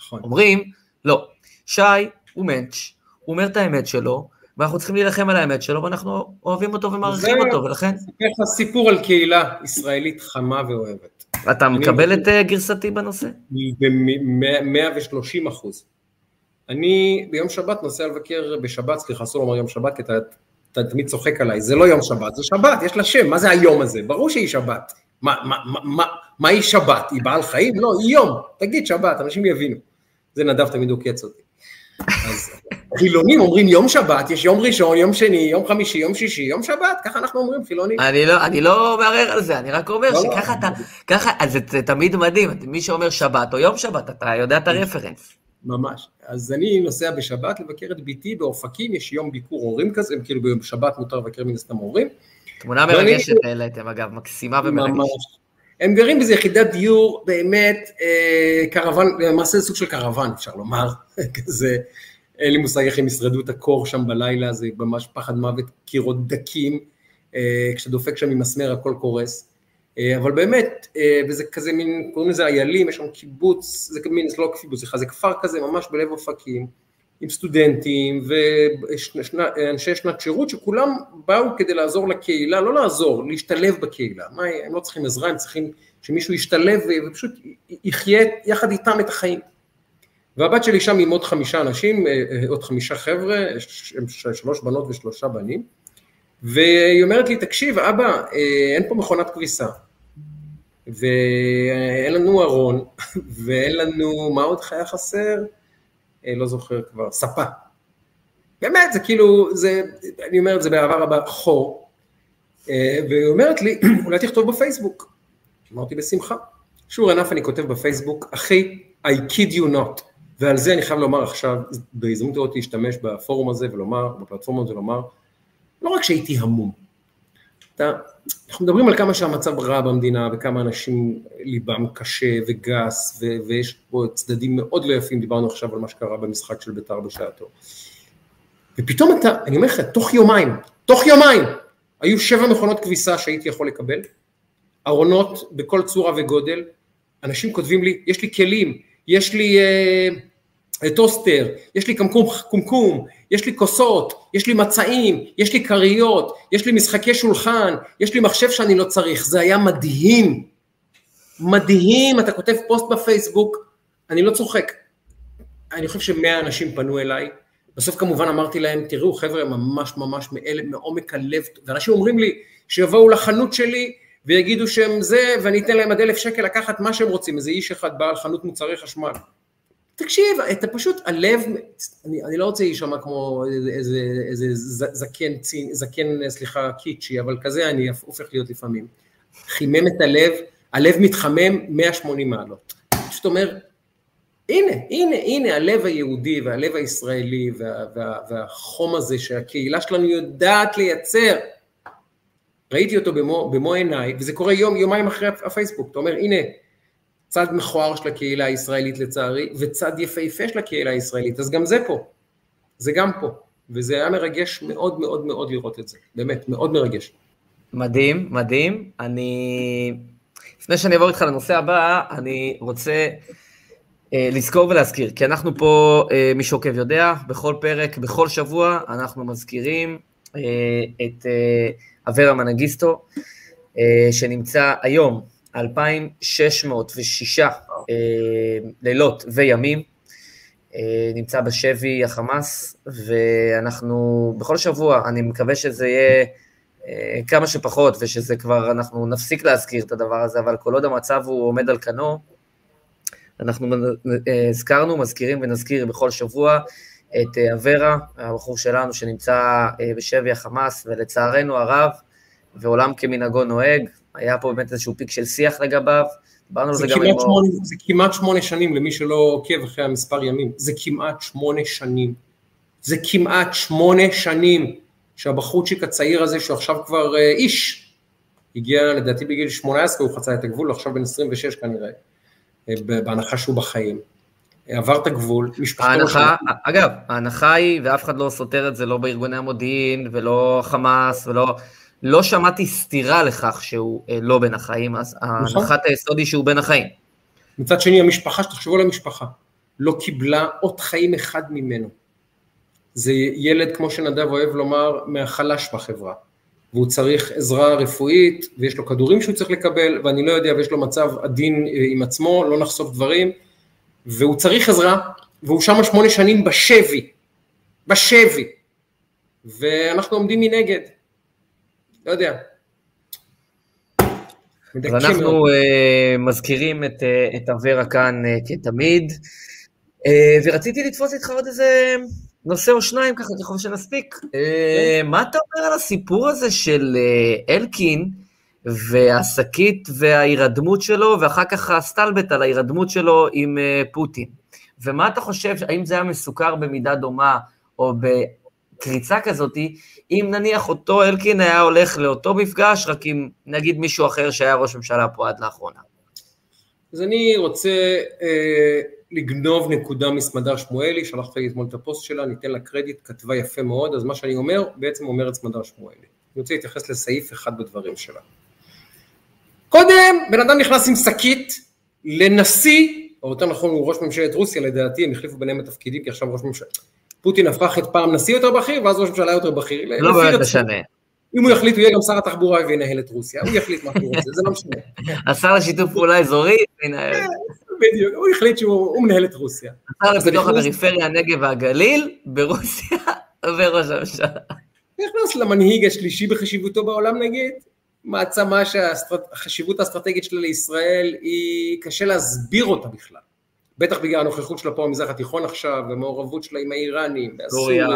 נכון. אומרים, לא, שי הוא מענץ', הוא אומר את האמת שלו, ואנחנו צריכים להילחם על האמת שלו, ואנחנו אוהבים אותו ומעריכים אותו, ולכן...
זה לך סיפור על קהילה ישראלית חמה ואוהבת.
אתה מקבל את אה, גרסתי בנושא?
ב-130 אחוז. אני ביום שבת נוסע לבקר בשבת, סליחה, אסור לומר יום שבת, כי אתה, אתה תמיד צוחק עליי, זה לא יום שבת, זה שבת, יש לה שם, מה זה היום הזה? ברור שהיא שבת. מה, מה, מה, מה היא שבת? היא בעל חיים? לא, היא יום, תגיד שבת, אנשים יבינו. זה נדב תמיד עוקץ אותי. אז חילונים אומרים יום שבת, יש יום ראשון, יום שני, יום חמישי, יום שישי, יום שבת, ככה אנחנו אומרים חילונים.
אני לא, אני לא מערער על זה, אני רק אומר לא, לא. שככה לא. אתה, ככה, אז זה, זה תמיד מדהים, מי שאומר שבת או יום שבת, אתה יודע את הרפרנס.
ממש. אז אני נוסע בשבת לבקר את ביתי באופקים, יש יום ביקור הורים כזה, כאילו ביום שבת מותר לבקר מן הסתם הורים.
תמונה מרגשת העליתם אגב, מקסימה ומרגשת.
הם גרים באיזה יחידת דיור באמת אה, קרוון, למעשה סוג של קרוון אפשר לומר, כזה, אין לי מושג איך הם ישרדו את הקור שם בלילה, זה ממש פחד מוות, קירות דקים, אה, כשאתה שם עם מסמר הכל קורס, אה, אבל באמת, אה, וזה כזה מין, קוראים לזה איילים, יש שם קיבוץ, זה מין, זה לא קיבוץ, זה כפר כזה ממש בלב אופקים, עם סטודנטים ואנשי שנת שירות שכולם באו כדי לעזור לקהילה, לא לעזור, להשתלב בקהילה, מה, הם לא צריכים עזרה, הם צריכים שמישהו ישתלב ופשוט יחיה יחד איתם את החיים. והבת שלי שם עם עוד חמישה אנשים, אה, עוד חמישה חבר'ה, שלוש בנות ושלושה בנים, והיא אומרת לי, תקשיב, אבא, אה, אין פה מכונת כביסה, ואין לנו ארון, ואין לנו, מה עוד היה חסר? אה, לא זוכר כבר, ספה. באמת, זה כאילו, זה, אני אומר את זה באהבה רבה, חור. אה, והיא אומרת לי, אולי תכתוב בפייסבוק. אמרתי, בשמחה. שור ענף אני כותב בפייסבוק, אחי, I kid you not. ועל זה אני חייב לומר עכשיו, בהזדמנות הזאת להשתמש בפורום הזה ולומר, בפלטפורמה הזאת ולומר, לא רק שהייתי המום, אתה, אנחנו מדברים על כמה שהמצב רע במדינה וכמה אנשים ליבם קשה וגס ו- ויש פה צדדים מאוד לא יפים, דיברנו עכשיו על מה שקרה במשחק של בית"ר בשעתו. ופתאום אתה, אני אומר לך, תוך יומיים, תוך יומיים, היו שבע מכונות כביסה שהייתי יכול לקבל, ארונות בכל צורה וגודל, אנשים כותבים לי, יש לי כלים, יש לי אה, טוסטר, יש לי קמקום, קומקום, יש לי כוסות, יש לי מצעים, יש לי כריות, יש לי משחקי שולחן, יש לי מחשב שאני לא צריך, זה היה מדהים, מדהים, אתה כותב פוסט בפייסבוק, אני לא צוחק, אני חושב שמאה אנשים פנו אליי, בסוף כמובן אמרתי להם, תראו חבר'ה, ממש ממש מאלה, מעומק הלב, ואנשים אומרים לי, שיבואו לחנות שלי ויגידו שהם זה, ואני אתן להם עד אלף שקל לקחת מה שהם רוצים, איזה איש אחד בעל חנות מוצרי חשמל. תקשיב, אתה פשוט, הלב, אני, אני לא רוצה להישמע כמו איזה, איזה, זקן, צין, זקן, סליחה, קיצ'י, אבל כזה אני הופך להיות לפעמים. חימם את הלב, הלב מתחמם 180 מעלות. פשוט אומר, הנה, הנה, הנה הלב היהודי והלב הישראלי וה, וה, והחום הזה שהקהילה שלנו יודעת לייצר. ראיתי אותו במו, במו עיניי, וזה קורה יום, יומיים אחרי הפייסבוק. אתה אומר, הנה, צד מכוער של הקהילה הישראלית לצערי, וצד יפהפה של הקהילה הישראלית, אז גם זה פה. זה גם פה. וזה היה מרגש מאוד מאוד מאוד לראות את זה. באמת, מאוד מרגש.
מדהים, מדהים. אני... לפני שאני אעבור איתך לנושא הבא, אני רוצה אה, לזכור ולהזכיר, כי אנחנו פה, אה, מי שעוקב יודע, בכל פרק, בכל שבוע, אנחנו מזכירים אה, את אה, אברה מנגיסטו, אה, שנמצא היום 2,606 אה, לילות וימים, אה, נמצא בשבי החמאס, ואנחנו בכל שבוע, אני מקווה שזה יהיה אה, כמה שפחות, ושזה כבר, אנחנו נפסיק להזכיר את הדבר הזה, אבל כל עוד המצב הוא עומד על כנו, אנחנו הזכרנו, מזכירים ונזכיר בכל שבוע את אברה, הבחור שלנו שנמצא בשבי החמאס, ולצערנו הרב, ועולם כמנהגו נוהג, היה פה באמת איזשהו פיק של שיח לגביו,
דיברנו על זה גם עם... שמונה, זה כמעט שמונה שנים למי שלא עוקב אחרי המספר ימים, זה כמעט שמונה שנים. זה כמעט שמונה שנים שהבחורצ'יק הצעיר הזה, שהוא עכשיו כבר אה, איש, הגיע לדעתי בגיל 18, הוא חצה את הגבול, עכשיו בן 26 כנראה, אה, בהנחה שהוא בחיים. עבר את הגבול,
משפחתו... ההנחה, לא אגב, ההנחה היא, ואף אחד לא סותר את זה, לא בארגוני המודיעין, ולא חמאס, ולא... לא שמעתי סתירה לכך שהוא אה, לא בין החיים, אז נכון. הנחת היסוד היא שהוא בין החיים.
מצד שני, המשפחה, שתחשבו על המשפחה, לא קיבלה אות חיים אחד ממנו. זה ילד, כמו שנדב אוהב לומר, מהחלש בחברה. והוא צריך עזרה רפואית, ויש לו כדורים שהוא צריך לקבל, ואני לא יודע, ויש לו מצב עדין אה, עם עצמו, לא נחשוף דברים, והוא צריך עזרה, והוא שם שמונה שנים בשבי, בשבי, ואנחנו עומדים מנגד. לא יודע.
אז אנחנו uh, מזכירים את, uh, את אברה כאן uh, כתמיד, uh, ורציתי לתפוס איתך עוד איזה נושא או שניים ככה, ככל שנספיק. Uh, מה אתה אומר על הסיפור הזה של uh, אלקין והשקית וההירדמות שלו, ואחר כך הסטלבט על ההירדמות שלו עם uh, פוטין? ומה אתה חושב, האם זה היה מסוכר במידה דומה, או בקריצה כזאתי, אם נניח אותו אלקין היה הולך לאותו מפגש, רק עם נגיד מישהו אחר שהיה ראש ממשלה פה עד לאחרונה.
אז אני רוצה אה, לגנוב נקודה מסמדר שמואלי, שלחת לי אתמול את הפוסט שלה, ניתן לה קרדיט, כתבה יפה מאוד, אז מה שאני אומר, בעצם אומר את סמדר שמואלי. אני רוצה להתייחס לסעיף אחד בדברים שלה. קודם, בן אדם נכנס עם שקית לנשיא, או יותר נכון הוא ראש ממשלת רוסיה לדעתי, הם החליפו ביניהם התפקידים כי עכשיו ראש ממשלה, פוטין הפך את פעם נשיא יותר בכיר, ואז ראש ממשלה יותר בכיר.
לא באמת משנה.
אם הוא יחליט, הוא יהיה גם שר התחבורה וינהל את רוסיה, הוא יחליט מה הוא רוצה, זה לא משנה.
השר לשיתוף פעולה אזורי, ינהל. כן,
בדיוק, הוא החליט שהוא מנהל את רוסיה.
השר לפיתוח הפריפריה, הנגב והגליל, ברוסיה, וראש הממשלה.
נכנס למנהיג השלישי בחשיבותו בעולם נגיד, מעצמה שהחשיבות האסטרטגית שלה לישראל היא קשה להסביר אותה בכלל. בטח בגלל הנוכחות שלה פה במזרח התיכון עכשיו, ומעורבות שלה עם האיראנים,
סוריה.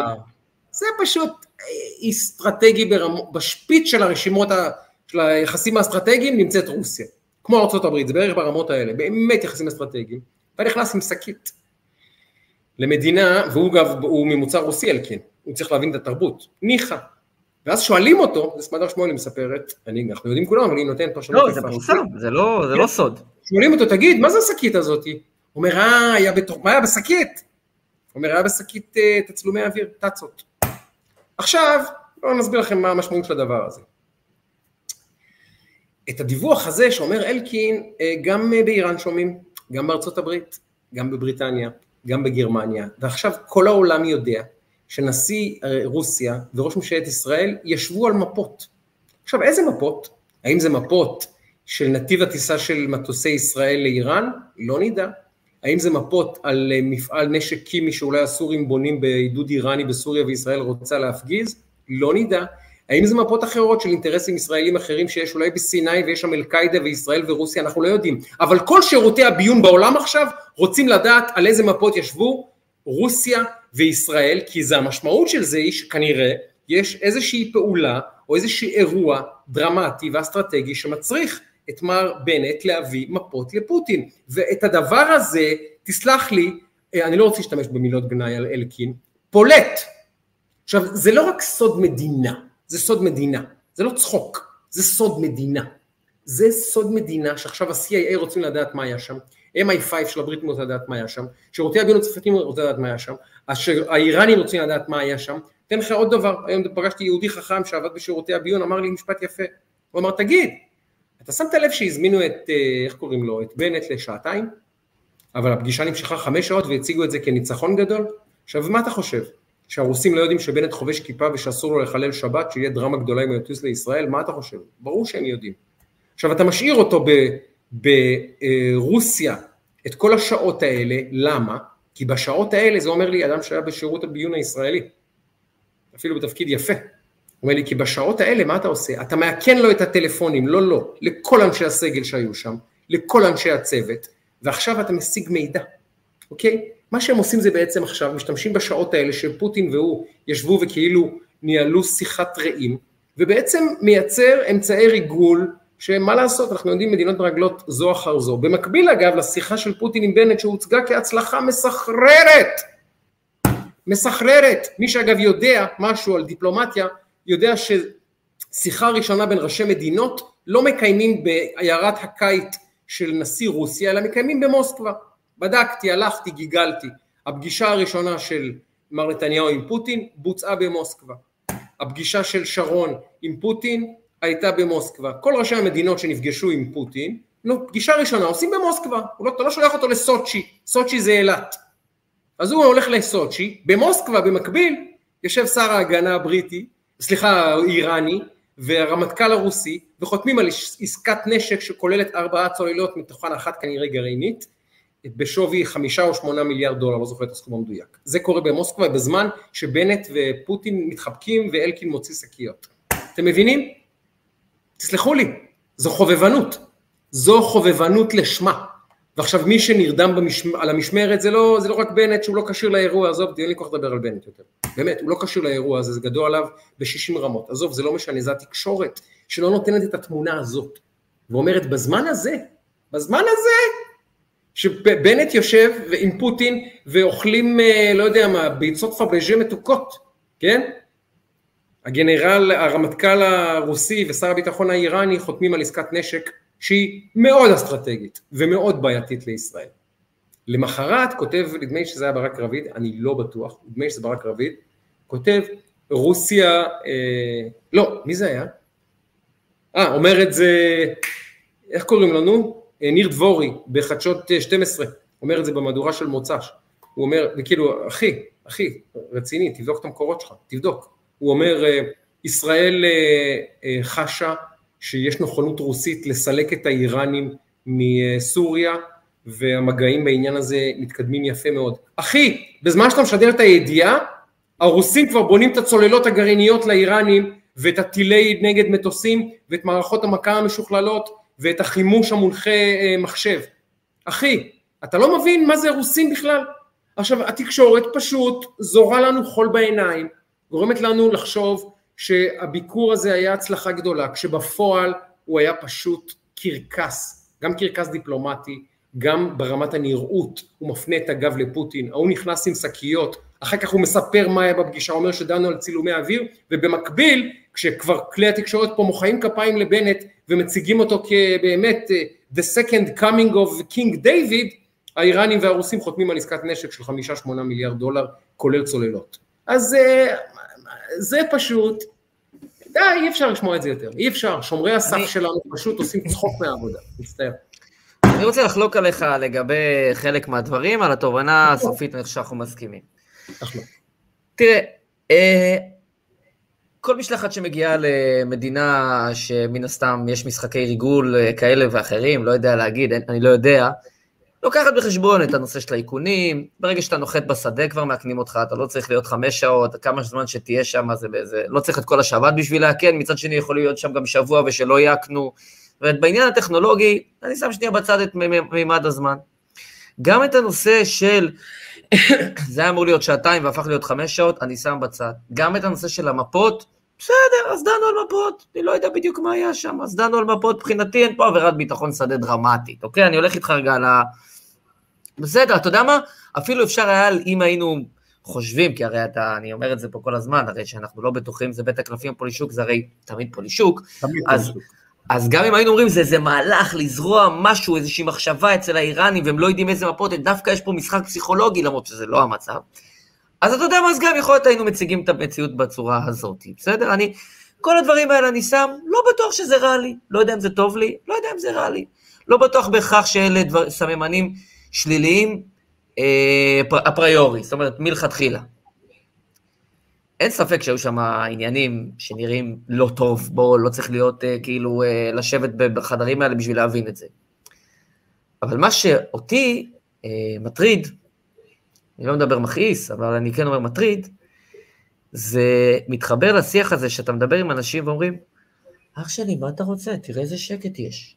זה פשוט אה, אסטרטגי ברמ... בשפיץ של הרשימות, ה... של היחסים האסטרטגיים נמצאת רוסיה. כמו ארה"ב, זה בערך ברמות האלה, באמת יחסים אסטרטגיים. ואני נכנס עם שקית למדינה, והוא גם, הוא ממוצא רוסי אלקין, הוא צריך להבין את התרבות, ניחא. ואז שואלים אותו, זה סמדר שמואלי מספרת, אני, אנחנו יודעים כולם, אבל היא נותנת
פרשנות לא, זה פורסם, זה לא, זה לא סוד.
שואלים אותו, תגיד, מה זה השקית הזאתי? אומר, אה, היה בתוך, מה היה בשקית? אומר, היה בשקית אה, תצלומי אוויר, טאצות. עכשיו, בואו נסביר לכם מה המשמעות של הדבר הזה. את הדיווח הזה שאומר אלקין, אה, גם אה, באיראן שומעים, גם בארצות הברית, גם בבריטניה, גם בגרמניה, ועכשיו כל העולם יודע שנשיא רוסיה וראש ממשלת ישראל ישבו על מפות. עכשיו, איזה מפות? האם זה מפות של נתיב הטיסה של מטוסי ישראל לאיראן? לא נדע. האם זה מפות על אה, מפעל נשק קימי שאולי הסורים בונים בעידוד איראני בסוריה וישראל רוצה להפגיז? לא נדע. האם זה מפות אחרות של אינטרסים ישראלים אחרים שיש אולי בסיני ויש שם אל-קאעידה וישראל ורוסיה? אנחנו לא יודעים. אבל כל שירותי הביון בעולם עכשיו רוצים לדעת על איזה מפות ישבו רוסיה וישראל, כי זה המשמעות של זה היא שכנראה יש איזושהי פעולה או איזשהו אירוע דרמטי ואסטרטגי שמצריך את מר בנט להביא מפות לפוטין. ואת הדבר הזה, תסלח לי, אה, אני לא רוצה להשתמש במילות גנאי על אלקין, פולט. עכשיו, זה לא רק סוד מדינה, זה סוד מדינה, זה לא צחוק, זה סוד מדינה. זה סוד מדינה שעכשיו ה-CIA רוצים לדעת מה היה שם, MI5 של הבריטים רוצים לדעת מה היה שם, שירותי הביון הצרפתיים רוצים לדעת מה היה שם, האיראנים רוצים לדעת מה היה שם. אתן לך עוד דבר, היום פגשתי יהודי חכם שעבד בשירותי הביון, אמר לי משפט יפה, הוא אמר תגיד, אתה שמת לב שהזמינו את, אה, איך קוראים לו, את בנט לשעתיים, אבל הפגישה נמשכה חמש שעות והציגו את זה כניצחון גדול? עכשיו מה אתה חושב? שהרוסים לא יודעים שבנט חובש כיפה ושאסור לו לחלל שבת, שיהיה דרמה גדולה אם הוא יטוס לישראל? מה אתה חושב? ברור שהם יודעים. עכשיו אתה משאיר אותו ברוסיה את כל השעות האלה, למה? כי בשעות האלה זה אומר לי אדם שהיה בשירות הביון הישראלי, אפילו בתפקיד יפה. אומר לי, כי בשעות האלה מה אתה עושה? אתה מאכן לו את הטלפונים, לא לא, לכל אנשי הסגל שהיו שם, לכל אנשי הצוות, ועכשיו אתה משיג מידע, אוקיי? מה שהם עושים זה בעצם עכשיו, משתמשים בשעות האלה שפוטין והוא ישבו וכאילו ניהלו שיחת רעים, ובעצם מייצר אמצעי ריגול שמה לעשות, אנחנו יודעים מדינות מרגלות זו אחר זו. במקביל אגב לשיחה של פוטין עם בנט שהוצגה כהצלחה מסחררת, מסחררת. מי שאגב יודע משהו על דיפלומטיה, יודע ששיחה ראשונה בין ראשי מדינות לא מקיימים בעיירת הקיט של נשיא רוסיה, אלא מקיימים במוסקבה. בדקתי, הלכתי, גיגלתי. הפגישה הראשונה של מר נתניהו עם פוטין בוצעה במוסקבה. הפגישה של שרון עם פוטין הייתה במוסקבה. כל ראשי המדינות שנפגשו עם פוטין, נו, פגישה ראשונה עושים במוסקבה, לא, אתה לא שולח אותו לסוצ'י, סוצ'י זה אילת. אז הוא הולך לסוצ'י, במוסקבה במקביל יושב שר ההגנה הבריטי, סליחה, איראני, והרמטכ"ל הרוסי, וחותמים על עסקת נשק שכוללת ארבעה צוללות, מתוכן אחת כנראה גרעינית, בשווי חמישה או שמונה מיליארד דולר, לא זוכר את הסכום המדויק. זה קורה במוסקבה בזמן שבנט ופוטין מתחבקים ואלקין מוציא שקיות. אתם מבינים? תסלחו לי, זו חובבנות, זו חובבנות לשמה. ועכשיו מי שנרדם במשמ... על המשמרת זה לא, זה לא רק בנט שהוא לא כשיר לאירוע, עזוב, אין לי כוח לדבר על בנט יותר. באמת, הוא לא כשיר לאירוע הזה, זה גדול עליו ב-60 רמות. עזוב, זה לא משנה, זה התקשורת שלא נותנת את התמונה הזאת. ואומרת, בזמן הזה, בזמן הזה, שבנט יושב עם פוטין ואוכלים, אה, לא יודע מה, ביצות פבז'ה מתוקות, כן? הגנרל, הרמטכ"ל הרוסי ושר הביטחון האיראני חותמים על עסקת נשק שהיא מאוד אסטרטגית ומאוד בעייתית לישראל. למחרת כותב, נדמה לי שזה היה ברק רביד, אני לא בטוח, נדמה לי שזה ברק רביד, כותב רוסיה, אה, לא, מי זה היה? אה, אומר את זה, איך קוראים לנו? אה, ניר דבורי בחדשות 12, אה, אומר את זה במהדורה של מוצ"ש, הוא אומר, וכאילו, אחי, אחי, רציני, תבדוק את המקורות שלך, תבדוק. הוא אומר, אה, ישראל חשה שיש נכונות רוסית לסלק את האיראנים מסוריה, והמגעים בעניין הזה מתקדמים יפה מאוד. אחי, בזמן שאתה משדר את הידיעה, הרוסים כבר בונים את הצוללות הגרעיניות לאיראנים ואת הטילי נגד מטוסים ואת מערכות המכה המשוכללות ואת החימוש המונחה אה, מחשב. אחי, אתה לא מבין מה זה רוסים בכלל? עכשיו התקשורת פשוט זורה לנו חול בעיניים, גורמת לנו לחשוב שהביקור הזה היה הצלחה גדולה, כשבפועל הוא היה פשוט קרקס, גם קרקס דיפלומטי, גם ברמת הנראות, הוא מפנה את הגב לפוטין, ההוא נכנס עם שקיות, אחר כך הוא מספר מה היה בפגישה, אומר שדנו על צילומי אוויר, ובמקביל, כשכבר כלי התקשורת פה מוחאים כפיים לבנט ומציגים אותו כבאמת אה, the second coming of King David, האיראנים והרוסים חותמים על עסקת נשק של חמישה שמונה מיליארד דולר, כולל צוללות. אז אה, זה פשוט, די, אי אפשר לשמוע את זה יותר, אי אפשר, שומרי הסף אני... שלנו פשוט עושים צחוק מהעבודה, מצטער.
אני רוצה לחלוק עליך לגבי חלק מהדברים, על התובנה הסופית, אני חושב שאנחנו מסכימים. תראה, אה, כל משלחת שמגיעה למדינה שמן הסתם יש משחקי ריגול אה, כאלה ואחרים, לא יודע להגיד, אני לא יודע, לוקחת בחשבון את הנושא של האיכונים, ברגע שאתה נוחת בשדה כבר מאכנים אותך, אתה לא צריך להיות חמש שעות, כמה זמן שתהיה שם, זה, זה לא צריך את כל השבת בשביל לאכן, מצד שני יכול להיות שם גם שבוע ושלא יאכנו, ובעניין הטכנולוגי, אני שם שנייה בצד את מימד הזמן. גם את הנושא של, זה היה אמור להיות שעתיים והפך להיות חמש שעות, אני שם בצד. גם את הנושא של המפות, בסדר, אז דנו על מפות, אני לא יודע בדיוק מה היה שם, אז דנו על מפות, מבחינתי אין פה עבירת ביטחון שדה דרמטית, אוקיי? אני הולך איתך רגע על ה... בסדר, אתה יודע מה? אפילו אפשר היה, אם היינו חושבים, כי הרי אתה, אני אומר את זה פה כל הזמן, הרי שאנחנו לא בטוחים זה בית הקלפים פולישוק, זה הרי תמיד פולישוק, תמיד אז, פולישוק. אז גם אם היינו אומרים זה איזה מהלך לזרוע משהו, איזושהי מחשבה אצל האיראנים, והם לא יודעים איזה מפות, דווקא יש פה משחק פסיכולוגי, למרות שזה לא המצב, אז אתה יודע מה, אז גם יכול להיות היינו מציגים את המציאות בצורה הזאת, בסדר? אני, כל הדברים האלה אני שם, לא בטוח שזה רע לי, לא יודע אם זה טוב לי, לא יודע אם זה רע לי. לא בטוח בהכרח שאלה דבר, סממנים שליליים אה, אפריורי, זאת אומרת מלכתחילה. אין ספק שהיו שם עניינים שנראים לא טוב, בואו, לא צריך להיות אה, כאילו אה, לשבת בחדרים האלה בשביל להבין את זה. אבל מה שאותי אה, מטריד, אני לא מדבר מכעיס, אבל אני כן אומר מטריד, זה מתחבר לשיח הזה שאתה מדבר עם אנשים ואומרים, אח שלי, מה אתה רוצה? תראה איזה שקט יש.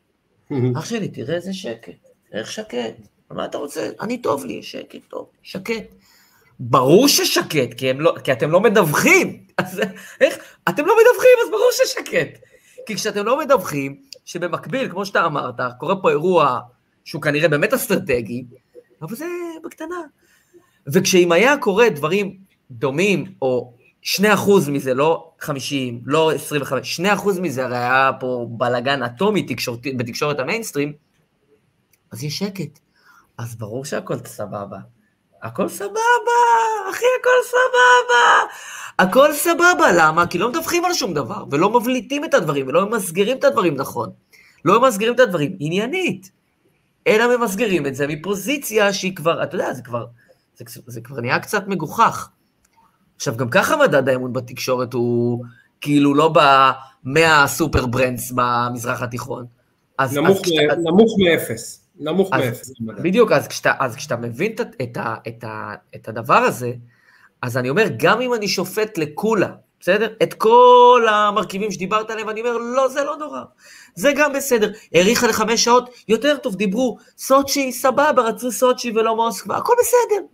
אח שלי, תראה איזה שקט. איך שקט? מה אתה רוצה? אני טוב לי, שקט טוב, שקט. ברור ששקט, כי, לא, כי אתם לא מדווחים. אז איך? אתם לא מדווחים, אז ברור ששקט. כי כשאתם לא מדווחים, שבמקביל, כמו שאתה אמרת, קורה פה אירוע שהוא כנראה באמת אסטרטגי, אבל זה בקטנה. וכשאם היה קורה דברים דומים, או 2% מזה, לא 50, לא 25, 2% מזה, הרי היה פה בלאגן אטומי תקשורת, בתקשורת המיינסטרים, אז יש שקט. אז ברור שהכל סבבה. הכל סבבה, אחי, הכל סבבה. הכל סבבה, למה? כי לא מדווחים על שום דבר, ולא מבליטים את הדברים, ולא ממסגרים את הדברים נכון. לא ממסגרים את הדברים עניינית, אלא ממסגרים את זה מפוזיציה שהיא כבר, אתה יודע, זה כבר, זה, זה כבר נהיה קצת מגוחך. עכשיו, גם ככה מדד האמון בתקשורת הוא כאילו לא במאה הסופר ברנדס במזרח התיכון.
אז, נמוך, אז כשאתה, נמוך מאפס. נמוך מאפס.
בדיוק, אז כשאתה, אז כשאתה מבין את, את, את, את הדבר הזה, אז אני אומר, גם אם אני שופט לקולה, בסדר? את כל המרכיבים שדיברת עליהם, אני אומר, לא, זה לא נורא. זה גם בסדר. האריכה לחמש שעות, יותר טוב, דיברו, סוצ'י, סבבה, רצו סוצ'י ולא מוסקבה, הכל בסדר.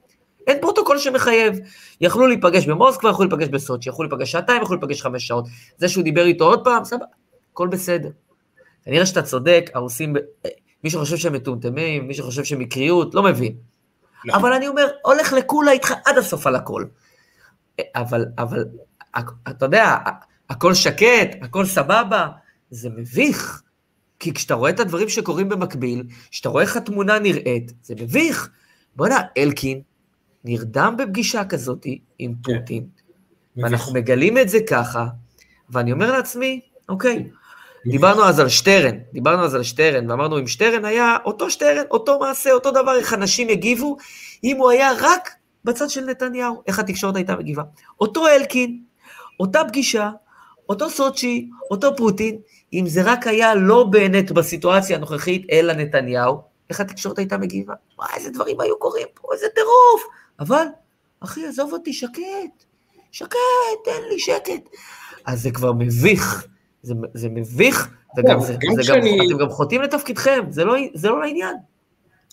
אין פרוטוקול שמחייב. יכלו להיפגש במוסקבה, יכלו להיפגש בסוצ'י, יכלו להיפגש שעתיים, יכלו להיפגש חמש שעות. זה שהוא דיבר איתו עוד פעם, סבבה, הכל בסדר. כנראה שאתה צודק, הרוסים, מי שחושב שהם מטומטמים, מי שחושב שהם מקריות, לא מבין. לא. אבל אני אומר, הולך לכולה איתך עד הסוף על הכל. אבל, אבל, אתה יודע, הכל שקט, הכל סבבה, זה מביך. כי כשאתה רואה את הדברים שקורים במקביל, כשאתה רואה איך התמונה נראית, זה מביך. בוא'נה, אלקין נרדם בפגישה כזאת עם כן. פוטין, ואנחנו מגלים את זה ככה, ואני אומר לעצמי, אוקיי, דיברנו אז על שטרן, דיברנו אז על שטרן, ואמרנו אם שטרן היה אותו שטרן, אותו מעשה, אותו דבר, איך אנשים יגיבו, אם הוא היה רק בצד של נתניהו, איך התקשורת הייתה מגיבה. אותו אלקין, אותה פגישה, אותו סוצ'י, אותו פוטין, אם זה רק היה לא באמת בסיטואציה הנוכחית, אלא נתניהו, איך התקשורת הייתה מגיבה? וואי, איזה דברים היו קורים פה, איזה טירוף. אבל, אחי, עזוב אותי, שקט, שקט, תן לי שקט. אז זה כבר מביך. זה, זה מביך, וגם זה, גם זה כשאני... גם, אתם גם חוטאים לתפקידכם, זה לא, זה לא לעניין.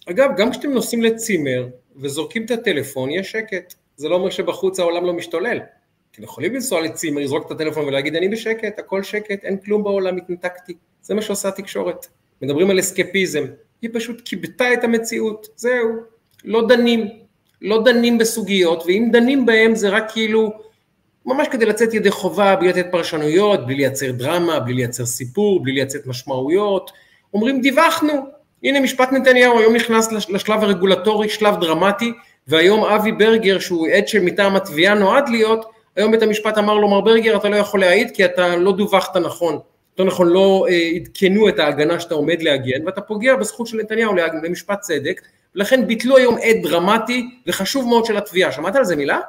אגב, גם כשאתם נוסעים לצימר וזורקים את הטלפון, יש שקט. זה לא אומר שבחוץ העולם לא משתולל. אתם יכולים לנסוע לצימר, לזרוק את הטלפון ולהגיד, אני בשקט, הכל שקט, אין כלום בעולם, התנתקתי. זה מה שעושה התקשורת. מדברים על אסקפיזם. היא פשוט כיבתה את המציאות, זהו. לא דנים. לא דנים בסוגיות, ואם דנים בהם זה רק כאילו ממש כדי לצאת ידי חובה, בלי לתת פרשנויות, בלי לייצר דרמה, בלי לייצר סיפור, בלי לייצר משמעויות. אומרים דיווחנו, הנה משפט נתניהו היום נכנס לשלב הרגולטורי, שלב דרמטי, והיום אבי ברגר שהוא עד שמטעם התביעה נועד להיות, היום בית המשפט אמר לו מר ברגר אתה לא יכול להעיד כי אתה לא דווחת נכון, יותר נכון לא אה, עדכנו את ההגנה שאתה עומד להגן ואתה פוגע בזכות של נתניהו למשפט צדק, לכן ביטלו היום עד דרמטי וחשוב מאוד של התביעה, שמעת על זה מילה?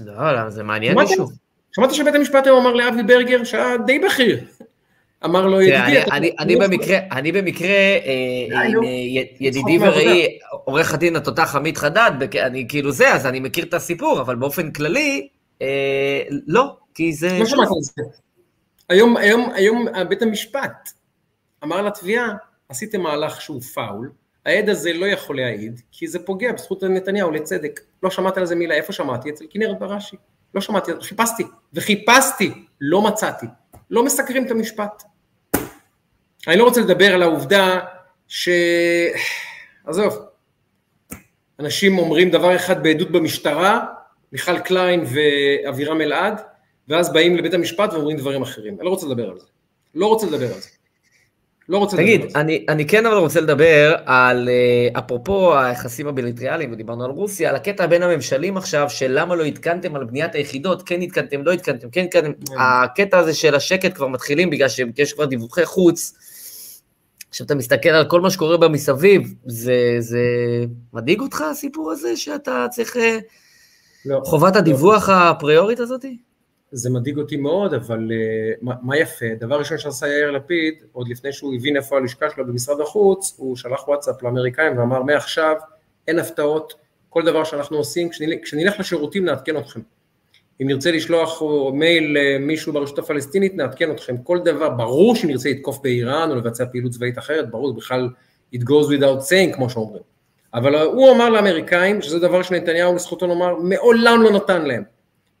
לא, לא, זה מעניין מישהו.
שמעת שבית המשפט היום אמר לאבי ברגר שהיה די בכיר. אמר לו ידידי,
אני במקרה, אני במקרה, אה, עם אה, ידידי ורעי, עורך הדין התותח עמית חדד, אני כאילו זה, אז אני מכיר את הסיפור, אבל באופן כללי, אה, לא, כי זה...
לא שמעת על זה. היום, היום, היום בית המשפט אמר לתביעה, עשיתם מהלך שהוא פאול, העד הזה לא יכול להעיד, כי זה פוגע בזכות נתניהו לצדק. לא שמעת על זה מילה, איפה שמעתי? אצל כנרת בראשי. לא שמעתי, חיפשתי, וחיפשתי, לא מצאתי. לא מסקרים את המשפט. אני לא רוצה לדבר על העובדה ש... עזוב, אנשים אומרים דבר אחד בעדות במשטרה, מיכל קליין ואבירם אלעד, ואז באים לבית המשפט ואומרים דברים אחרים. אני לא רוצה לדבר על זה. לא רוצה לדבר על זה. לא רוצה
תגיד, לדבר על זה. תגיד, אני כן אבל רוצה לדבר על, אה, אפרופו היחסים הבילטריאליים, ודיברנו על רוסיה, על הקטע בין הממשלים עכשיו, של למה לא עדכנתם על בניית היחידות, כן עדכנתם, לא עדכנתם, כן עדכנתם, כן. הקטע הזה של השקט כבר מתחילים בגלל שיש כבר דיווחי חוץ. כשאתה מסתכל על כל מה שקורה בה מסביב, זה, זה מדאיג אותך הסיפור הזה, שאתה צריך... אה, לא. חובת לא. הדיווח לא. הפריורית הזאתי?
זה מדאיג אותי מאוד, אבל uh, מה, מה יפה? דבר ראשון שעשה יאיר לפיד, עוד לפני שהוא הבין איפה הלשכה שלו במשרד החוץ, הוא שלח וואטסאפ לאמריקאים ואמר מעכשיו אין הפתעות, כל דבר שאנחנו עושים, כשנלך, כשנלך לשירותים נעדכן אתכם. אם נרצה לשלוח מייל למישהו ברשות הפלסטינית, נעדכן אתכם. כל דבר, ברור שנרצה לתקוף באיראן או לבצע פעילות צבאית אחרת, ברור, בכלל it goes without saying, כמו שאומרים. אבל הוא אמר לאמריקאים, שזה דבר שנתניהו לזכותו לומר, מעולם לא נתן להם.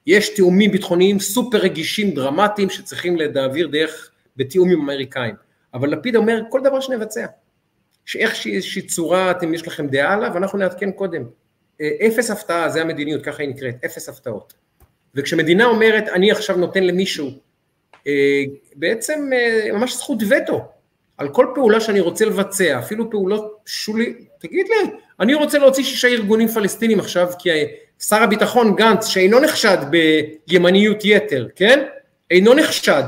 יש תיאומים ביטחוניים סופר רגישים, דרמטיים, שצריכים להעביר דרך, בתיאום עם אמריקאים. אבל לפיד אומר, כל דבר שנבצע. שאיזושהי צורה אתם, יש לכם דעה עליו, אנחנו נעדכן קודם. אה, אפס הפתעה, זה המדיניות, ככה היא נקראת, אפס הפתעות. וכשמדינה אומרת, אני עכשיו נותן למישהו, אה, בעצם אה, ממש זכות וטו, על כל פעולה שאני רוצה לבצע, אפילו פעולות שולי, תגיד לי, אני רוצה להוציא שישה ארגונים פלסטינים עכשיו, כי שר הביטחון גנץ, שאינו נחשד בימניות יתר, כן? אינו נחשד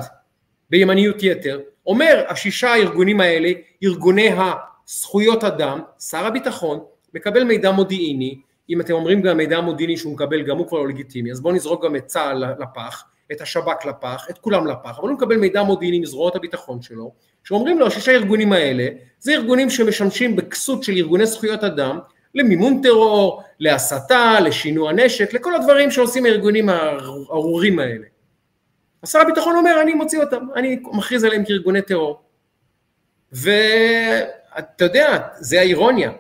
בימניות יתר, אומר השישה הארגונים האלה, ארגוני הזכויות אדם, שר הביטחון מקבל מידע מודיעיני, אם אתם אומרים גם מידע מודיעיני שהוא מקבל גם הוא כבר לא לגיטימי, אז בואו נזרוק גם את צה"ל לפח, את השב"כ לפח, את כולם לפח, אבל הוא מקבל מידע מודיעיני מזרועות הביטחון שלו, שאומרים לו השישה הארגונים האלה, זה ארגונים שמשמשים בכסות של ארגוני זכויות אדם, למימון טרור, להסתה, לשינוע נשק, לכל הדברים שעושים הארגונים הארורים האלה. אז שר הביטחון אומר אני מוציא אותם, אני מכריז עליהם כארגוני טרור. ואתה יודע, זה האירוניה,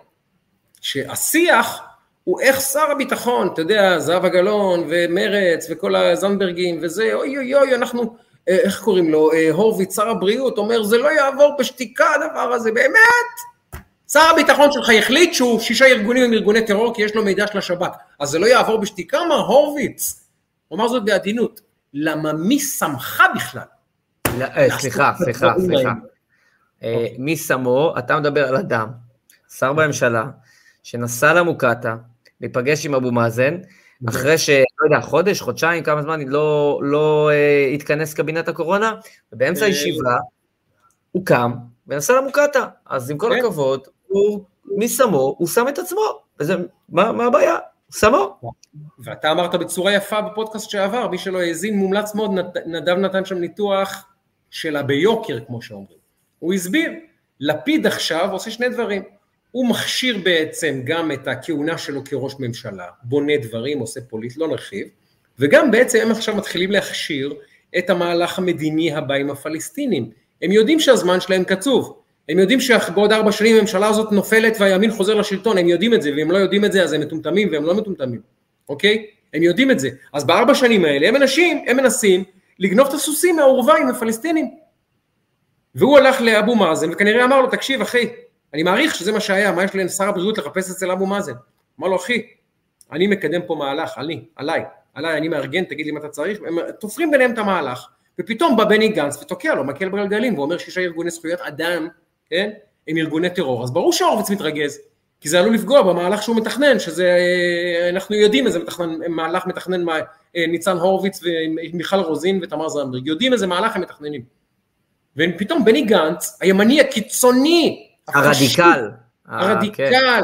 שהשיח הוא איך שר הביטחון, אתה יודע, זהבה גלאון ומרץ וכל הזנדברגים וזה, אוי אוי אוי, אנחנו, אה, איך קוראים לו, אה, הורוביץ, שר הבריאות, אומר זה לא יעבור בשתיקה הדבר הזה, באמת? שר הביטחון שלך החליט שהוא שישה ארגונים עם ארגוני טרור כי יש לו מידע של השב"כ, אז זה לא יעבור בשתיקה? מה הורוביץ? הוא אמר זאת בעדינות, למה מי שמך בכלל?
אה, סליחה, סליחה, סליחה. אוקיי. מי שמו, אתה מדבר על אדם, שר בממשלה, שנסע למוקטעה, להיפגש עם אבו מאזן, אחרי ש... לא יודע, חודש, חודשיים, כמה זמן לא, לא אה, התכנס קבינט הקורונה, ובאמצע אה, הישיבה הוא קם ונסע למוקטעה. אז עם כל כן. הכבוד, הוא, מי שמו? הוא שם את עצמו. וזה, מה, מה הבעיה? שמו.
ואתה אמרת בצורה יפה בפודקאסט שעבר, מי שלא האזין, מומלץ מאוד, נדב נתן שם ניתוח שלה ביוקר, כמו שאומרים. הוא הסביר, לפיד עכשיו עושה שני דברים. הוא מכשיר בעצם גם את הכהונה שלו כראש ממשלה, בונה דברים, עושה פוליט, לא נרחיב, וגם בעצם הם עכשיו מתחילים להכשיר את המהלך המדיני הבא עם הפלסטינים. הם יודעים שהזמן שלהם קצוב, הם יודעים שבעוד ארבע שנים הממשלה הזאת נופלת והימין חוזר לשלטון, הם יודעים את זה, ואם לא יודעים את זה אז הם מטומטמים והם לא מטומטמים, אוקיי? הם יודעים את זה. אז בארבע שנים האלה הם אנשים, הם מנסים לגנוב את הסוסים מהאורווה עם הפלסטינים. והוא הלך לאבו מאזן וכנראה אמר לו, תקשיב אחי, אני מעריך שזה מה שהיה, מה יש לשר הבריאות לחפש אצל אבו מאזן? אמר לו, אחי, אני מקדם פה מהלך, אני, עליי, עליי, אני מארגן, תגיד לי מה אתה צריך, הם תופרים ביניהם את המהלך, ופתאום בא בני גנץ ותוקע לו מקל בגלגלים, ואומר שישה ארגוני זכויות אדם, כן, עם ארגוני טרור, אז ברור שהורוביץ מתרגז, כי זה עלול לפגוע במהלך שהוא מתכנן, שזה, אנחנו יודעים איזה מתכנן, מהלך מתכנן מה, ניצן הורוביץ ומיכל רוזין ותמר זנדברג, יודעים איזה מהלך הם מתכננים. ופתאום בני גנץ, הימני הקיצוני,
הרדיקל.
הרדיקל. אה,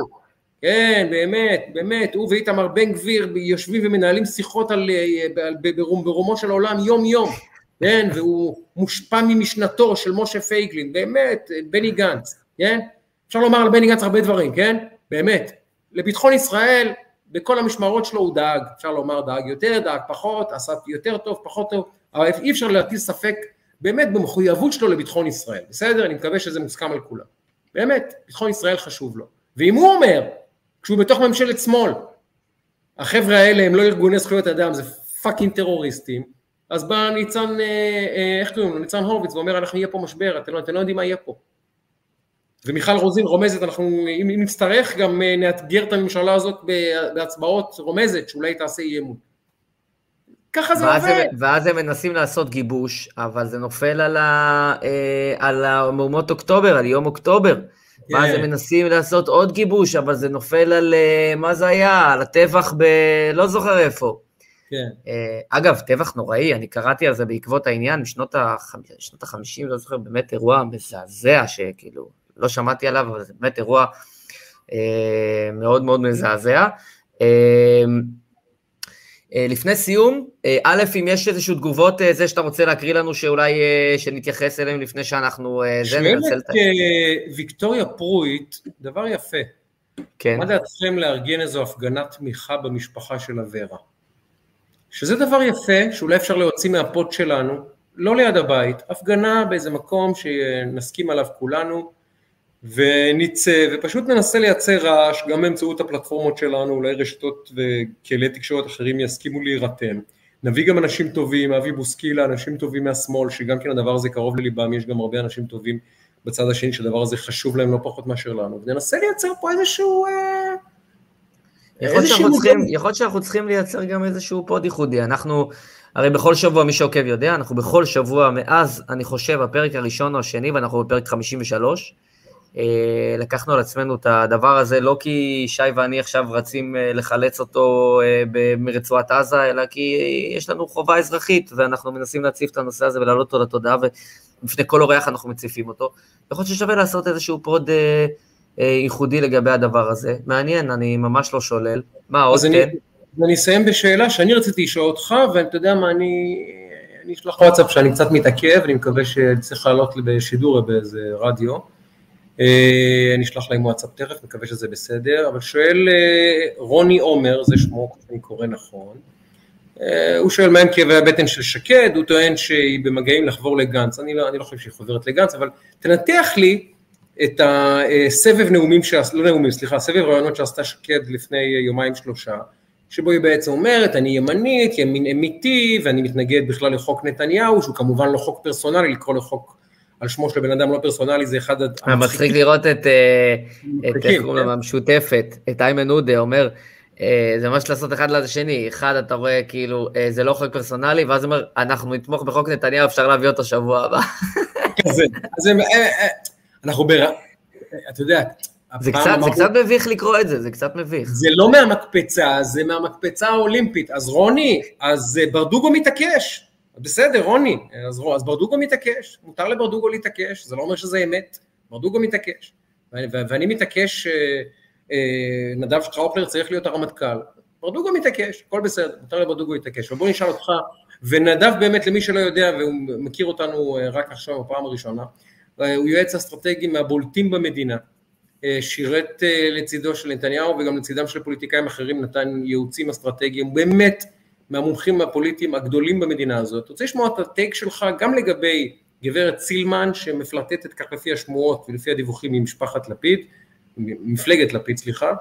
כן, באמת, באמת, הוא ואיתמר בן גביר יושבים ומנהלים שיחות על, אה, על, ברומו של העולם יום יום, כן, והוא מושפע ממשנתו של משה פייגלין, באמת, בני גנץ, כן, אפשר לומר על בני גנץ הרבה דברים, כן, באמת, לביטחון ישראל, בכל המשמרות שלו הוא דאג, אפשר לומר דאג יותר, דאג פחות, עשה יותר טוב, פחות טוב, אבל אי אפשר להטיל ספק באמת במחויבות שלו לביטחון ישראל, בסדר? אני מקווה שזה מוסכם על כולם. באמת, ביטחון ישראל חשוב לו. ואם הוא אומר, כשהוא בתוך ממשלת שמאל, החבר'ה האלה הם לא ארגוני זכויות אדם, זה fucking טרוריסטים, אז בא ניצן, איך קוראים לו, ניצן הורוביץ ואומר אנחנו יהיה פה משבר, אתם לא, אתם לא יודעים מה יהיה פה. ומיכל רוזין רומזת, אנחנו אם נצטרך גם נאתגר את הממשלה הזאת בהצבעות רומזת שאולי תעשה אי אמון. ככה זה עובד.
ואז הם מנסים לעשות גיבוש, אבל זה נופל על, ה, אה, על המהומות אוקטובר, על יום אוקטובר. כן. ואז הם מנסים לעשות עוד גיבוש, אבל זה נופל על, אה, מה זה היה? על הטבח ב... לא זוכר איפה. כן. אה, אגב, טבח נוראי, אני קראתי על זה בעקבות העניין, משנות ה-50, לא זוכר, באמת אירוע מזעזע, שכאילו, לא שמעתי עליו, אבל זה באמת אירוע אה, מאוד מאוד מזעזע. אה, אה, לפני סיום, אה, א', אם יש איזשהו תגובות, זה שאתה רוצה להקריא לנו, שאולי שנתייחס אליהם לפני שאנחנו...
שואלת ויקטוריה פרויט, דבר יפה. כן. מה דעתכם לארגן איזו הפגנת תמיכה במשפחה של אברה? שזה דבר יפה, שאולי אפשר להוציא מהפוט שלנו, לא ליד הבית, הפגנה באיזה מקום שנסכים עליו כולנו, ונצא ופשוט ננסה לייצר רעש גם באמצעות הפלטפורמות שלנו, אולי רשתות וכלי תקשורת אחרים יסכימו להירתם. נביא גם אנשים טובים, אבי בוסקילה, אנשים טובים מהשמאל, שגם כן הדבר הזה קרוב לליבם, יש גם הרבה אנשים טובים בצד השני שהדבר הזה חשוב להם לא פחות מאשר לנו, וננסה לייצר פה איזשהו... אה,
יכול להיות שאנחנו צריכים לייצר גם איזשהו פוד ייחודי, אנחנו, הרי בכל שבוע, מי שעוקב יודע, אנחנו בכל שבוע מאז, אני חושב, הפרק הראשון או השני, ואנחנו בפרק 53, אה, לקחנו על עצמנו את הדבר הזה, לא כי שי ואני עכשיו רצים אה, לחלץ אותו אה, מרצועת עזה, אלא כי יש לנו חובה אזרחית, ואנחנו מנסים להציף את הנושא הזה ולהעלות אותו לתודעה, ולפני כל אורח אנחנו מציפים אותו. יכול להיות ששווה לעשות איזשהו פוד ייחודי לגבי הדבר הזה. מעניין, אני ממש לא שולל. מה עוד, כן? אני,
אסיים בשאלה שאני רציתי לשאול אותך, ואתה יודע מה, אני... אני אשלח וואטסאפ שאני קצת מתעכב, אני מקווה שצריך לעלות בשידור באיזה רדיו. אה, אני אשלח להם וואטסאפ תכף, מקווה שזה בסדר, אבל שואל אה, רוני עומר, זה שמו, אני קורא נכון, אה, הוא שואל מהם כאבי הבטן של שקד, הוא טוען שהיא במגעים לחבור לגנץ, אני לא, אני לא חושב שהיא חוברת לגנץ, אבל תנתח לי את הסבב נאומים, שעש, לא נאומים, סליחה, סבב רעיונות שעשתה שקד לפני יומיים שלושה, שבו היא בעצם אומרת, אני ימנית, ימין אמיתי, ואני מתנגד בכלל לחוק נתניהו, שהוא כמובן לא חוק פרסונלי, לקרוא לחוק על שמו של בן אדם לא פרסונלי, זה אחד...
מצחיק לראות את, אה, את איך קוראים להם, המשותפת, את איימן עודה אומר, אה, זה ממש לעשות אחד לשני, אחד אתה רואה כאילו, אה, זה לא חוק פרסונלי, ואז אומר, אנחנו נתמוך בחוק נתניהו, אפשר להביא אותו שבוע הבא.
כזה, אז אנחנו ב... אתה יודע,
זה קצת, זה קצת מביך לקרוא את זה, זה קצת מביך.
זה לא מהמקפצה, זה מהמקפצה האולימפית. אז רוני, אז ברדוגו מתעקש. בסדר, רוני, אז, אז ברדוגו מתעקש, מותר לברדוגו להתעקש, זה לא אומר שזה אמת, ברדוגו מתעקש. ואני, ואני מתעקש, אה, אה, נדב שטראופלר צריך להיות הרמטכ"ל, ברדוגו מתעקש, הכל בסדר, מותר לברדוגו להתעקש. ובוא נשאל אותך, ונדב באמת, למי שלא יודע, והוא מכיר אותנו אה, רק עכשיו בפעם הראשונה, אה, הוא יועץ אסטרטגי מהבולטים במדינה, אה, שירת לצידו של נתניהו וגם לצידם של פוליטיקאים אחרים, נתן ייעוצים אסטרטגיים, באמת מהמומחים הפוליטיים הגדולים במדינה הזאת. רוצה לשמוע את הטייק שלך גם לגבי גברת סילמן שמפלטטת כך לפי השמועות ולפי הדיווחים ממשפחת לפיד, מפלגת לפיד סליחה,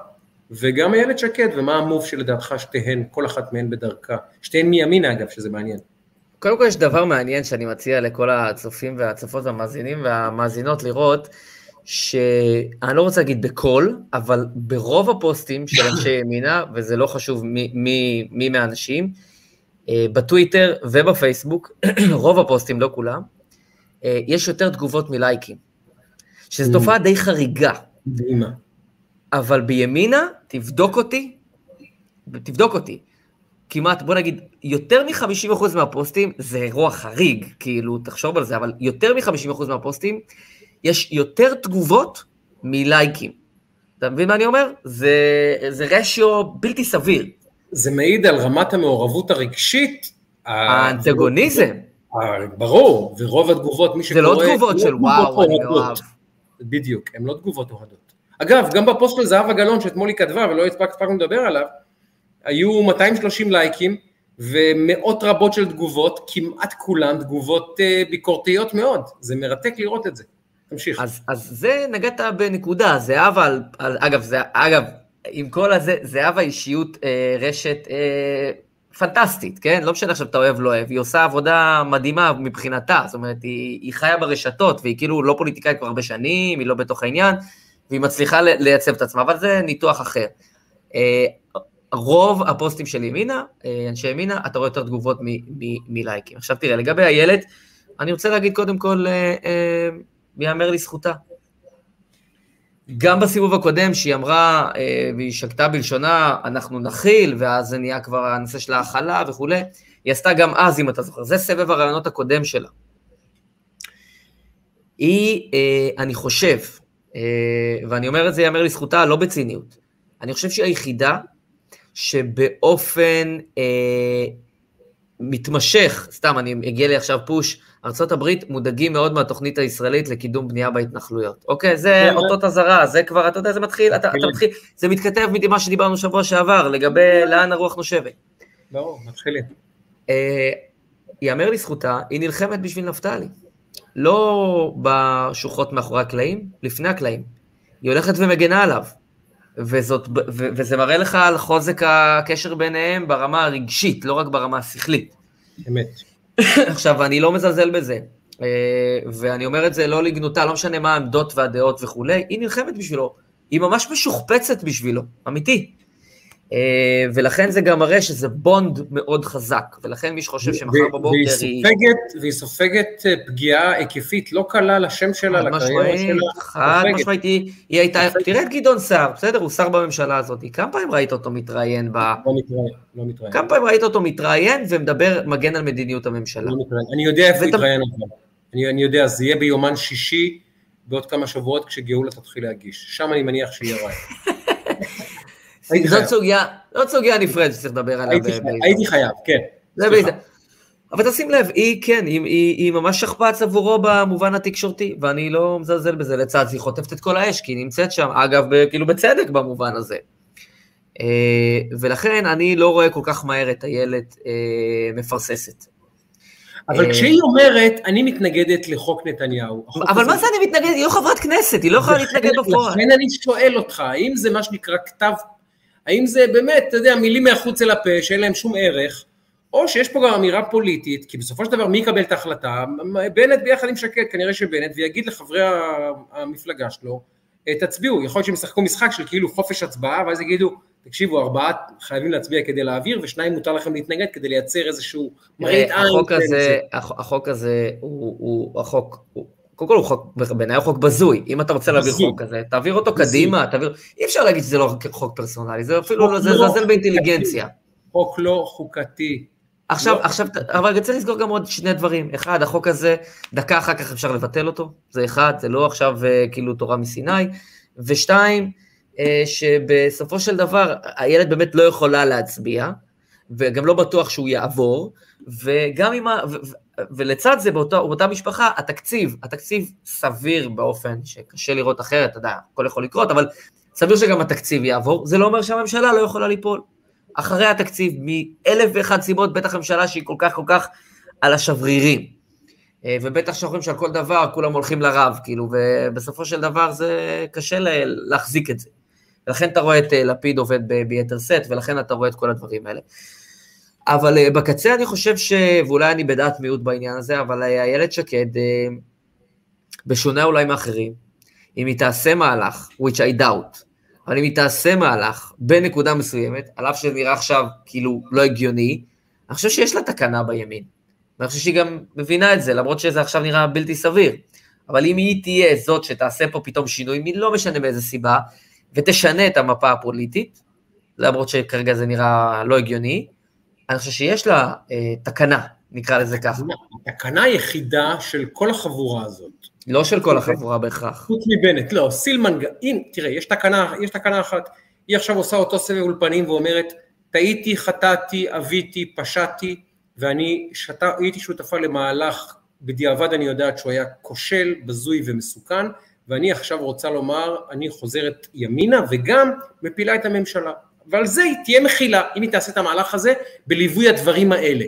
וגם איילת שקד ומה המוב שלדעתך שתיהן, כל אחת מהן בדרכה, שתיהן מימין אגב שזה מעניין.
קודם כל יש דבר מעניין שאני מציע לכל הצופים והצופות והמאזינים והמאזינות לראות, שאני לא רוצה להגיד בכל, אבל ברוב הפוסטים של אנשי ימינה, וזה לא חשוב מי, מי, מי מהאנשים, אה, בטוויטר ובפייסבוק, רוב הפוסטים, לא כולם, אה, יש יותר תגובות מלייקים, שזו mm. תופעה די חריגה. אבל בימינה, תבדוק אותי, תבדוק אותי, כמעט, בוא נגיד, יותר מ-50% מהפוסטים, זה אירוע חריג, כאילו, תחשוב על זה, אבל יותר מ-50% מהפוסטים, יש יותר תגובות מלייקים. אתה מבין מה אני אומר? זה, זה רשיו בלתי סביר.
זה מעיד על רמת המעורבות הרגשית.
האנטגוניזם.
ברור, ורוב התגובות, מי
שקורא... זה לא תגובות של וואו, אני מאוהב.
בדיוק, הן לא תגובות אוהדות. אגב, גם בפוסט של זהבה גלאון שאתמול היא כתבה ולא הספקנו לדבר עליו, היו 230 לייקים ומאות רבות של תגובות, כמעט כולן תגובות אה, ביקורתיות מאוד, זה מרתק לראות את זה. תמשיך.
אז, אז זה, נגעת בנקודה, זהבה, על, על, אגב, זה, אגב, עם כל הזה, זהבה אישיות אה, רשת אה, פנטסטית, כן? לא משנה עכשיו אתה אוהב, לא אוהב, היא עושה עבודה מדהימה מבחינתה, זאת אומרת, היא, היא חיה ברשתות, והיא כאילו לא פוליטיקאית כבר הרבה שנים, היא לא בתוך העניין, והיא מצליחה לייצב את עצמה, אבל זה ניתוח אחר. אה, רוב הפוסטים של ימינה, אה, אנשי ימינה, אתה רואה יותר תגובות מלייקים. עכשיו תראה, לגבי איילת, אני רוצה להגיד קודם כל, ייאמר לזכותה. גם בסיבוב הקודם, שהיא אמרה, אה, והיא שקטה בלשונה, אנחנו נכיל, ואז זה נהיה כבר הנושא של ההכלה וכולי, היא עשתה גם אז, אם אתה זוכר, זה סבב הרעיונות הקודם שלה. היא, אה, אני חושב, אה, ואני אומר את זה, ייאמר לזכותה, לא בציניות, אני חושב שהיא היחידה שבאופן מתמשך, סתם, אני הגיע לי עכשיו פוש, ארה"ב מודאגים מאוד מהתוכנית הישראלית לקידום בנייה בהתנחלויות. אוקיי, זה כן. אותות אזהרה, זה כבר, אתה יודע, זה מתחיל, אתה, אתה מתחיל, זה מתכתב ממה שדיברנו שבוע שעבר, לגבי לאן הרוח נושבת.
ברור, מתחילים.
אה, ייאמר לזכותה, היא נלחמת בשביל נפתלי. לא בשוחות מאחורי הקלעים, לפני הקלעים. היא הולכת ומגנה עליו. וזאת, ו, וזה מראה לך על חוזק הקשר ביניהם ברמה הרגשית, לא רק ברמה השכלית.
אמת.
עכשיו, אני לא מזלזל בזה, אה, ואני אומר את זה לא לגנותה, לא משנה מה העמדות והדעות וכולי, היא נלחמת בשבילו, היא ממש משוכפצת בשבילו, אמיתי. אה, ולכן זה גם מראה שזה בונד מאוד חזק, ולכן מי שחושב שמחר בבוקר
והיא... סופגת, והיא סופגת אה, פגיעה היקפית לא קלה לשם שלה, לקריירה שלה.
חד משמעית, היא הייתה, תראה את גדעון סער, בסדר, הוא שר בממשלה הזאת, כמה פעמים ראית אותו מתראיין ב...
לא מתראיין, לא מתראיין.
כמה פעמים ראית אותו מתראיין ומדבר, מגן על מדיניות הממשלה.
לא מתראיין, אני יודע איפה הוא יתראיין אבל. אני יודע, זה יהיה ביומן שישי בעוד כמה שבועות כשגאולה תתחיל להגיש, שם אני מניח שיהיה רעיון.
זאת סוגיה, זאת סוגיה נפרדת שצריך לדבר עליה.
הייתי חייב, כן.
אבל תשים לב, היא כן, היא, היא, היא ממש שכפ"ץ עבורו במובן התקשורתי, ואני לא מזלזל בזה לצד, היא חוטפת את כל האש, כי היא נמצאת שם, אגב, כאילו בצדק במובן הזה. אה, ולכן אני לא רואה כל כך מהר את איילת אה, מפרססת.
אבל כשהיא אומרת, אני מתנגדת לחוק נתניהו.
אבל מה זה אני מתנגדת? היא לא חברת כנסת, היא לא יכולה להתנגד בפועל.
לכן אני שואל אותך, האם זה מה שנקרא כתב האם זה באמת, אתה יודע, מילים מהחוץ אל הפה שאין להם שום ערך, או שיש פה גם אמירה פוליטית, כי בסופו של דבר מי יקבל את ההחלטה? בנט ביחד עם שקד, כנראה שבנט, ויגיד לחברי המפלגה שלו, אה, תצביעו, יכול להיות שהם ישחקו משחק של כאילו חופש הצבעה, ואז יגידו, תקשיבו, ארבעה חייבים להצביע כדי להעביר, ושניים מותר לכם להתנגד כדי לייצר איזשהו
מראית עין. החוק הזה, החוק הזה הוא, הוא החוק, הוא, קודם כל הוא חוק, בעיניי הוא חוק בזוי, אם אתה רוצה להעביר חוק כזה, תעביר אותו קדימה, תעביר, אי אפשר להגיד שזה לא חוק פרסונלי, זה אפילו לא, זה זלזל לא באינטליגנציה.
חוק לא חוקתי.
עכשיו, לא עכשיו, אבל אני רוצה לסגור גם עוד שני דברים. אחד, החוק הזה, דקה אחר כך אפשר לבטל אותו, זה אחד, זה לא עכשיו אה, כאילו תורה מסיני. ושתיים, אה, שבסופו של דבר, הילד באמת לא יכולה להצביע, וגם לא בטוח שהוא יעבור, וגם אם, ולצד זה, באותה, באותה משפחה, התקציב, התקציב סביר באופן שקשה לראות אחרת, אתה יודע, הכל יכול לקרות, אבל סביר שגם התקציב יעבור, זה לא אומר שהממשלה לא יכולה ליפול. אחרי התקציב, מאלף ואחת סיבות, בטח ממשלה שהיא כל כך כל כך על השברירים. אה, ובטח שאומרים שעל כל דבר כולם הולכים לרב, כאילו, ובסופו של דבר זה קשה להחזיק את זה. ולכן אתה רואה את אה, לפיד עובד ביתר סט, ולכן אתה רואה את כל הדברים האלה. אבל uh, בקצה אני חושב ש... ואולי אני בדעת מיעוט בעניין הזה, אבל uh, איילת שקד, uh, בשונה אולי מאחרים, אם היא תעשה מהלך, which I doubt, אבל אם היא תעשה מהלך בנקודה מסוימת, על אף שזה נראה עכשיו כאילו לא הגיוני, אני חושב שיש לה תקנה בימין. ואני חושב שהיא גם מבינה את זה, למרות שזה עכשיו נראה בלתי סביר. אבל אם היא תהיה זאת שתעשה פה פתאום שינוי, מלא משנה באיזה סיבה, ותשנה את המפה הפוליטית, למרות שכרגע זה נראה לא הגיוני, אני חושב שיש לה אה, תקנה, נקרא לזה ככה.
התקנה היחידה של כל החבורה הזאת.
לא של כל החבורה בהכרח.
חוץ מבנט, לא, סילמן, אם, תראה, יש תקנה, יש תקנה אחת, היא עכשיו עושה אותו סבב אולפנים ואומרת, טעיתי, חטאתי, אביתי, פשעתי, ואני שת... הייתי שותפה למהלך, בדיעבד אני יודעת שהוא היה כושל, בזוי ומסוכן, ואני עכשיו רוצה לומר, אני חוזרת ימינה וגם מפילה את הממשלה. ועל זה היא תהיה מכילה, אם היא תעשה את המהלך הזה, בליווי הדברים האלה.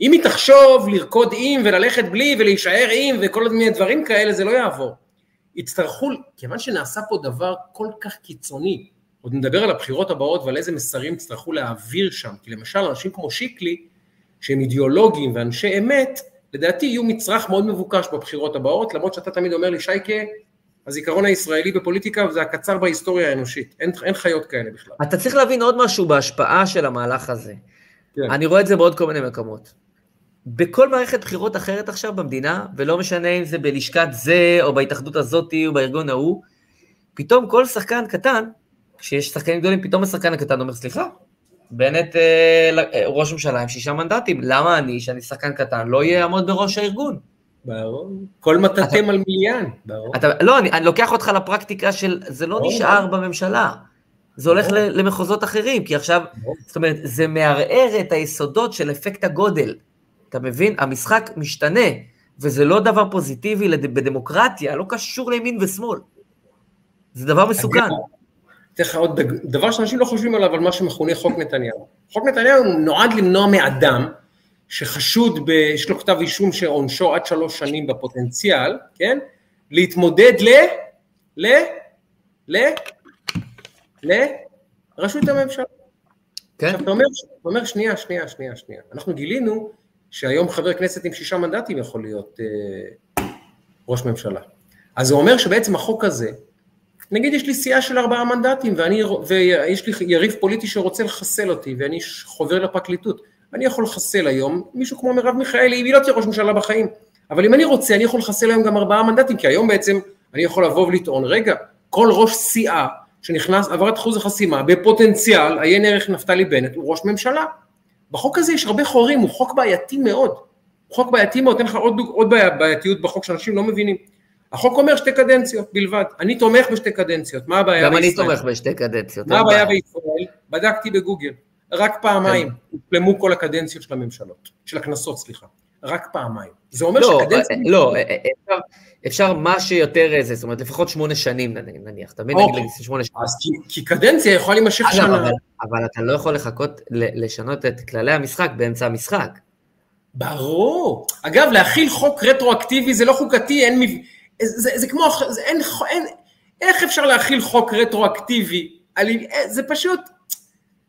אם היא תחשוב לרקוד עם וללכת בלי ולהישאר עם וכל מיני דברים כאלה, זה לא יעבור. יצטרכו, כיוון שנעשה פה דבר כל כך קיצוני, עוד נדבר על הבחירות הבאות ועל איזה מסרים יצטרכו להעביר שם, כי למשל אנשים כמו שיקלי, שהם אידיאולוגים ואנשי אמת, לדעתי יהיו מצרך מאוד מבוקש בבחירות הבאות, למרות שאתה תמיד אומר לי, שייקה, הזיכרון הישראלי בפוליטיקה זה הקצר בהיסטוריה האנושית, אין, אין חיות כאלה בכלל.
אתה צריך להבין עוד משהו בהשפעה של המהלך הזה. כן. אני רואה את זה בעוד כל מיני מקומות. בכל מערכת בחירות אחרת עכשיו במדינה, ולא משנה אם זה בלשכת זה, או בהתאחדות הזאתי, או בארגון ההוא, פתאום כל שחקן קטן, כשיש שחקנים גדולים, פתאום השחקן הקטן אומר, סליחה, בנט אה, אה, ראש ממשלה עם שישה מנדטים, למה אני, שאני שחקן קטן, לא אעמוד בראש הארגון?
ברור. כל מטאטם על מיליאן, ברור.
אתה, לא, אני, אני לוקח אותך לפרקטיקה של, זה לא ברור. נשאר בממשלה. זה הולך ברור. למחוזות אחרים, כי עכשיו, ברור. זאת אומרת, זה מערער את היסודות של אפקט הגודל. אתה מבין? המשחק משתנה, וזה לא דבר פוזיטיבי בדמוקרטיה, לא קשור לימין ושמאל. זה דבר מסוכן.
אתן לך עוד דבר שאנשים לא חושבים עליו, על מה שמכונה חוק נתניהו. חוק נתניהו נועד למנוע מאדם שחשוד, ב, יש לו כתב אישום שעונשו עד שלוש שנים בפוטנציאל, כן? להתמודד ל... ל... ל... ל... רשות הממשלה. כן. עכשיו אתה אומר, אתה אומר שנייה, שנייה, שנייה, שנייה. אנחנו גילינו שהיום חבר כנסת עם שישה מנדטים יכול להיות אה, ראש ממשלה. אז זה אומר שבעצם החוק הזה, נגיד יש לי סיעה של ארבעה מנדטים ואני, ויש לי יריב פוליטי שרוצה לחסל אותי ואני חובר לפרקליטות, אני יכול לחסל היום מישהו כמו מרב מיכאלי, היא לא תהיה ראש ממשלה בחיים, אבל אם אני רוצה אני יכול לחסל היום גם ארבעה מנדטים, כי היום בעצם אני יכול לבוא ולטעון, רגע, כל ראש סיעה שנכנס, עבר את אחוז החסימה, בפוטנציאל, עיין ערך נפתלי בנט, הוא ראש ממשלה. בחוק הזה יש הרבה חורים, הוא חוק בעייתי מאוד. הוא חוק בעייתי מאוד, אתן לך עוד, עוד בעייתיות בחוק שאנשים לא מבינים. החוק אומר שתי קדנציות בלבד. אני תומך בשתי קדנציות, מה הבעיה
בישראל? גם אני תומך בשתי קדנציות.
מה הבעיה בישראל? בדקתי בגוגל. רק פעמיים כן. הופלמו כל הקדנציות של הממשלות, של הכנסות, סליחה. רק פעמיים. זה אומר לא, שקדנציה...
לא, אה, אה, אפשר, אפשר מה שיותר איזה, זאת אומרת, לפחות שמונה שנים נניח, אתה מבין?
נגיד שמונה שנים. אז כי, כי קדנציה יכולה להימשך שנה.
אבל, אבל אתה לא יכול לחכות לשנות את כללי המשחק באמצע המשחק.
ברור. אגב, להכיל חוק רטרואקטיבי זה לא חוקתי, אין... מב... זה, זה כמו... זה, אין, אין, איך אפשר להכיל חוק רטרואקטיבי? זה פשוט...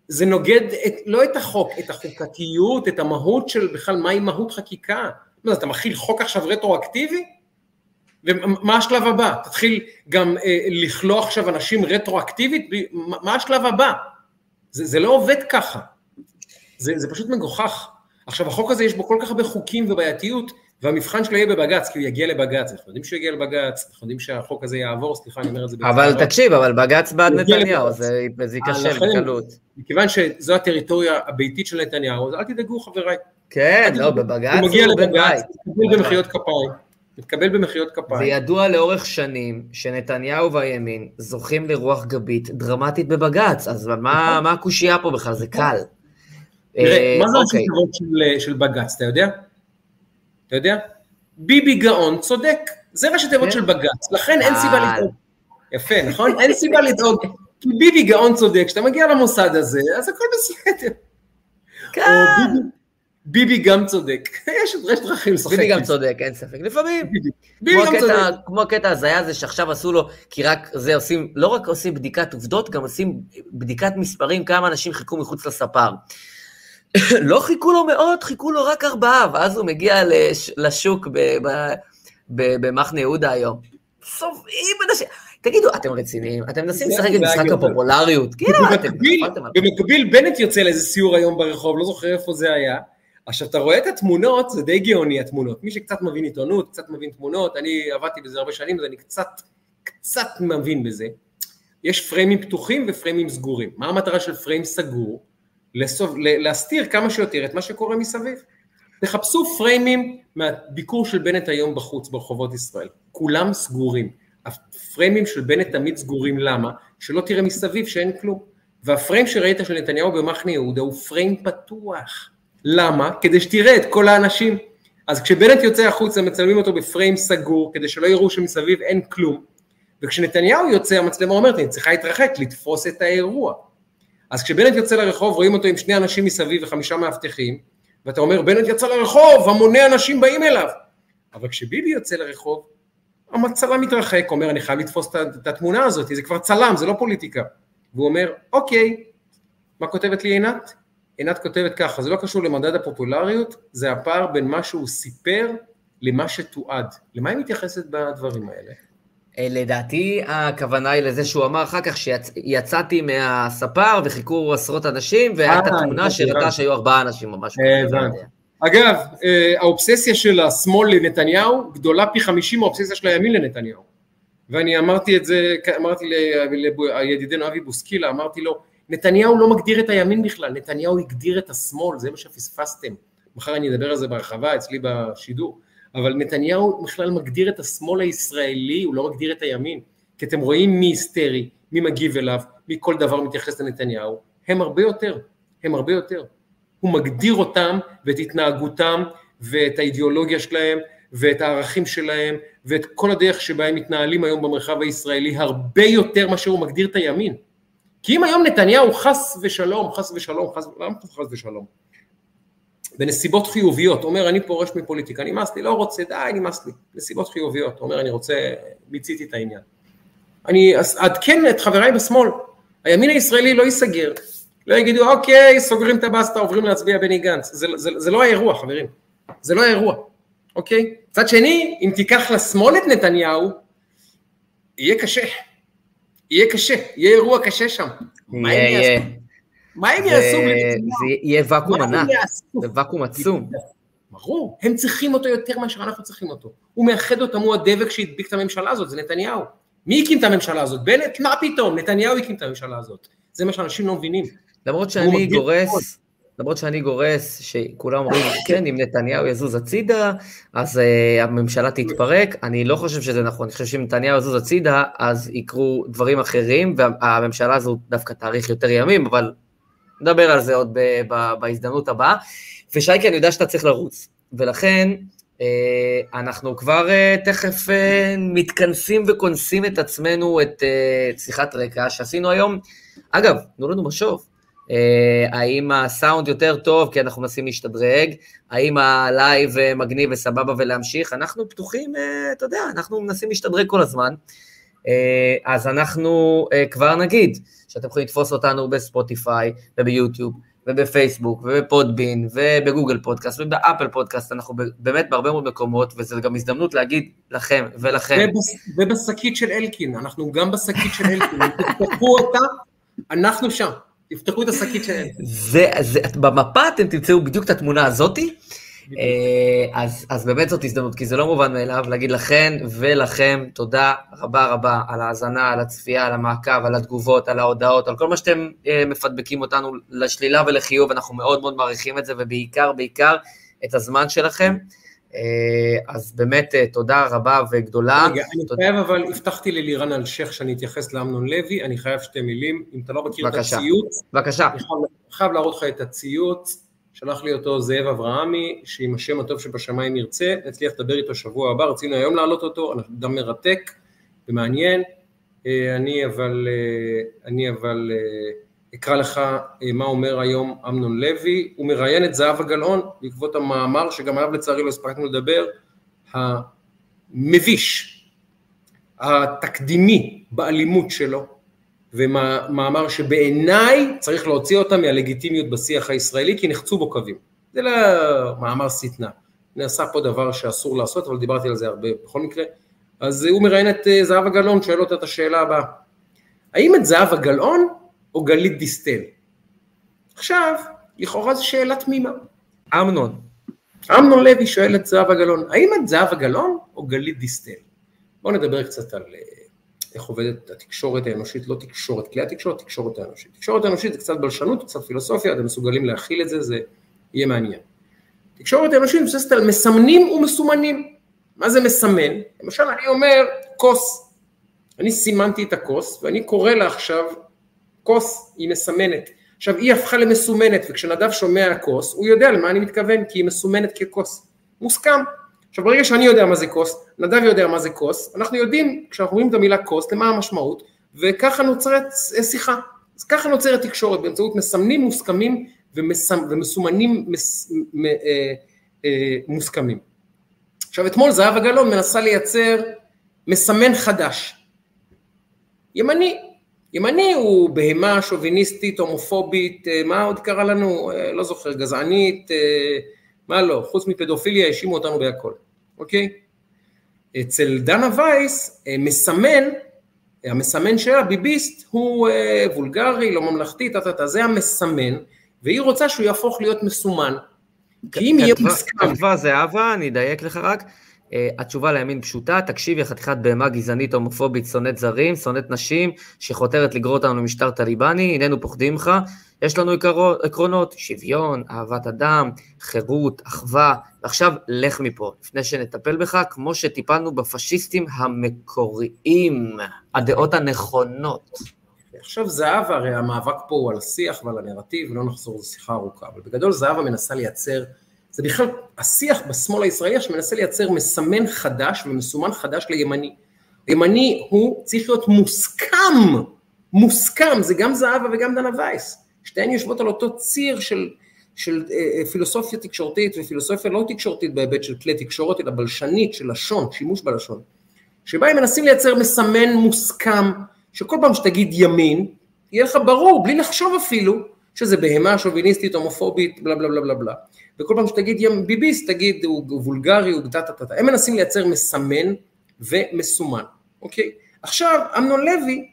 זה נוגד את, לא את החוק, את החוקתיות, את המהות של בכלל מהי מהות חקיקה. מה אתה מכיל חוק עכשיו רטרואקטיבי? ומה השלב הבא? תתחיל גם אה, לכלוא עכשיו אנשים רטרואקטיבית? מה השלב הבא? זה, זה לא עובד ככה. זה, זה פשוט מגוחך. עכשיו החוק הזה יש בו כל כך הרבה חוקים ובעייתיות, והמבחן שלו יהיה בבג"ץ, כי הוא יגיע לבג"ץ, אנחנו יודעים שהוא יגיע לבג"ץ, אנחנו יודעים שהחוק הזה יעבור, סליחה, אני אומר את זה
בצורה. אבל תקשיב, אבל בג"ץ בעד נתניהו, זה ייכשל אה, בקלות.
מכיוון שזו הטריטוריה הביתית של נתניהו, אז אל תדאגו חבריי.
כן, לא, בבג"ץ הוא
מגיע לבג"ץ, מתקבל במחיאות כפיים. מתקבל במחיאות כפיים.
זה ידוע לאורך שנים שנתניהו והימין זוכים לרוח גבית דרמטית בבג"ץ, אז מה נכון. הקושייה פה בכלל? זה קל.
תראה, אה, מה זה אוקיי. הסיפורות של בג"ץ, אתה יודע? אתה יודע? ביבי גאון צודק, זה ראשי תיבות כן. של בג"ץ, לכן אין סיבה אה. לדאוג. יפה, נכון? אין סיבה לדאוג. כי ביבי גאון צודק, כשאתה מגיע למוסד הזה, אז הכל בסדר. כן. ביבי גם צודק, יש דרכים לשחק.
ביבי גם צודק, אין ספק. לפעמים, ביבי גם צודק. כמו הקטע הזיה הזה שעכשיו עשו לו, כי רק זה עושים, לא רק עושים בדיקת עובדות, גם עושים בדיקת מספרים, כמה אנשים חיכו מחוץ לספר. לא חיכו לו מאות, חיכו לו רק ארבעה, ואז הוא מגיע לש, לשוק במחנה יהודה היום. צובעים אנשים. תגידו, אתם רציניים? אתם מנסים לשחק את משחק הפופולריות? כאילו, אתם...
במקביל, בנט יוצא לאיזה סיור היום ברחוב, לא זוכר איפה זה היה. עכשיו, אתה רואה את התמונות, זה די גאוני התמונות. מי שקצת מבין עיתונות, קצת מבין תמונות, אני עבדתי בזה הרבה שנים, אז אני קצת, קצת מבין בזה. יש פריימים פתוחים ופריימים סגורים. מה המטרה של פריים סגור? לסוב, להסתיר כמה שיותר את מה שקורה מסביב. תחפשו פריימים מהביקור של בנט היום בחוץ ברחובות ישראל, כולם סגורים. הפריימים של בנט תמיד סגורים, למה? שלא תראה מסביב שאין כלום. והפריים שראית של נתניהו במחנה יהודה הוא פריים פתוח. למה? כדי שתראה את כל האנשים. אז כשבנט יוצא החוצה מצלמים אותו בפריים סגור, כדי שלא יראו שמסביב אין כלום. וכשנתניהו יוצא המצלמה אומרת, אני צריכה להתרחק, לתפוס את האירוע. אז כשבנט יוצא לרחוב רואים אותו עם שני אנשים מסביב וחמישה מאבטחים, ואתה אומר בנט יצא לרחוב, המוני אנשים באים אליו. אבל כשביבי יוצא לרחוב, המצלם מתרחק, אומר אני חייב לתפוס את התמונה הזאת, זה כבר צלם, זה לא פוליטיקה. והוא אומר, אוקיי, מה כותבת לי עינת? עינת כותבת ככה, זה לא קשור למדד הפופולריות, זה הפער בין מה שהוא סיפר למה שתועד. למה היא מתייחסת בדברים האלה?
אה, לדעתי הכוונה היא לזה שהוא אמר אחר כך שיצאתי מהספר וחיכו עשרות אנשים והייתה אה, תמונה שהראתה שהיו ארבעה אנשים או משהו.
אגב, האובססיה של השמאל לנתניהו גדולה פי חמישים מהאובססיה של הימין לנתניהו. ואני אמרתי את זה, אמרתי לידידנו אבי בוסקילה, אמרתי לו, נתניהו לא מגדיר את הימין בכלל, נתניהו הגדיר את השמאל, זה מה שפספסתם. מחר אני אדבר על זה בהרחבה אצלי בשידור. אבל נתניהו בכלל מגדיר את השמאל הישראלי, הוא לא מגדיר את הימין. כי אתם רואים מי היסטרי, מי מגיב אליו, מי כל דבר מתייחס לנתניהו, הם הרבה יותר, הם הרבה יותר. הוא מגדיר אותם ואת התנהגותם ואת האידיאולוגיה שלהם ואת הערכים שלהם ואת כל הדרך שבה הם מתנהלים היום במרחב הישראלי הרבה יותר מאשר הוא מגדיר את הימין. כי אם היום נתניהו חס ושלום, חס ושלום, חס, למה חס ושלום? בנסיבות חיוביות, אומר אני פורש מפוליטיקה, נמאס לי, לא רוצה, די, נמאס לי, נסיבות חיוביות, אומר אני רוצה, מיציתי את העניין. אני אעדכן את חבריי בשמאל, הימין הישראלי לא ייסגר, לא יגידו אוקיי, סוגרים את הבסטה, עוברים להצביע בני גנץ, זה, זה, זה לא האירוע חברים, זה לא האירוע, אוקיי? מצד שני, אם תיקח לשמאל את נתניהו, יהיה קשה, יהיה קשה, יהיה אירוע קשה שם. יהיה, יהיה. מה הם יעשו?
זה יהיה ואקום ענק, זה ואקום עצום.
ברור, הם צריכים אותו יותר מאשר אנחנו צריכים אותו. הוא מאחד אותם, הוא הדבק שהדביק את הממשלה הזאת, זה נתניהו. מי הקים את הממשלה הזאת? בנט? מה פתאום? נתניהו הקים את הממשלה הזאת. זה מה שאנשים לא מבינים.
למרות שאני גורס, למרות שאני גורס שכולם אומרים, כן, אם נתניהו יזוז הצידה, אז uh, הממשלה תתפרק, אני לא חושב שזה נכון, אני חושב שאם נתניהו יזוז הצידה, אז יקרו דברים אחרים, והממשלה הזו דווקא תאריך יותר ימים, אבל נדבר על זה עוד ב- ב- בהזדמנות הבאה. ושייקי, אני יודע שאתה צריך לרוץ, ולכן אה, אנחנו כבר אה, תכף אה, מתכנסים וכונסים את עצמנו, את אה, שיחת רקע שעשינו היום. אגב, תנו לנו משוב. אה, האם הסאונד יותר טוב כי אנחנו מנסים להשתדרג, האם הלייב אה, מגניב וסבבה ולהמשיך, אנחנו פתוחים, אה, אתה יודע, אנחנו מנסים להשתדרג כל הזמן. אה, אז אנחנו אה, כבר נגיד שאתם יכולים לתפוס אותנו בספוטיפיי וביוטיוב ובפייסבוק ובפודבין ובגוגל פודקאסט ובאפל פודקאסט, אנחנו באמת בהרבה מאוד מקומות, וזו גם הזדמנות להגיד לכם ולכם.
ובשקית של אלקין, אנחנו גם בשקית של אלקין, תפתחו אותה, אנחנו שם. תפתחו את השקית של אלקין. זה,
זה, במפה אתם תמצאו בדיוק את התמונה הזאתי, אז, אז באמת זאת הזדמנות, כי זה לא מובן מאליו להגיד לכן ולכם תודה רבה רבה על ההאזנה, על הצפייה, על המעקב, על התגובות, על ההודעות, על כל מה שאתם אה, מפדבקים אותנו לשלילה ולחיוב, אנחנו מאוד מאוד מעריכים את זה, ובעיקר, בעיקר את הזמן שלכם. אה, אז באמת תודה רבה וגדולה.
רגע, אני תודה. חייב אבל, הבטחתי ללירן אלשיך שאני אתייחס לאמנון לוי, אני חייב שתי מילים, אם אתה לא מכיר בבקשה. את הציוץ,
בבקשה.
אני חייב, חייב להראות לך את הציוץ, שלח לי אותו זאב אברהמי, שעם השם הטוב שבשמיים ירצה, נצליח לדבר איתו שבוע הבא, רצינו היום להעלות אותו, אדם מרתק ומעניין, אה, אני אבל, אה, אני אבל אה, אקרא לך מה אומר היום אמנון לוי, הוא מראיין את זהבה גלאון בעקבות המאמר שגם עליו לצערי לא הספקנו לדבר, המביש, התקדימי באלימות שלו, ומאמר שבעיניי צריך להוציא אותה מהלגיטימיות בשיח הישראלי כי נחצו בו קווים. זה לא מאמר שטנה. נעשה פה דבר שאסור לעשות, אבל דיברתי על זה הרבה בכל מקרה. אז הוא מראיין את אה, זהבה גלאון, שואל אותה את השאלה הבאה. האם את זהבה גלאון או גלית דיסטל? עכשיו, לכאורה זו שאלה תמימה.
אמנון.
אמנון לוי שואל את זהבה גלאון, האם את זהבה גלאון או גלית דיסטל? בואו נדבר קצת על אה, איך עובדת התקשורת האנושית, לא תקשורת כלי התקשורת, תקשורת האנושית. תקשורת האנושית זה קצת בלשנות, קצת פילוסופיה, אתם מסוגלים להכיל את זה, זה יהיה מעניין. תקשורת האנושית מבוססת על מסמנים ומסומנים. מה זה מסמן? למשל אני אומר כוס, אני סימנתי את הכוס ואני קורא לה עכשיו כוס, היא מסמנת. עכשיו היא הפכה למסומנת וכשנדב שומע כוס הוא יודע למה אני מתכוון כי היא מסומנת ככוס. מוסכם. עכשיו ברגע שאני יודע מה זה כוס, נדב יודע מה זה כוס, אנחנו יודעים כשאנחנו רואים את המילה כוס למה המשמעות וככה נוצרת שיחה. אז ככה נוצרת תקשורת באמצעות מסמנים מוסכמים ומסומנים מס, מ, אה, אה, מוסכמים. עכשיו אתמול זהבה גלאון מנסה לייצר מסמן חדש, ימני, ימני הוא בהמה שוביניסטית, הומופובית, אה, מה עוד קרה לנו? אה, לא זוכר, גזענית, אה, מה לא, חוץ מפדופיליה האשימו אותנו בהכל, אוקיי? אצל דנה וייס מסמן, המסמן שלה, ביביסט, הוא וולגרי, לא ממלכתי, טה זה המסמן, והיא רוצה שהוא יהפוך להיות מסומן.
כי אם יהיה מוסכם... כתבה זהבה, אני אדייק לך רק, Uh, התשובה לימין פשוטה, תקשיבי, חתיכת בהמה גזענית, הומופובית, שונאת זרים, שונאת נשים, שחותרת לגרור אותנו למשטר טליבני, הננו פוחדים ממך, יש לנו עקרונות, שוויון, אהבת אדם, חירות, אחווה, ועכשיו לך מפה, לפני שנטפל בך, כמו שטיפלנו בפשיסטים המקוריים, הדעות הנכונות.
עכשיו זהבה, הרי המאבק פה הוא על השיח ועל הנרטיב, לא נחזור, זו שיחה ארוכה, אבל בגדול זהבה מנסה לייצר זה בכלל השיח בשמאל הישראלי שמנסה לייצר מסמן חדש ומסומן חדש לימני. ימני הוא צריך להיות מוסכם, מוסכם, זה גם זהבה וגם דנה וייס. שתיהן יושבות על אותו ציר של, של אה, אה, פילוסופיה תקשורתית ופילוסופיה לא תקשורתית בהיבט של כלי תקשורת, אלא בלשנית של לשון, שימוש בלשון. שבה הם מנסים לייצר מסמן מוסכם, שכל פעם שתגיד ימין, יהיה לך ברור, בלי לחשוב אפילו, שזה בהמה שוביניסטית, הומופובית, בלה בלה בלה בלה בלה. וכל פעם שתגיד ים ביביסט, תגיד הוא וולגרי, הוא טה טה. הם מנסים לייצר מסמן ומסומן, אוקיי? עכשיו, אמנון לוי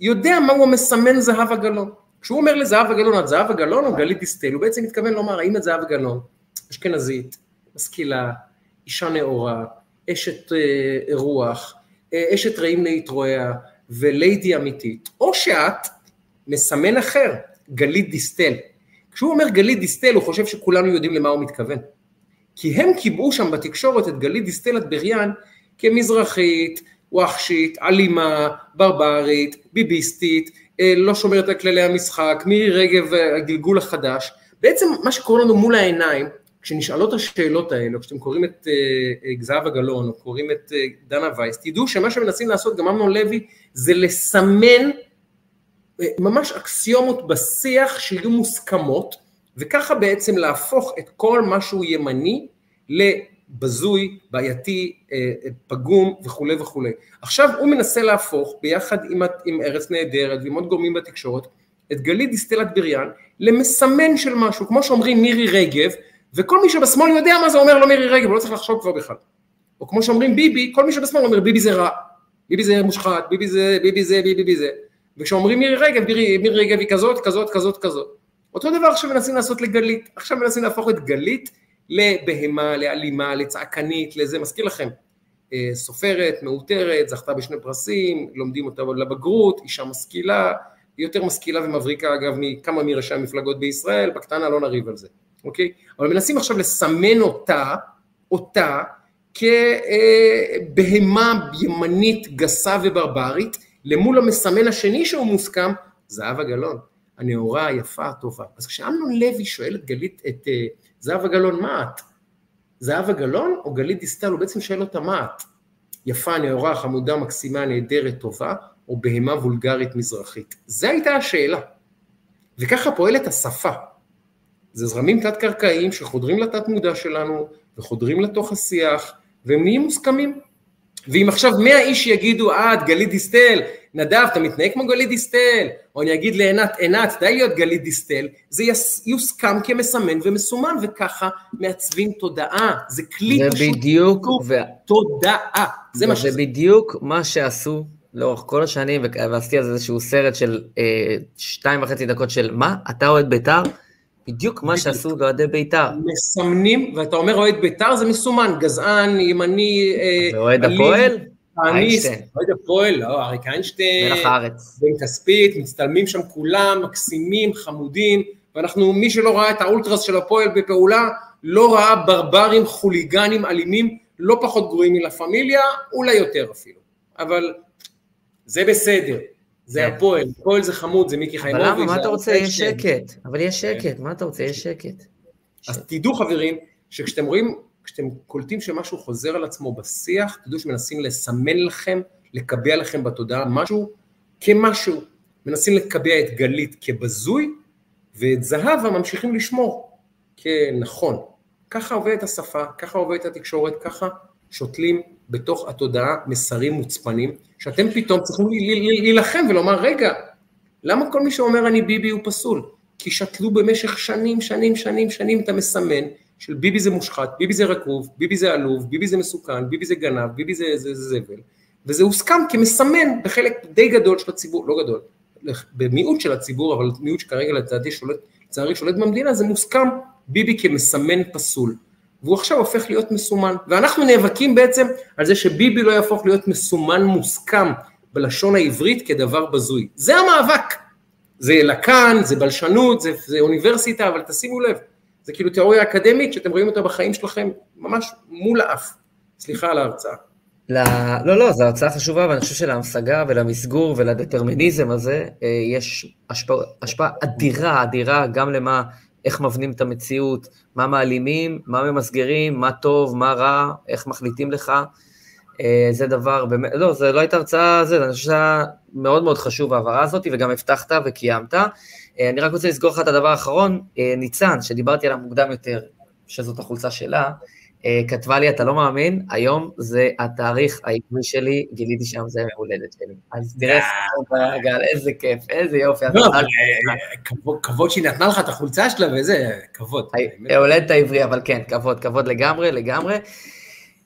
יודע מהו המסמן זהבה גלאון. כשהוא אומר לזהבה גלאון, את זהבה גלאון או גלית דיסטל, הוא בעצם מתכוון לומר, האם את זהבה גלאון, אשכנזית, משכילה, אישה נאורה, אשת אה, רוח, אה, אשת רעים להתרועע וליידי אמיתית, או שאת מסמן אחר, גלית דיסטל. כשהוא אומר גלית דיסטל, הוא חושב שכולנו יודעים למה הוא מתכוון. כי הם קיבעו שם בתקשורת את גלית דיסטל אטבריאן כמזרחית, ווחשית, אלימה, ברברית, ביביסטית, אה, לא שומרת על כללי המשחק, מירי רגב אה, הגלגול החדש. בעצם מה שקורה לנו מול העיניים, כשנשאלות השאלות האלה, כשאתם קוראים את אה, זהבה גלאון, או קוראים את דנה וייס, תדעו שמה שמנסים לעשות גם אמנון לוי, זה לסמן ממש אקסיומות בשיח שיהיו מוסכמות, וככה בעצם להפוך את כל מה שהוא ימני לבזוי, בעייתי, אה, אה, פגום וכולי וכולי. עכשיו הוא מנסה להפוך ביחד עם, עם ארץ נהדרת ועם עוד גורמים בתקשורת את גלית דיסטל אטבריאן למסמן של משהו, כמו שאומרים מירי רגב, וכל מי שבשמאל יודע מה זה אומר לו מירי רגב, לא צריך לחשוב כבר בכלל. או כמו שאומרים ביבי, כל מי שבשמאל אומר ביבי זה רע, ביבי זה מושחת, ביבי זה, ביבי זה, ביבי זה. וכשאומרים מירי רגב, מירי, רגב היא כזאת, כזאת, כזאת, כזאת. אותו דבר עכשיו מנסים לעשות לגלית, עכשיו מנסים להפוך את גלית לבהמה, לאלימה, לצעקנית, לזה, מזכיר לכם, אה, סופרת, מאותרת, זכתה בשני פרסים, לומדים אותה לבגרות, אישה משכילה, היא יותר משכילה ומבריקה אגב מכמה מראשי המפלגות בישראל, בקטנה לא נריב על זה, אוקיי? אבל מנסים עכשיו לסמן אותה, אותה, כבהמה ימנית גסה וברברית, למול המסמן השני שהוא מוסכם, זהבה גלאון, הנאורה, היפה, הטובה. אז כשאמנון לוי שואל את גלית, את uh, זהבה גלאון, מה את? זהבה גלאון או גלית דיסטל? הוא בעצם שואל אותה, מה את? יפה, נאורה, חמודה, מקסימה, נהדרת, טובה, או בהמה וולגרית מזרחית? זו הייתה השאלה. וככה פועלת השפה. זה זרמים תת-קרקעיים שחודרים לתת מודע שלנו, וחודרים לתוך השיח, והם נהיים מוסכמים. ואם עכשיו מאה איש יגידו, אה, את גלית דיסטל, נדב, אתה מתנהג כמו גלית דיסטל, או אני אגיד לעינת, עינת, די להיות גלית דיסטל, זה יוסכם כמסמן ומסומן, וככה מעצבים תודעה. זה כלי
זה פשוט, בדיוק,
ו... תודעה. זה מה
שזה. זה בדיוק מה שעשו לאורך כל השנים, ועשיתי על זה איזשהו סרט של אה, שתיים וחצי דקות של מה, אתה אוהד בית"ר? בדיוק מה שעשו לאוהדי בית"ר.
מסמנים, ואתה אומר אוהד בית"ר, זה מסומן, גזען, ימני...
אה, ואוהד הפועל?
איינשטיין. אוהד הפועל, לא, אריק איינשטיין.
מלח הארץ.
בן כספית, מצטלמים שם כולם, מקסימים, חמודים, ואנחנו, מי שלא ראה את האולטרס של הפועל בפעולה, לא ראה ברברים, חוליגנים, אלימים, לא פחות גרועים מלה פמיליה, אולי יותר אפילו. אבל זה בסדר. זה כן. הפועל, הפועל זה חמוד, זה מיקי חיימוביץ'.
אבל למה, מה אתה רוצה? יש שקט. אבל יש כן. שקט, מה אתה רוצה? יש שקט.
אז תדעו חברים, שכשאתם רואים, כשאתם קולטים שמשהו חוזר על עצמו בשיח, תדעו שמנסים לסמן לכם, לקבע לכם בתודעה משהו כמשהו. מנסים לקבע את גלית כבזוי, ואת זהבה ממשיכים לשמור כנכון. ככה עובדת השפה, ככה עובדת התקשורת, ככה שותלים בתוך התודעה מסרים מוצפנים, שאתם פתאום צריכים להילחם ולומר, רגע, למה כל מי שאומר אני ביבי הוא פסול? כי שתלו במשך שנים, שנים, שנים, שנים את המסמן של ביבי זה מושחת, ביבי זה רקוב, ביבי זה עלוב, ביבי זה מסוכן, ביבי זה גנב, ביבי זה, זה, זה זבל, וזה הוסכם כמסמן בחלק די גדול של הציבור, לא גדול, במיעוט של הציבור, אבל מיעוט שכרגע לדעתי שולט, לצערי שולט במדינה, זה מוסכם ביבי כמסמן פסול. והוא עכשיו הופך להיות מסומן. ואנחנו נאבקים בעצם על זה שביבי לא יהפוך להיות מסומן מוסכם בלשון העברית כדבר בזוי. זה המאבק. זה לקאן, זה בלשנות, זה, זה אוניברסיטה, אבל תשימו לב, זה כאילו תיאוריה אקדמית שאתם רואים אותה בחיים שלכם ממש מול האף. סליחה על ההרצאה.
לא, לא, לא, זו הרצאה חשובה, ואני חושב שלהמשגה ולמסגור ולדטרמיניזם הזה אה, יש השפעה, השפעה אדירה, אדירה, גם למה, איך מבנים את המציאות, מה מעלימים, מה ממסגרים, מה טוב, מה רע, איך מחליטים לך. אה, זה דבר, באמת, לא, זה לא הייתה הרצאה, זה, אני חושב שזה מאוד מאוד חשוב ההעברה הזאת, וגם הבטחת וקיימת. אה, אני רק רוצה לסגור לך את הדבר האחרון, ניצן, שדיברתי עליו מוקדם יותר, שזאת החולצה שלה, אה, כתבה לי, אתה לא מאמין, היום זה התאריך העברי שלי, גיליתי שם זה יום הולדת שלי. אז תראה, גל, איזה כיף, איזה יופי.
לא, אבל אה, כבוד שהיא נתנה לך את החולצה שלה וזה, כבוד.
הולדת העברי, אבל כן, כבוד, כבוד לגמרי, לגמרי.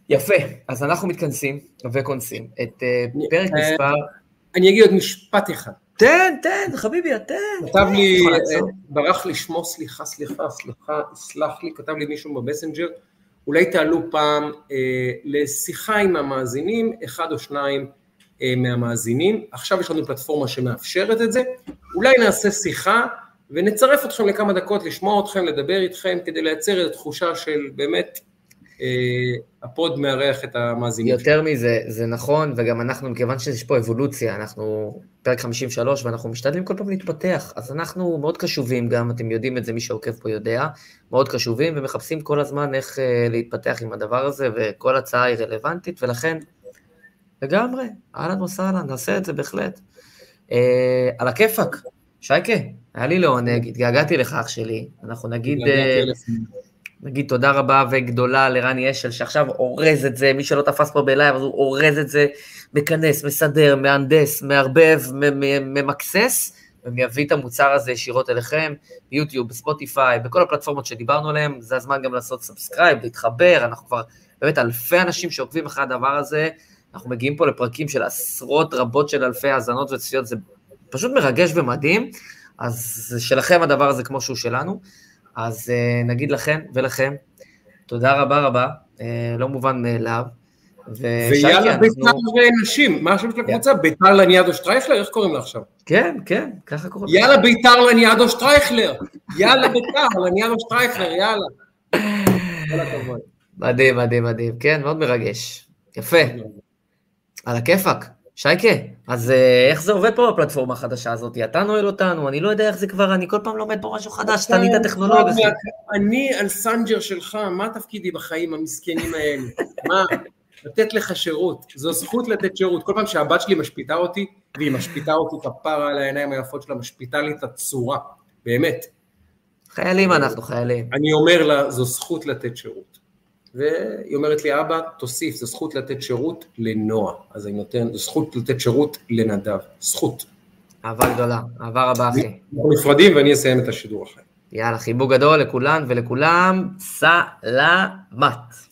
יפה, אז אנחנו מתכנסים וכונסים את אה, פרק מספר...
אני אגיד עוד משפט אחד.
תן, תן, חביבי, תן.
כתב לי, ברח לי שמו, סליחה, סליחה, סליחה, סלח לי, כתב לי מישהו במסנג'ר, אולי תעלו פעם אה, לשיחה עם המאזינים, אחד או שניים אה, מהמאזינים, עכשיו יש לנו פלטפורמה שמאפשרת את זה, אולי נעשה שיחה ונצרף אתכם לכמה דקות, לשמוע אתכם, לדבר איתכם, כדי לייצר את התחושה של באמת הפוד מארח את המאזינים.
יותר מזה, זה נכון, וגם אנחנו, מכיוון שיש פה אבולוציה, אנחנו פרק 53 ואנחנו משתדלים כל פעם להתפתח, אז אנחנו מאוד קשובים גם, אתם יודעים את זה, מי שעוקב פה יודע, מאוד קשובים ומחפשים כל הזמן איך uh, להתפתח עם הדבר הזה, וכל הצעה היא רלוונטית, ולכן, לגמרי, אהלן וסהלן, נעשה את זה בהחלט. אה, על הכיפאק, שייקה, היה לי לעונג, התגעגעתי לך אח שלי, אנחנו נגיד... נגיד תודה רבה וגדולה לרני אשל, שעכשיו אורז את זה, מי שלא תפס פה בלייב, אז הוא אורז את זה, מכנס, מסדר, מהנדס, מערבב, ממקסס, ומביא את המוצר הזה ישירות אליכם, ביוטיוב, בספוטיפיי, בכל הפלטפורמות שדיברנו עליהן, זה הזמן גם לעשות subscribe, להתחבר, אנחנו כבר באמת אלפי אנשים שעוקבים אחרי הדבר הזה, אנחנו מגיעים פה לפרקים של עשרות רבות של אלפי האזנות וצפיות, זה פשוט מרגש ומדהים, אז שלכם הדבר הזה כמו שהוא שלנו. אז uh, נגיד לכם ולכם, תודה רבה רבה, uh, לא מובן מאליו.
ויאללה בית"ר נשים, מה השם של הקבוצה? בית"ר לניאדו שטרייכלר? איך קוראים לה עכשיו?
כן, כן, ככה קוראים
יאללה בית"ר לניאדו שטרייכלר, יאללה בית"ר לניאדו שטרייכלר, יאללה.
מדהים, מדהים, מדהים, כן, מאוד מרגש. יפה. על הכיפאק. שייקה, אז אה, איך זה עובד פה בפלטפורמה החדשה הזאת? אתה נועל אותנו, אני לא יודע איך זה כבר, אני כל פעם לומד פה משהו חדש, תענית הטכנולוגיה.
אני על סנג'ר שלך, מה תפקידי בחיים המסכנים האלה? מה? לתת לך שירות, זו זכות לתת שירות. כל פעם שהבת שלי משפיטה אותי, והיא משפיטה אותי כפרה על העיניים היפות שלה, משפיטה לי את הצורה, באמת.
חיילים אנחנו, חיילים.
אני אומר לה, זו זכות לתת שירות. והיא אומרת לי, אבא, תוסיף, זו זכות לתת שירות לנועה. אז אני נותן, זו זכות לתת שירות לנדב. זכות.
אהבה גדולה, אהבה רבה, אחי.
אנחנו נפרדים ואני אסיים את השידור אחרי.
יאללה, חיבוק גדול לכולן ולכולם, סלמת.